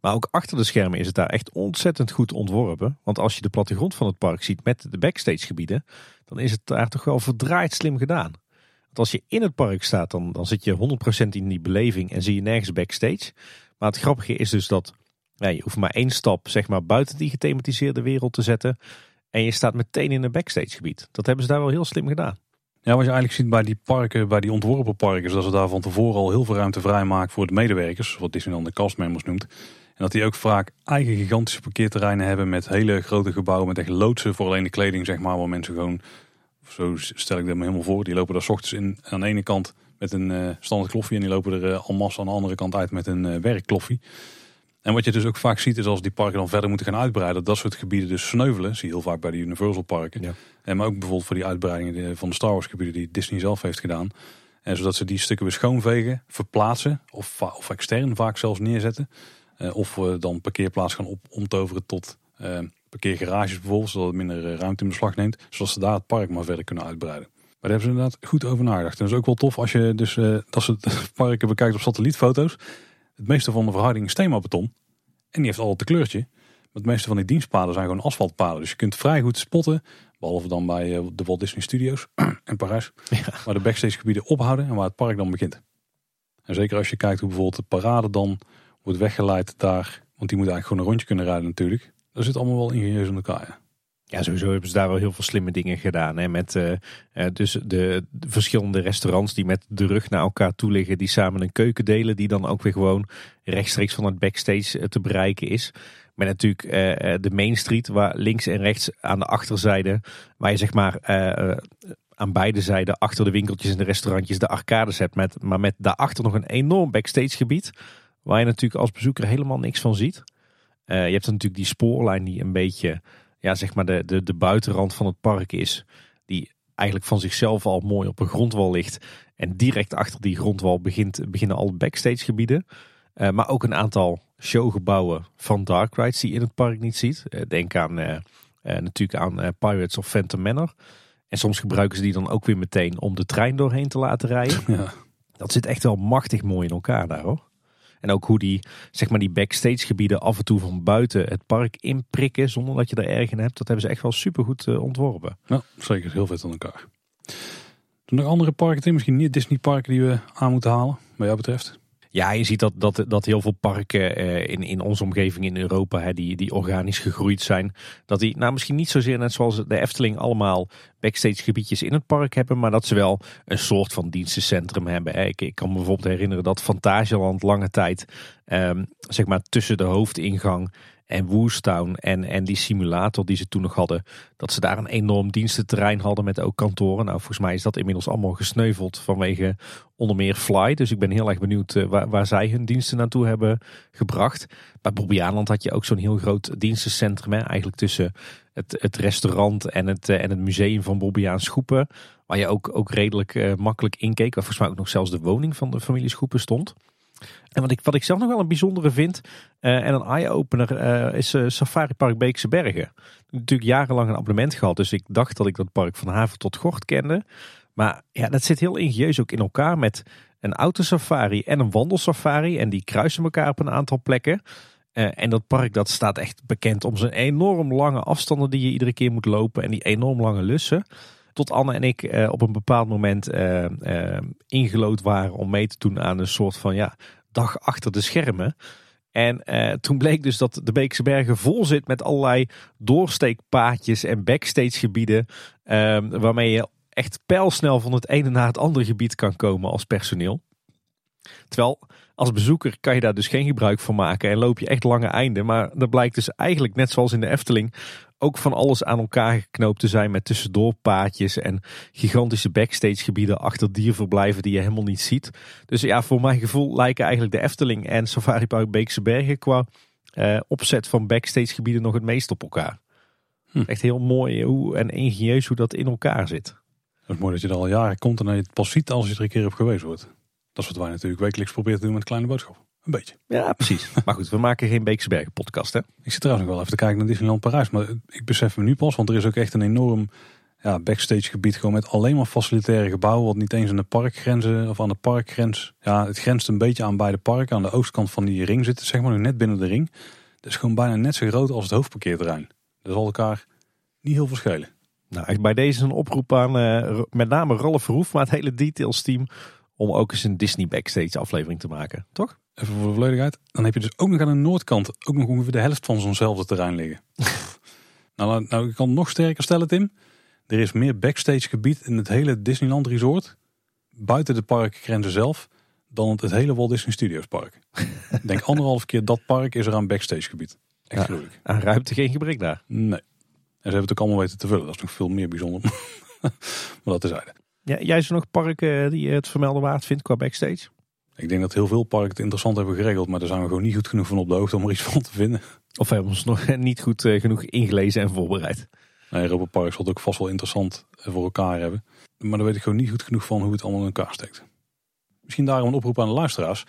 Maar ook achter de schermen is het daar echt ontzettend goed ontworpen. Want als je de plattegrond van het park ziet met de backstage gebieden, dan is het daar toch wel verdraaid slim gedaan. Want als je in het park staat, dan, dan zit je 100% in die beleving en zie je nergens backstage. Maar het grappige is dus dat je hoeft maar één stap zeg maar, buiten die gethematiseerde wereld te zetten. En je staat meteen in een backstage gebied. Dat hebben ze daar wel heel slim gedaan. Ja, wat je eigenlijk ziet bij die parken, bij die ontworpen parken, is dat ze daar van tevoren al heel veel ruimte vrijmaken voor de medewerkers, wat Disney dan de castmembers noemt. En dat die ook vaak eigen gigantische parkeerterreinen hebben met hele grote gebouwen met echt loodsen voor alleen de kleding, zeg maar, waar mensen gewoon, zo stel ik me helemaal voor, die lopen daar s ochtends in, aan de ene kant met een uh, standaard kloffie. En die lopen er uh, al massa aan de andere kant uit met een uh, werkkloffie. En wat je dus ook vaak ziet is als die parken dan verder moeten gaan uitbreiden. Dat soort gebieden dus sneuvelen. Zie je heel vaak bij de Universal parken. Ja. En maar ook bijvoorbeeld voor die uitbreidingen van de Star Wars gebieden die Disney zelf heeft gedaan. En zodat ze die stukken weer schoonvegen, verplaatsen of, of extern vaak zelfs neerzetten. of dan parkeerplaats gaan op, omtoveren tot parkeergarages bijvoorbeeld. Zodat het minder ruimte in beslag neemt. Zodat ze daar het park maar verder kunnen uitbreiden. Maar daar hebben ze inderdaad goed over nagedacht. En dat is ook wel tof als je dus dat ze het parken bekijkt op satellietfoto's. Het meeste van de verhouding is beton. En die heeft altijd een kleurtje. Maar het meeste van die dienstpaden zijn gewoon asfaltpaden. Dus je kunt vrij goed spotten. Behalve dan bij uh, de Walt Disney Studios in Parijs. Ja. Waar de backstage gebieden ophouden en waar het park dan begint. En zeker als je kijkt hoe bijvoorbeeld de parade dan wordt weggeleid daar. Want die moet eigenlijk gewoon een rondje kunnen rijden natuurlijk. Dat zit allemaal wel ingenieus in elkaar. Ja. Ja, sowieso hebben ze daar wel heel veel slimme dingen gedaan. Hè? Met uh, dus de, de, verschillende restaurants die met de rug naar elkaar toe liggen, die samen een keuken delen, die dan ook weer gewoon rechtstreeks van het backstage eh, te bereiken is. Met natuurlijk de Main Street, waar links en rechts aan de achterzijde, waar je zeg maar aan beide zijden achter de winkeltjes en de restaurantjes de arcades hebt. Met, maar met daarachter nog een enorm backstage gebied, waar je natuurlijk als bezoeker helemaal niks van ziet. je hebt dan natuurlijk die spoorlijn die een beetje ja, zeg maar de, de, de buitenrand van het park is. Die eigenlijk van zichzelf al mooi op een grondwal ligt. En direct achter die grondwal begint, beginnen alle backstage gebieden. Uh, maar ook een aantal showgebouwen van Dark Rides die je in het park niet ziet. Uh, denk aan uh, natuurlijk aan Pirates of Phantom Manor. En soms gebruiken ze die dan ook weer meteen om de trein doorheen te laten rijden. Ja. Dat zit echt wel machtig mooi in elkaar daar hoor. En ook hoe die, zeg maar, die backstage gebieden af en toe van buiten het park inprikken zonder dat je er erg in hebt. Dat hebben ze echt wel supergoed uh, ontworpen. Ja, zeker. Heel vet aan elkaar. Doen er andere parken? Misschien niet Disney parken die we aan moeten halen, wat jou betreft? Ja, je ziet dat, dat, dat heel veel parken uh, in, in onze omgeving in Europa, hè, die, die organisch gegroeid zijn, dat die nou misschien niet zozeer net zoals de Efteling allemaal backstage gebiedjes in het park hebben, maar dat ze wel een soort van dienstencentrum hebben. Ik, kan me bijvoorbeeld herinneren dat Fantasieland lange tijd, um, zeg maar tussen de hoofdingang en Woestown en, en die simulator die ze toen nog hadden, dat ze daar een enorm dienstenterrein hadden met ook kantoren. Nou, volgens mij is dat inmiddels allemaal gesneuveld vanwege onder meer Fly. Dus ik ben heel erg benieuwd eh, waar, waar zij hun diensten naartoe hebben gebracht. Bij Bobbejaanland had je ook zo'n heel groot dienstencentrum, hè, eigenlijk tussen het, het restaurant en het, eh, en het museum van Bobbejaans Schoepen. Waar je ook, ook redelijk uh, makkelijk inkeek, waar volgens mij ook nog zelfs de woning van de familie Schoepen stond. En wat ik, wat ik zelf nog wel een bijzondere vind uh, en een eye-opener uh, is uh, Safari Park Beekse Bergen. Natuurlijk jarenlang een abonnement gehad, dus ik dacht dat ik dat park van haven tot gort kende. Maar ja, dat zit heel ingenieus ook in elkaar met een autosafari en een wandelsafari. En die kruisen elkaar op een aantal plekken. en dat park dat staat echt bekend om zijn enorm lange afstanden die je iedere keer moet lopen. En die enorm lange lussen. Tot Anne en ik op een bepaald moment ingelood waren om mee te doen aan een soort van ja, dag achter de schermen. En uh, toen bleek dus dat de Beekse Bergen vol zit met allerlei doorsteekpaadjes en backstage gebieden. Uh, waarmee je echt pijlsnel van het ene naar het andere gebied kan komen als personeel. Terwijl als bezoeker kan je daar dus geen gebruik van maken en loop je echt lange einden. Maar dat blijkt dus eigenlijk net zoals in de Efteling ook van alles aan elkaar geknoopt te zijn met tussendoorpaadjes en gigantische backstage gebieden achter dierverblijven die je helemaal niet ziet. Dus ja, voor mijn gevoel lijken eigenlijk de Efteling en Safari Park Beekse Bergen qua uh, opzet van backstage gebieden nog het meest op elkaar. Hm. Echt heel mooi hoe, en ingenieus hoe dat in elkaar zit. Het is mooi dat je er al jaren komt en dat je het pas ziet als je er een keer op geweest wordt. Dat is wat wij natuurlijk wekelijks proberen te doen met Kleine Boodschap. Een beetje. Ja, precies. maar goed, we maken geen Beeksbergen podcast hè. Ik zit trouwens nog wel even te kijken naar Disneyland Parijs. Maar ik besef me nu pas, want er is ook echt een enorm ja, backstage gebied. Gewoon met alleen maar facilitaire gebouwen. Wat niet eens aan de parkgrenzen of aan de parkgrens. Ja, het grenst een beetje aan beide parken. Aan de oostkant van die ring zitten, zeg maar, net binnen de ring. Dat is gewoon bijna net zo groot als het hoofdparkeerterrein. Dat zal elkaar niet heel verschillen. Nou, bij deze een oproep aan uh, met name Ralf Verhoef, maar het hele details team om ook eens een Disney backstage aflevering te maken, toch? Even voor de volledigheid. Dan heb je dus ook nog aan de noordkant ook nog ongeveer de helft van zo'nzelfde terrein liggen. nou, nou, nou, ik kan het nog sterker stellen, Tim. Er is meer backstage gebied in het hele Disneyland Resort, buiten de parkgrenzen zelf, dan het hele Walt Disney Studios park. ik denk anderhalf keer dat park is er aan backstage gebied. Echt ja, Aan ruimte geen gebrek daar. Nee. En ze hebben het ook allemaal weten te vullen. Dat is nog veel meer bijzonder. maar dat is eigenlijk. Ja, jij is er nog parken die je het vermelden waard vindt qua backstage? Ik denk dat heel veel parken het interessant hebben geregeld, maar daar zijn we gewoon niet goed genoeg van op de hoogte om er iets van te vinden. Of hebben we ons nog niet goed genoeg ingelezen en voorbereid? Nee, Europa Park zal het ook vast wel interessant voor elkaar hebben. Maar daar weet ik gewoon niet goed genoeg van hoe het allemaal in elkaar steekt. Misschien daarom een oproep aan de luisteraars.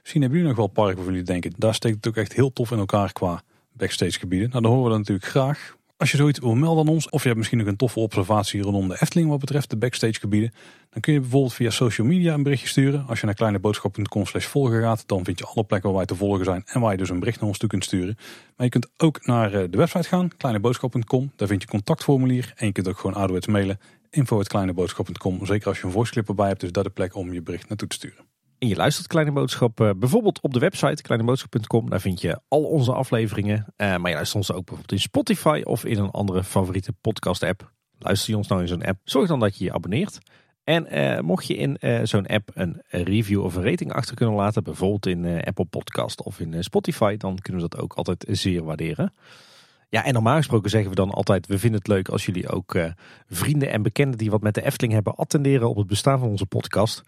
Misschien hebben jullie nog wel parken waarvan jullie denken, daar steekt het ook echt heel tof in elkaar qua backstage gebieden. Nou, dan horen we dat natuurlijk graag. Als je zoiets wil melden aan ons, of je hebt misschien nog een toffe observatie rondom de Efteling wat betreft de backstage gebieden, dan kun je bijvoorbeeld via social media een berichtje sturen. Als je naar kleineboodschap.com slash volgen gaat, dan vind je alle plekken waar wij te volgen zijn en waar je dus een bericht naar ons toe kunt sturen. Maar je kunt ook naar eh, de website gaan, kleineboodschap.com. Daar vind je contactformulier en je kunt ook gewoon ouderwets mailen info.kleineboodschap.com. Zeker als je een voice clip erbij hebt, dus dat de plek om je bericht naartoe te sturen. En je luistert Kleine Boodschap uh, bijvoorbeeld op de website kleineboodschap.com. Daar vind je al onze afleveringen. Uh, maar je luistert ons ook bijvoorbeeld in Spotify of in een andere favoriete podcast app. Luister je ons nou in zo'n app, zorg dan dat je je abonneert. En uh, mocht je in zo'n app een review of een rating achter kunnen laten, bijvoorbeeld in Apple Podcast of in Spotify, dan kunnen we dat ook altijd zeer waarderen. Ja, en normaal gesproken zeggen we dan altijd: we vinden het leuk als jullie ook vrienden en bekenden die wat met de Efteling hebben attenderen op het bestaan van onze podcast.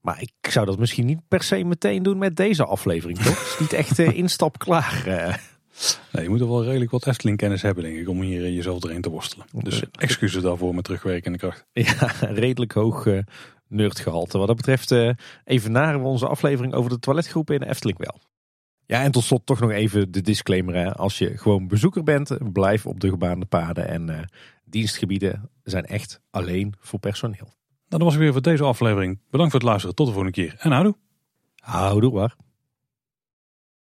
Maar ik zou dat misschien niet per se meteen doen met deze aflevering, toch? Het is niet echt instap klaar. Uh. Nee, je moet er wel redelijk wat Efteling kennis hebben, denk ik, om hier uh, jezelf erin te worstelen. Dus excuses daarvoor met terugwerkende kracht. Ja, redelijk hoog uh, nerdgehalte. Wat dat betreft evenaren we onze aflevering over de toiletgroepen in de Efteling wel. Ja, en tot slot toch nog even de disclaimer. Hè. Als je gewoon bezoeker bent, blijf op de gebaande paden. En dienstgebieden zijn echt alleen voor personeel. Nou, dat was het weer voor deze aflevering. Bedankt voor het luisteren. Tot de volgende keer. En houdoe. Houdoe waar.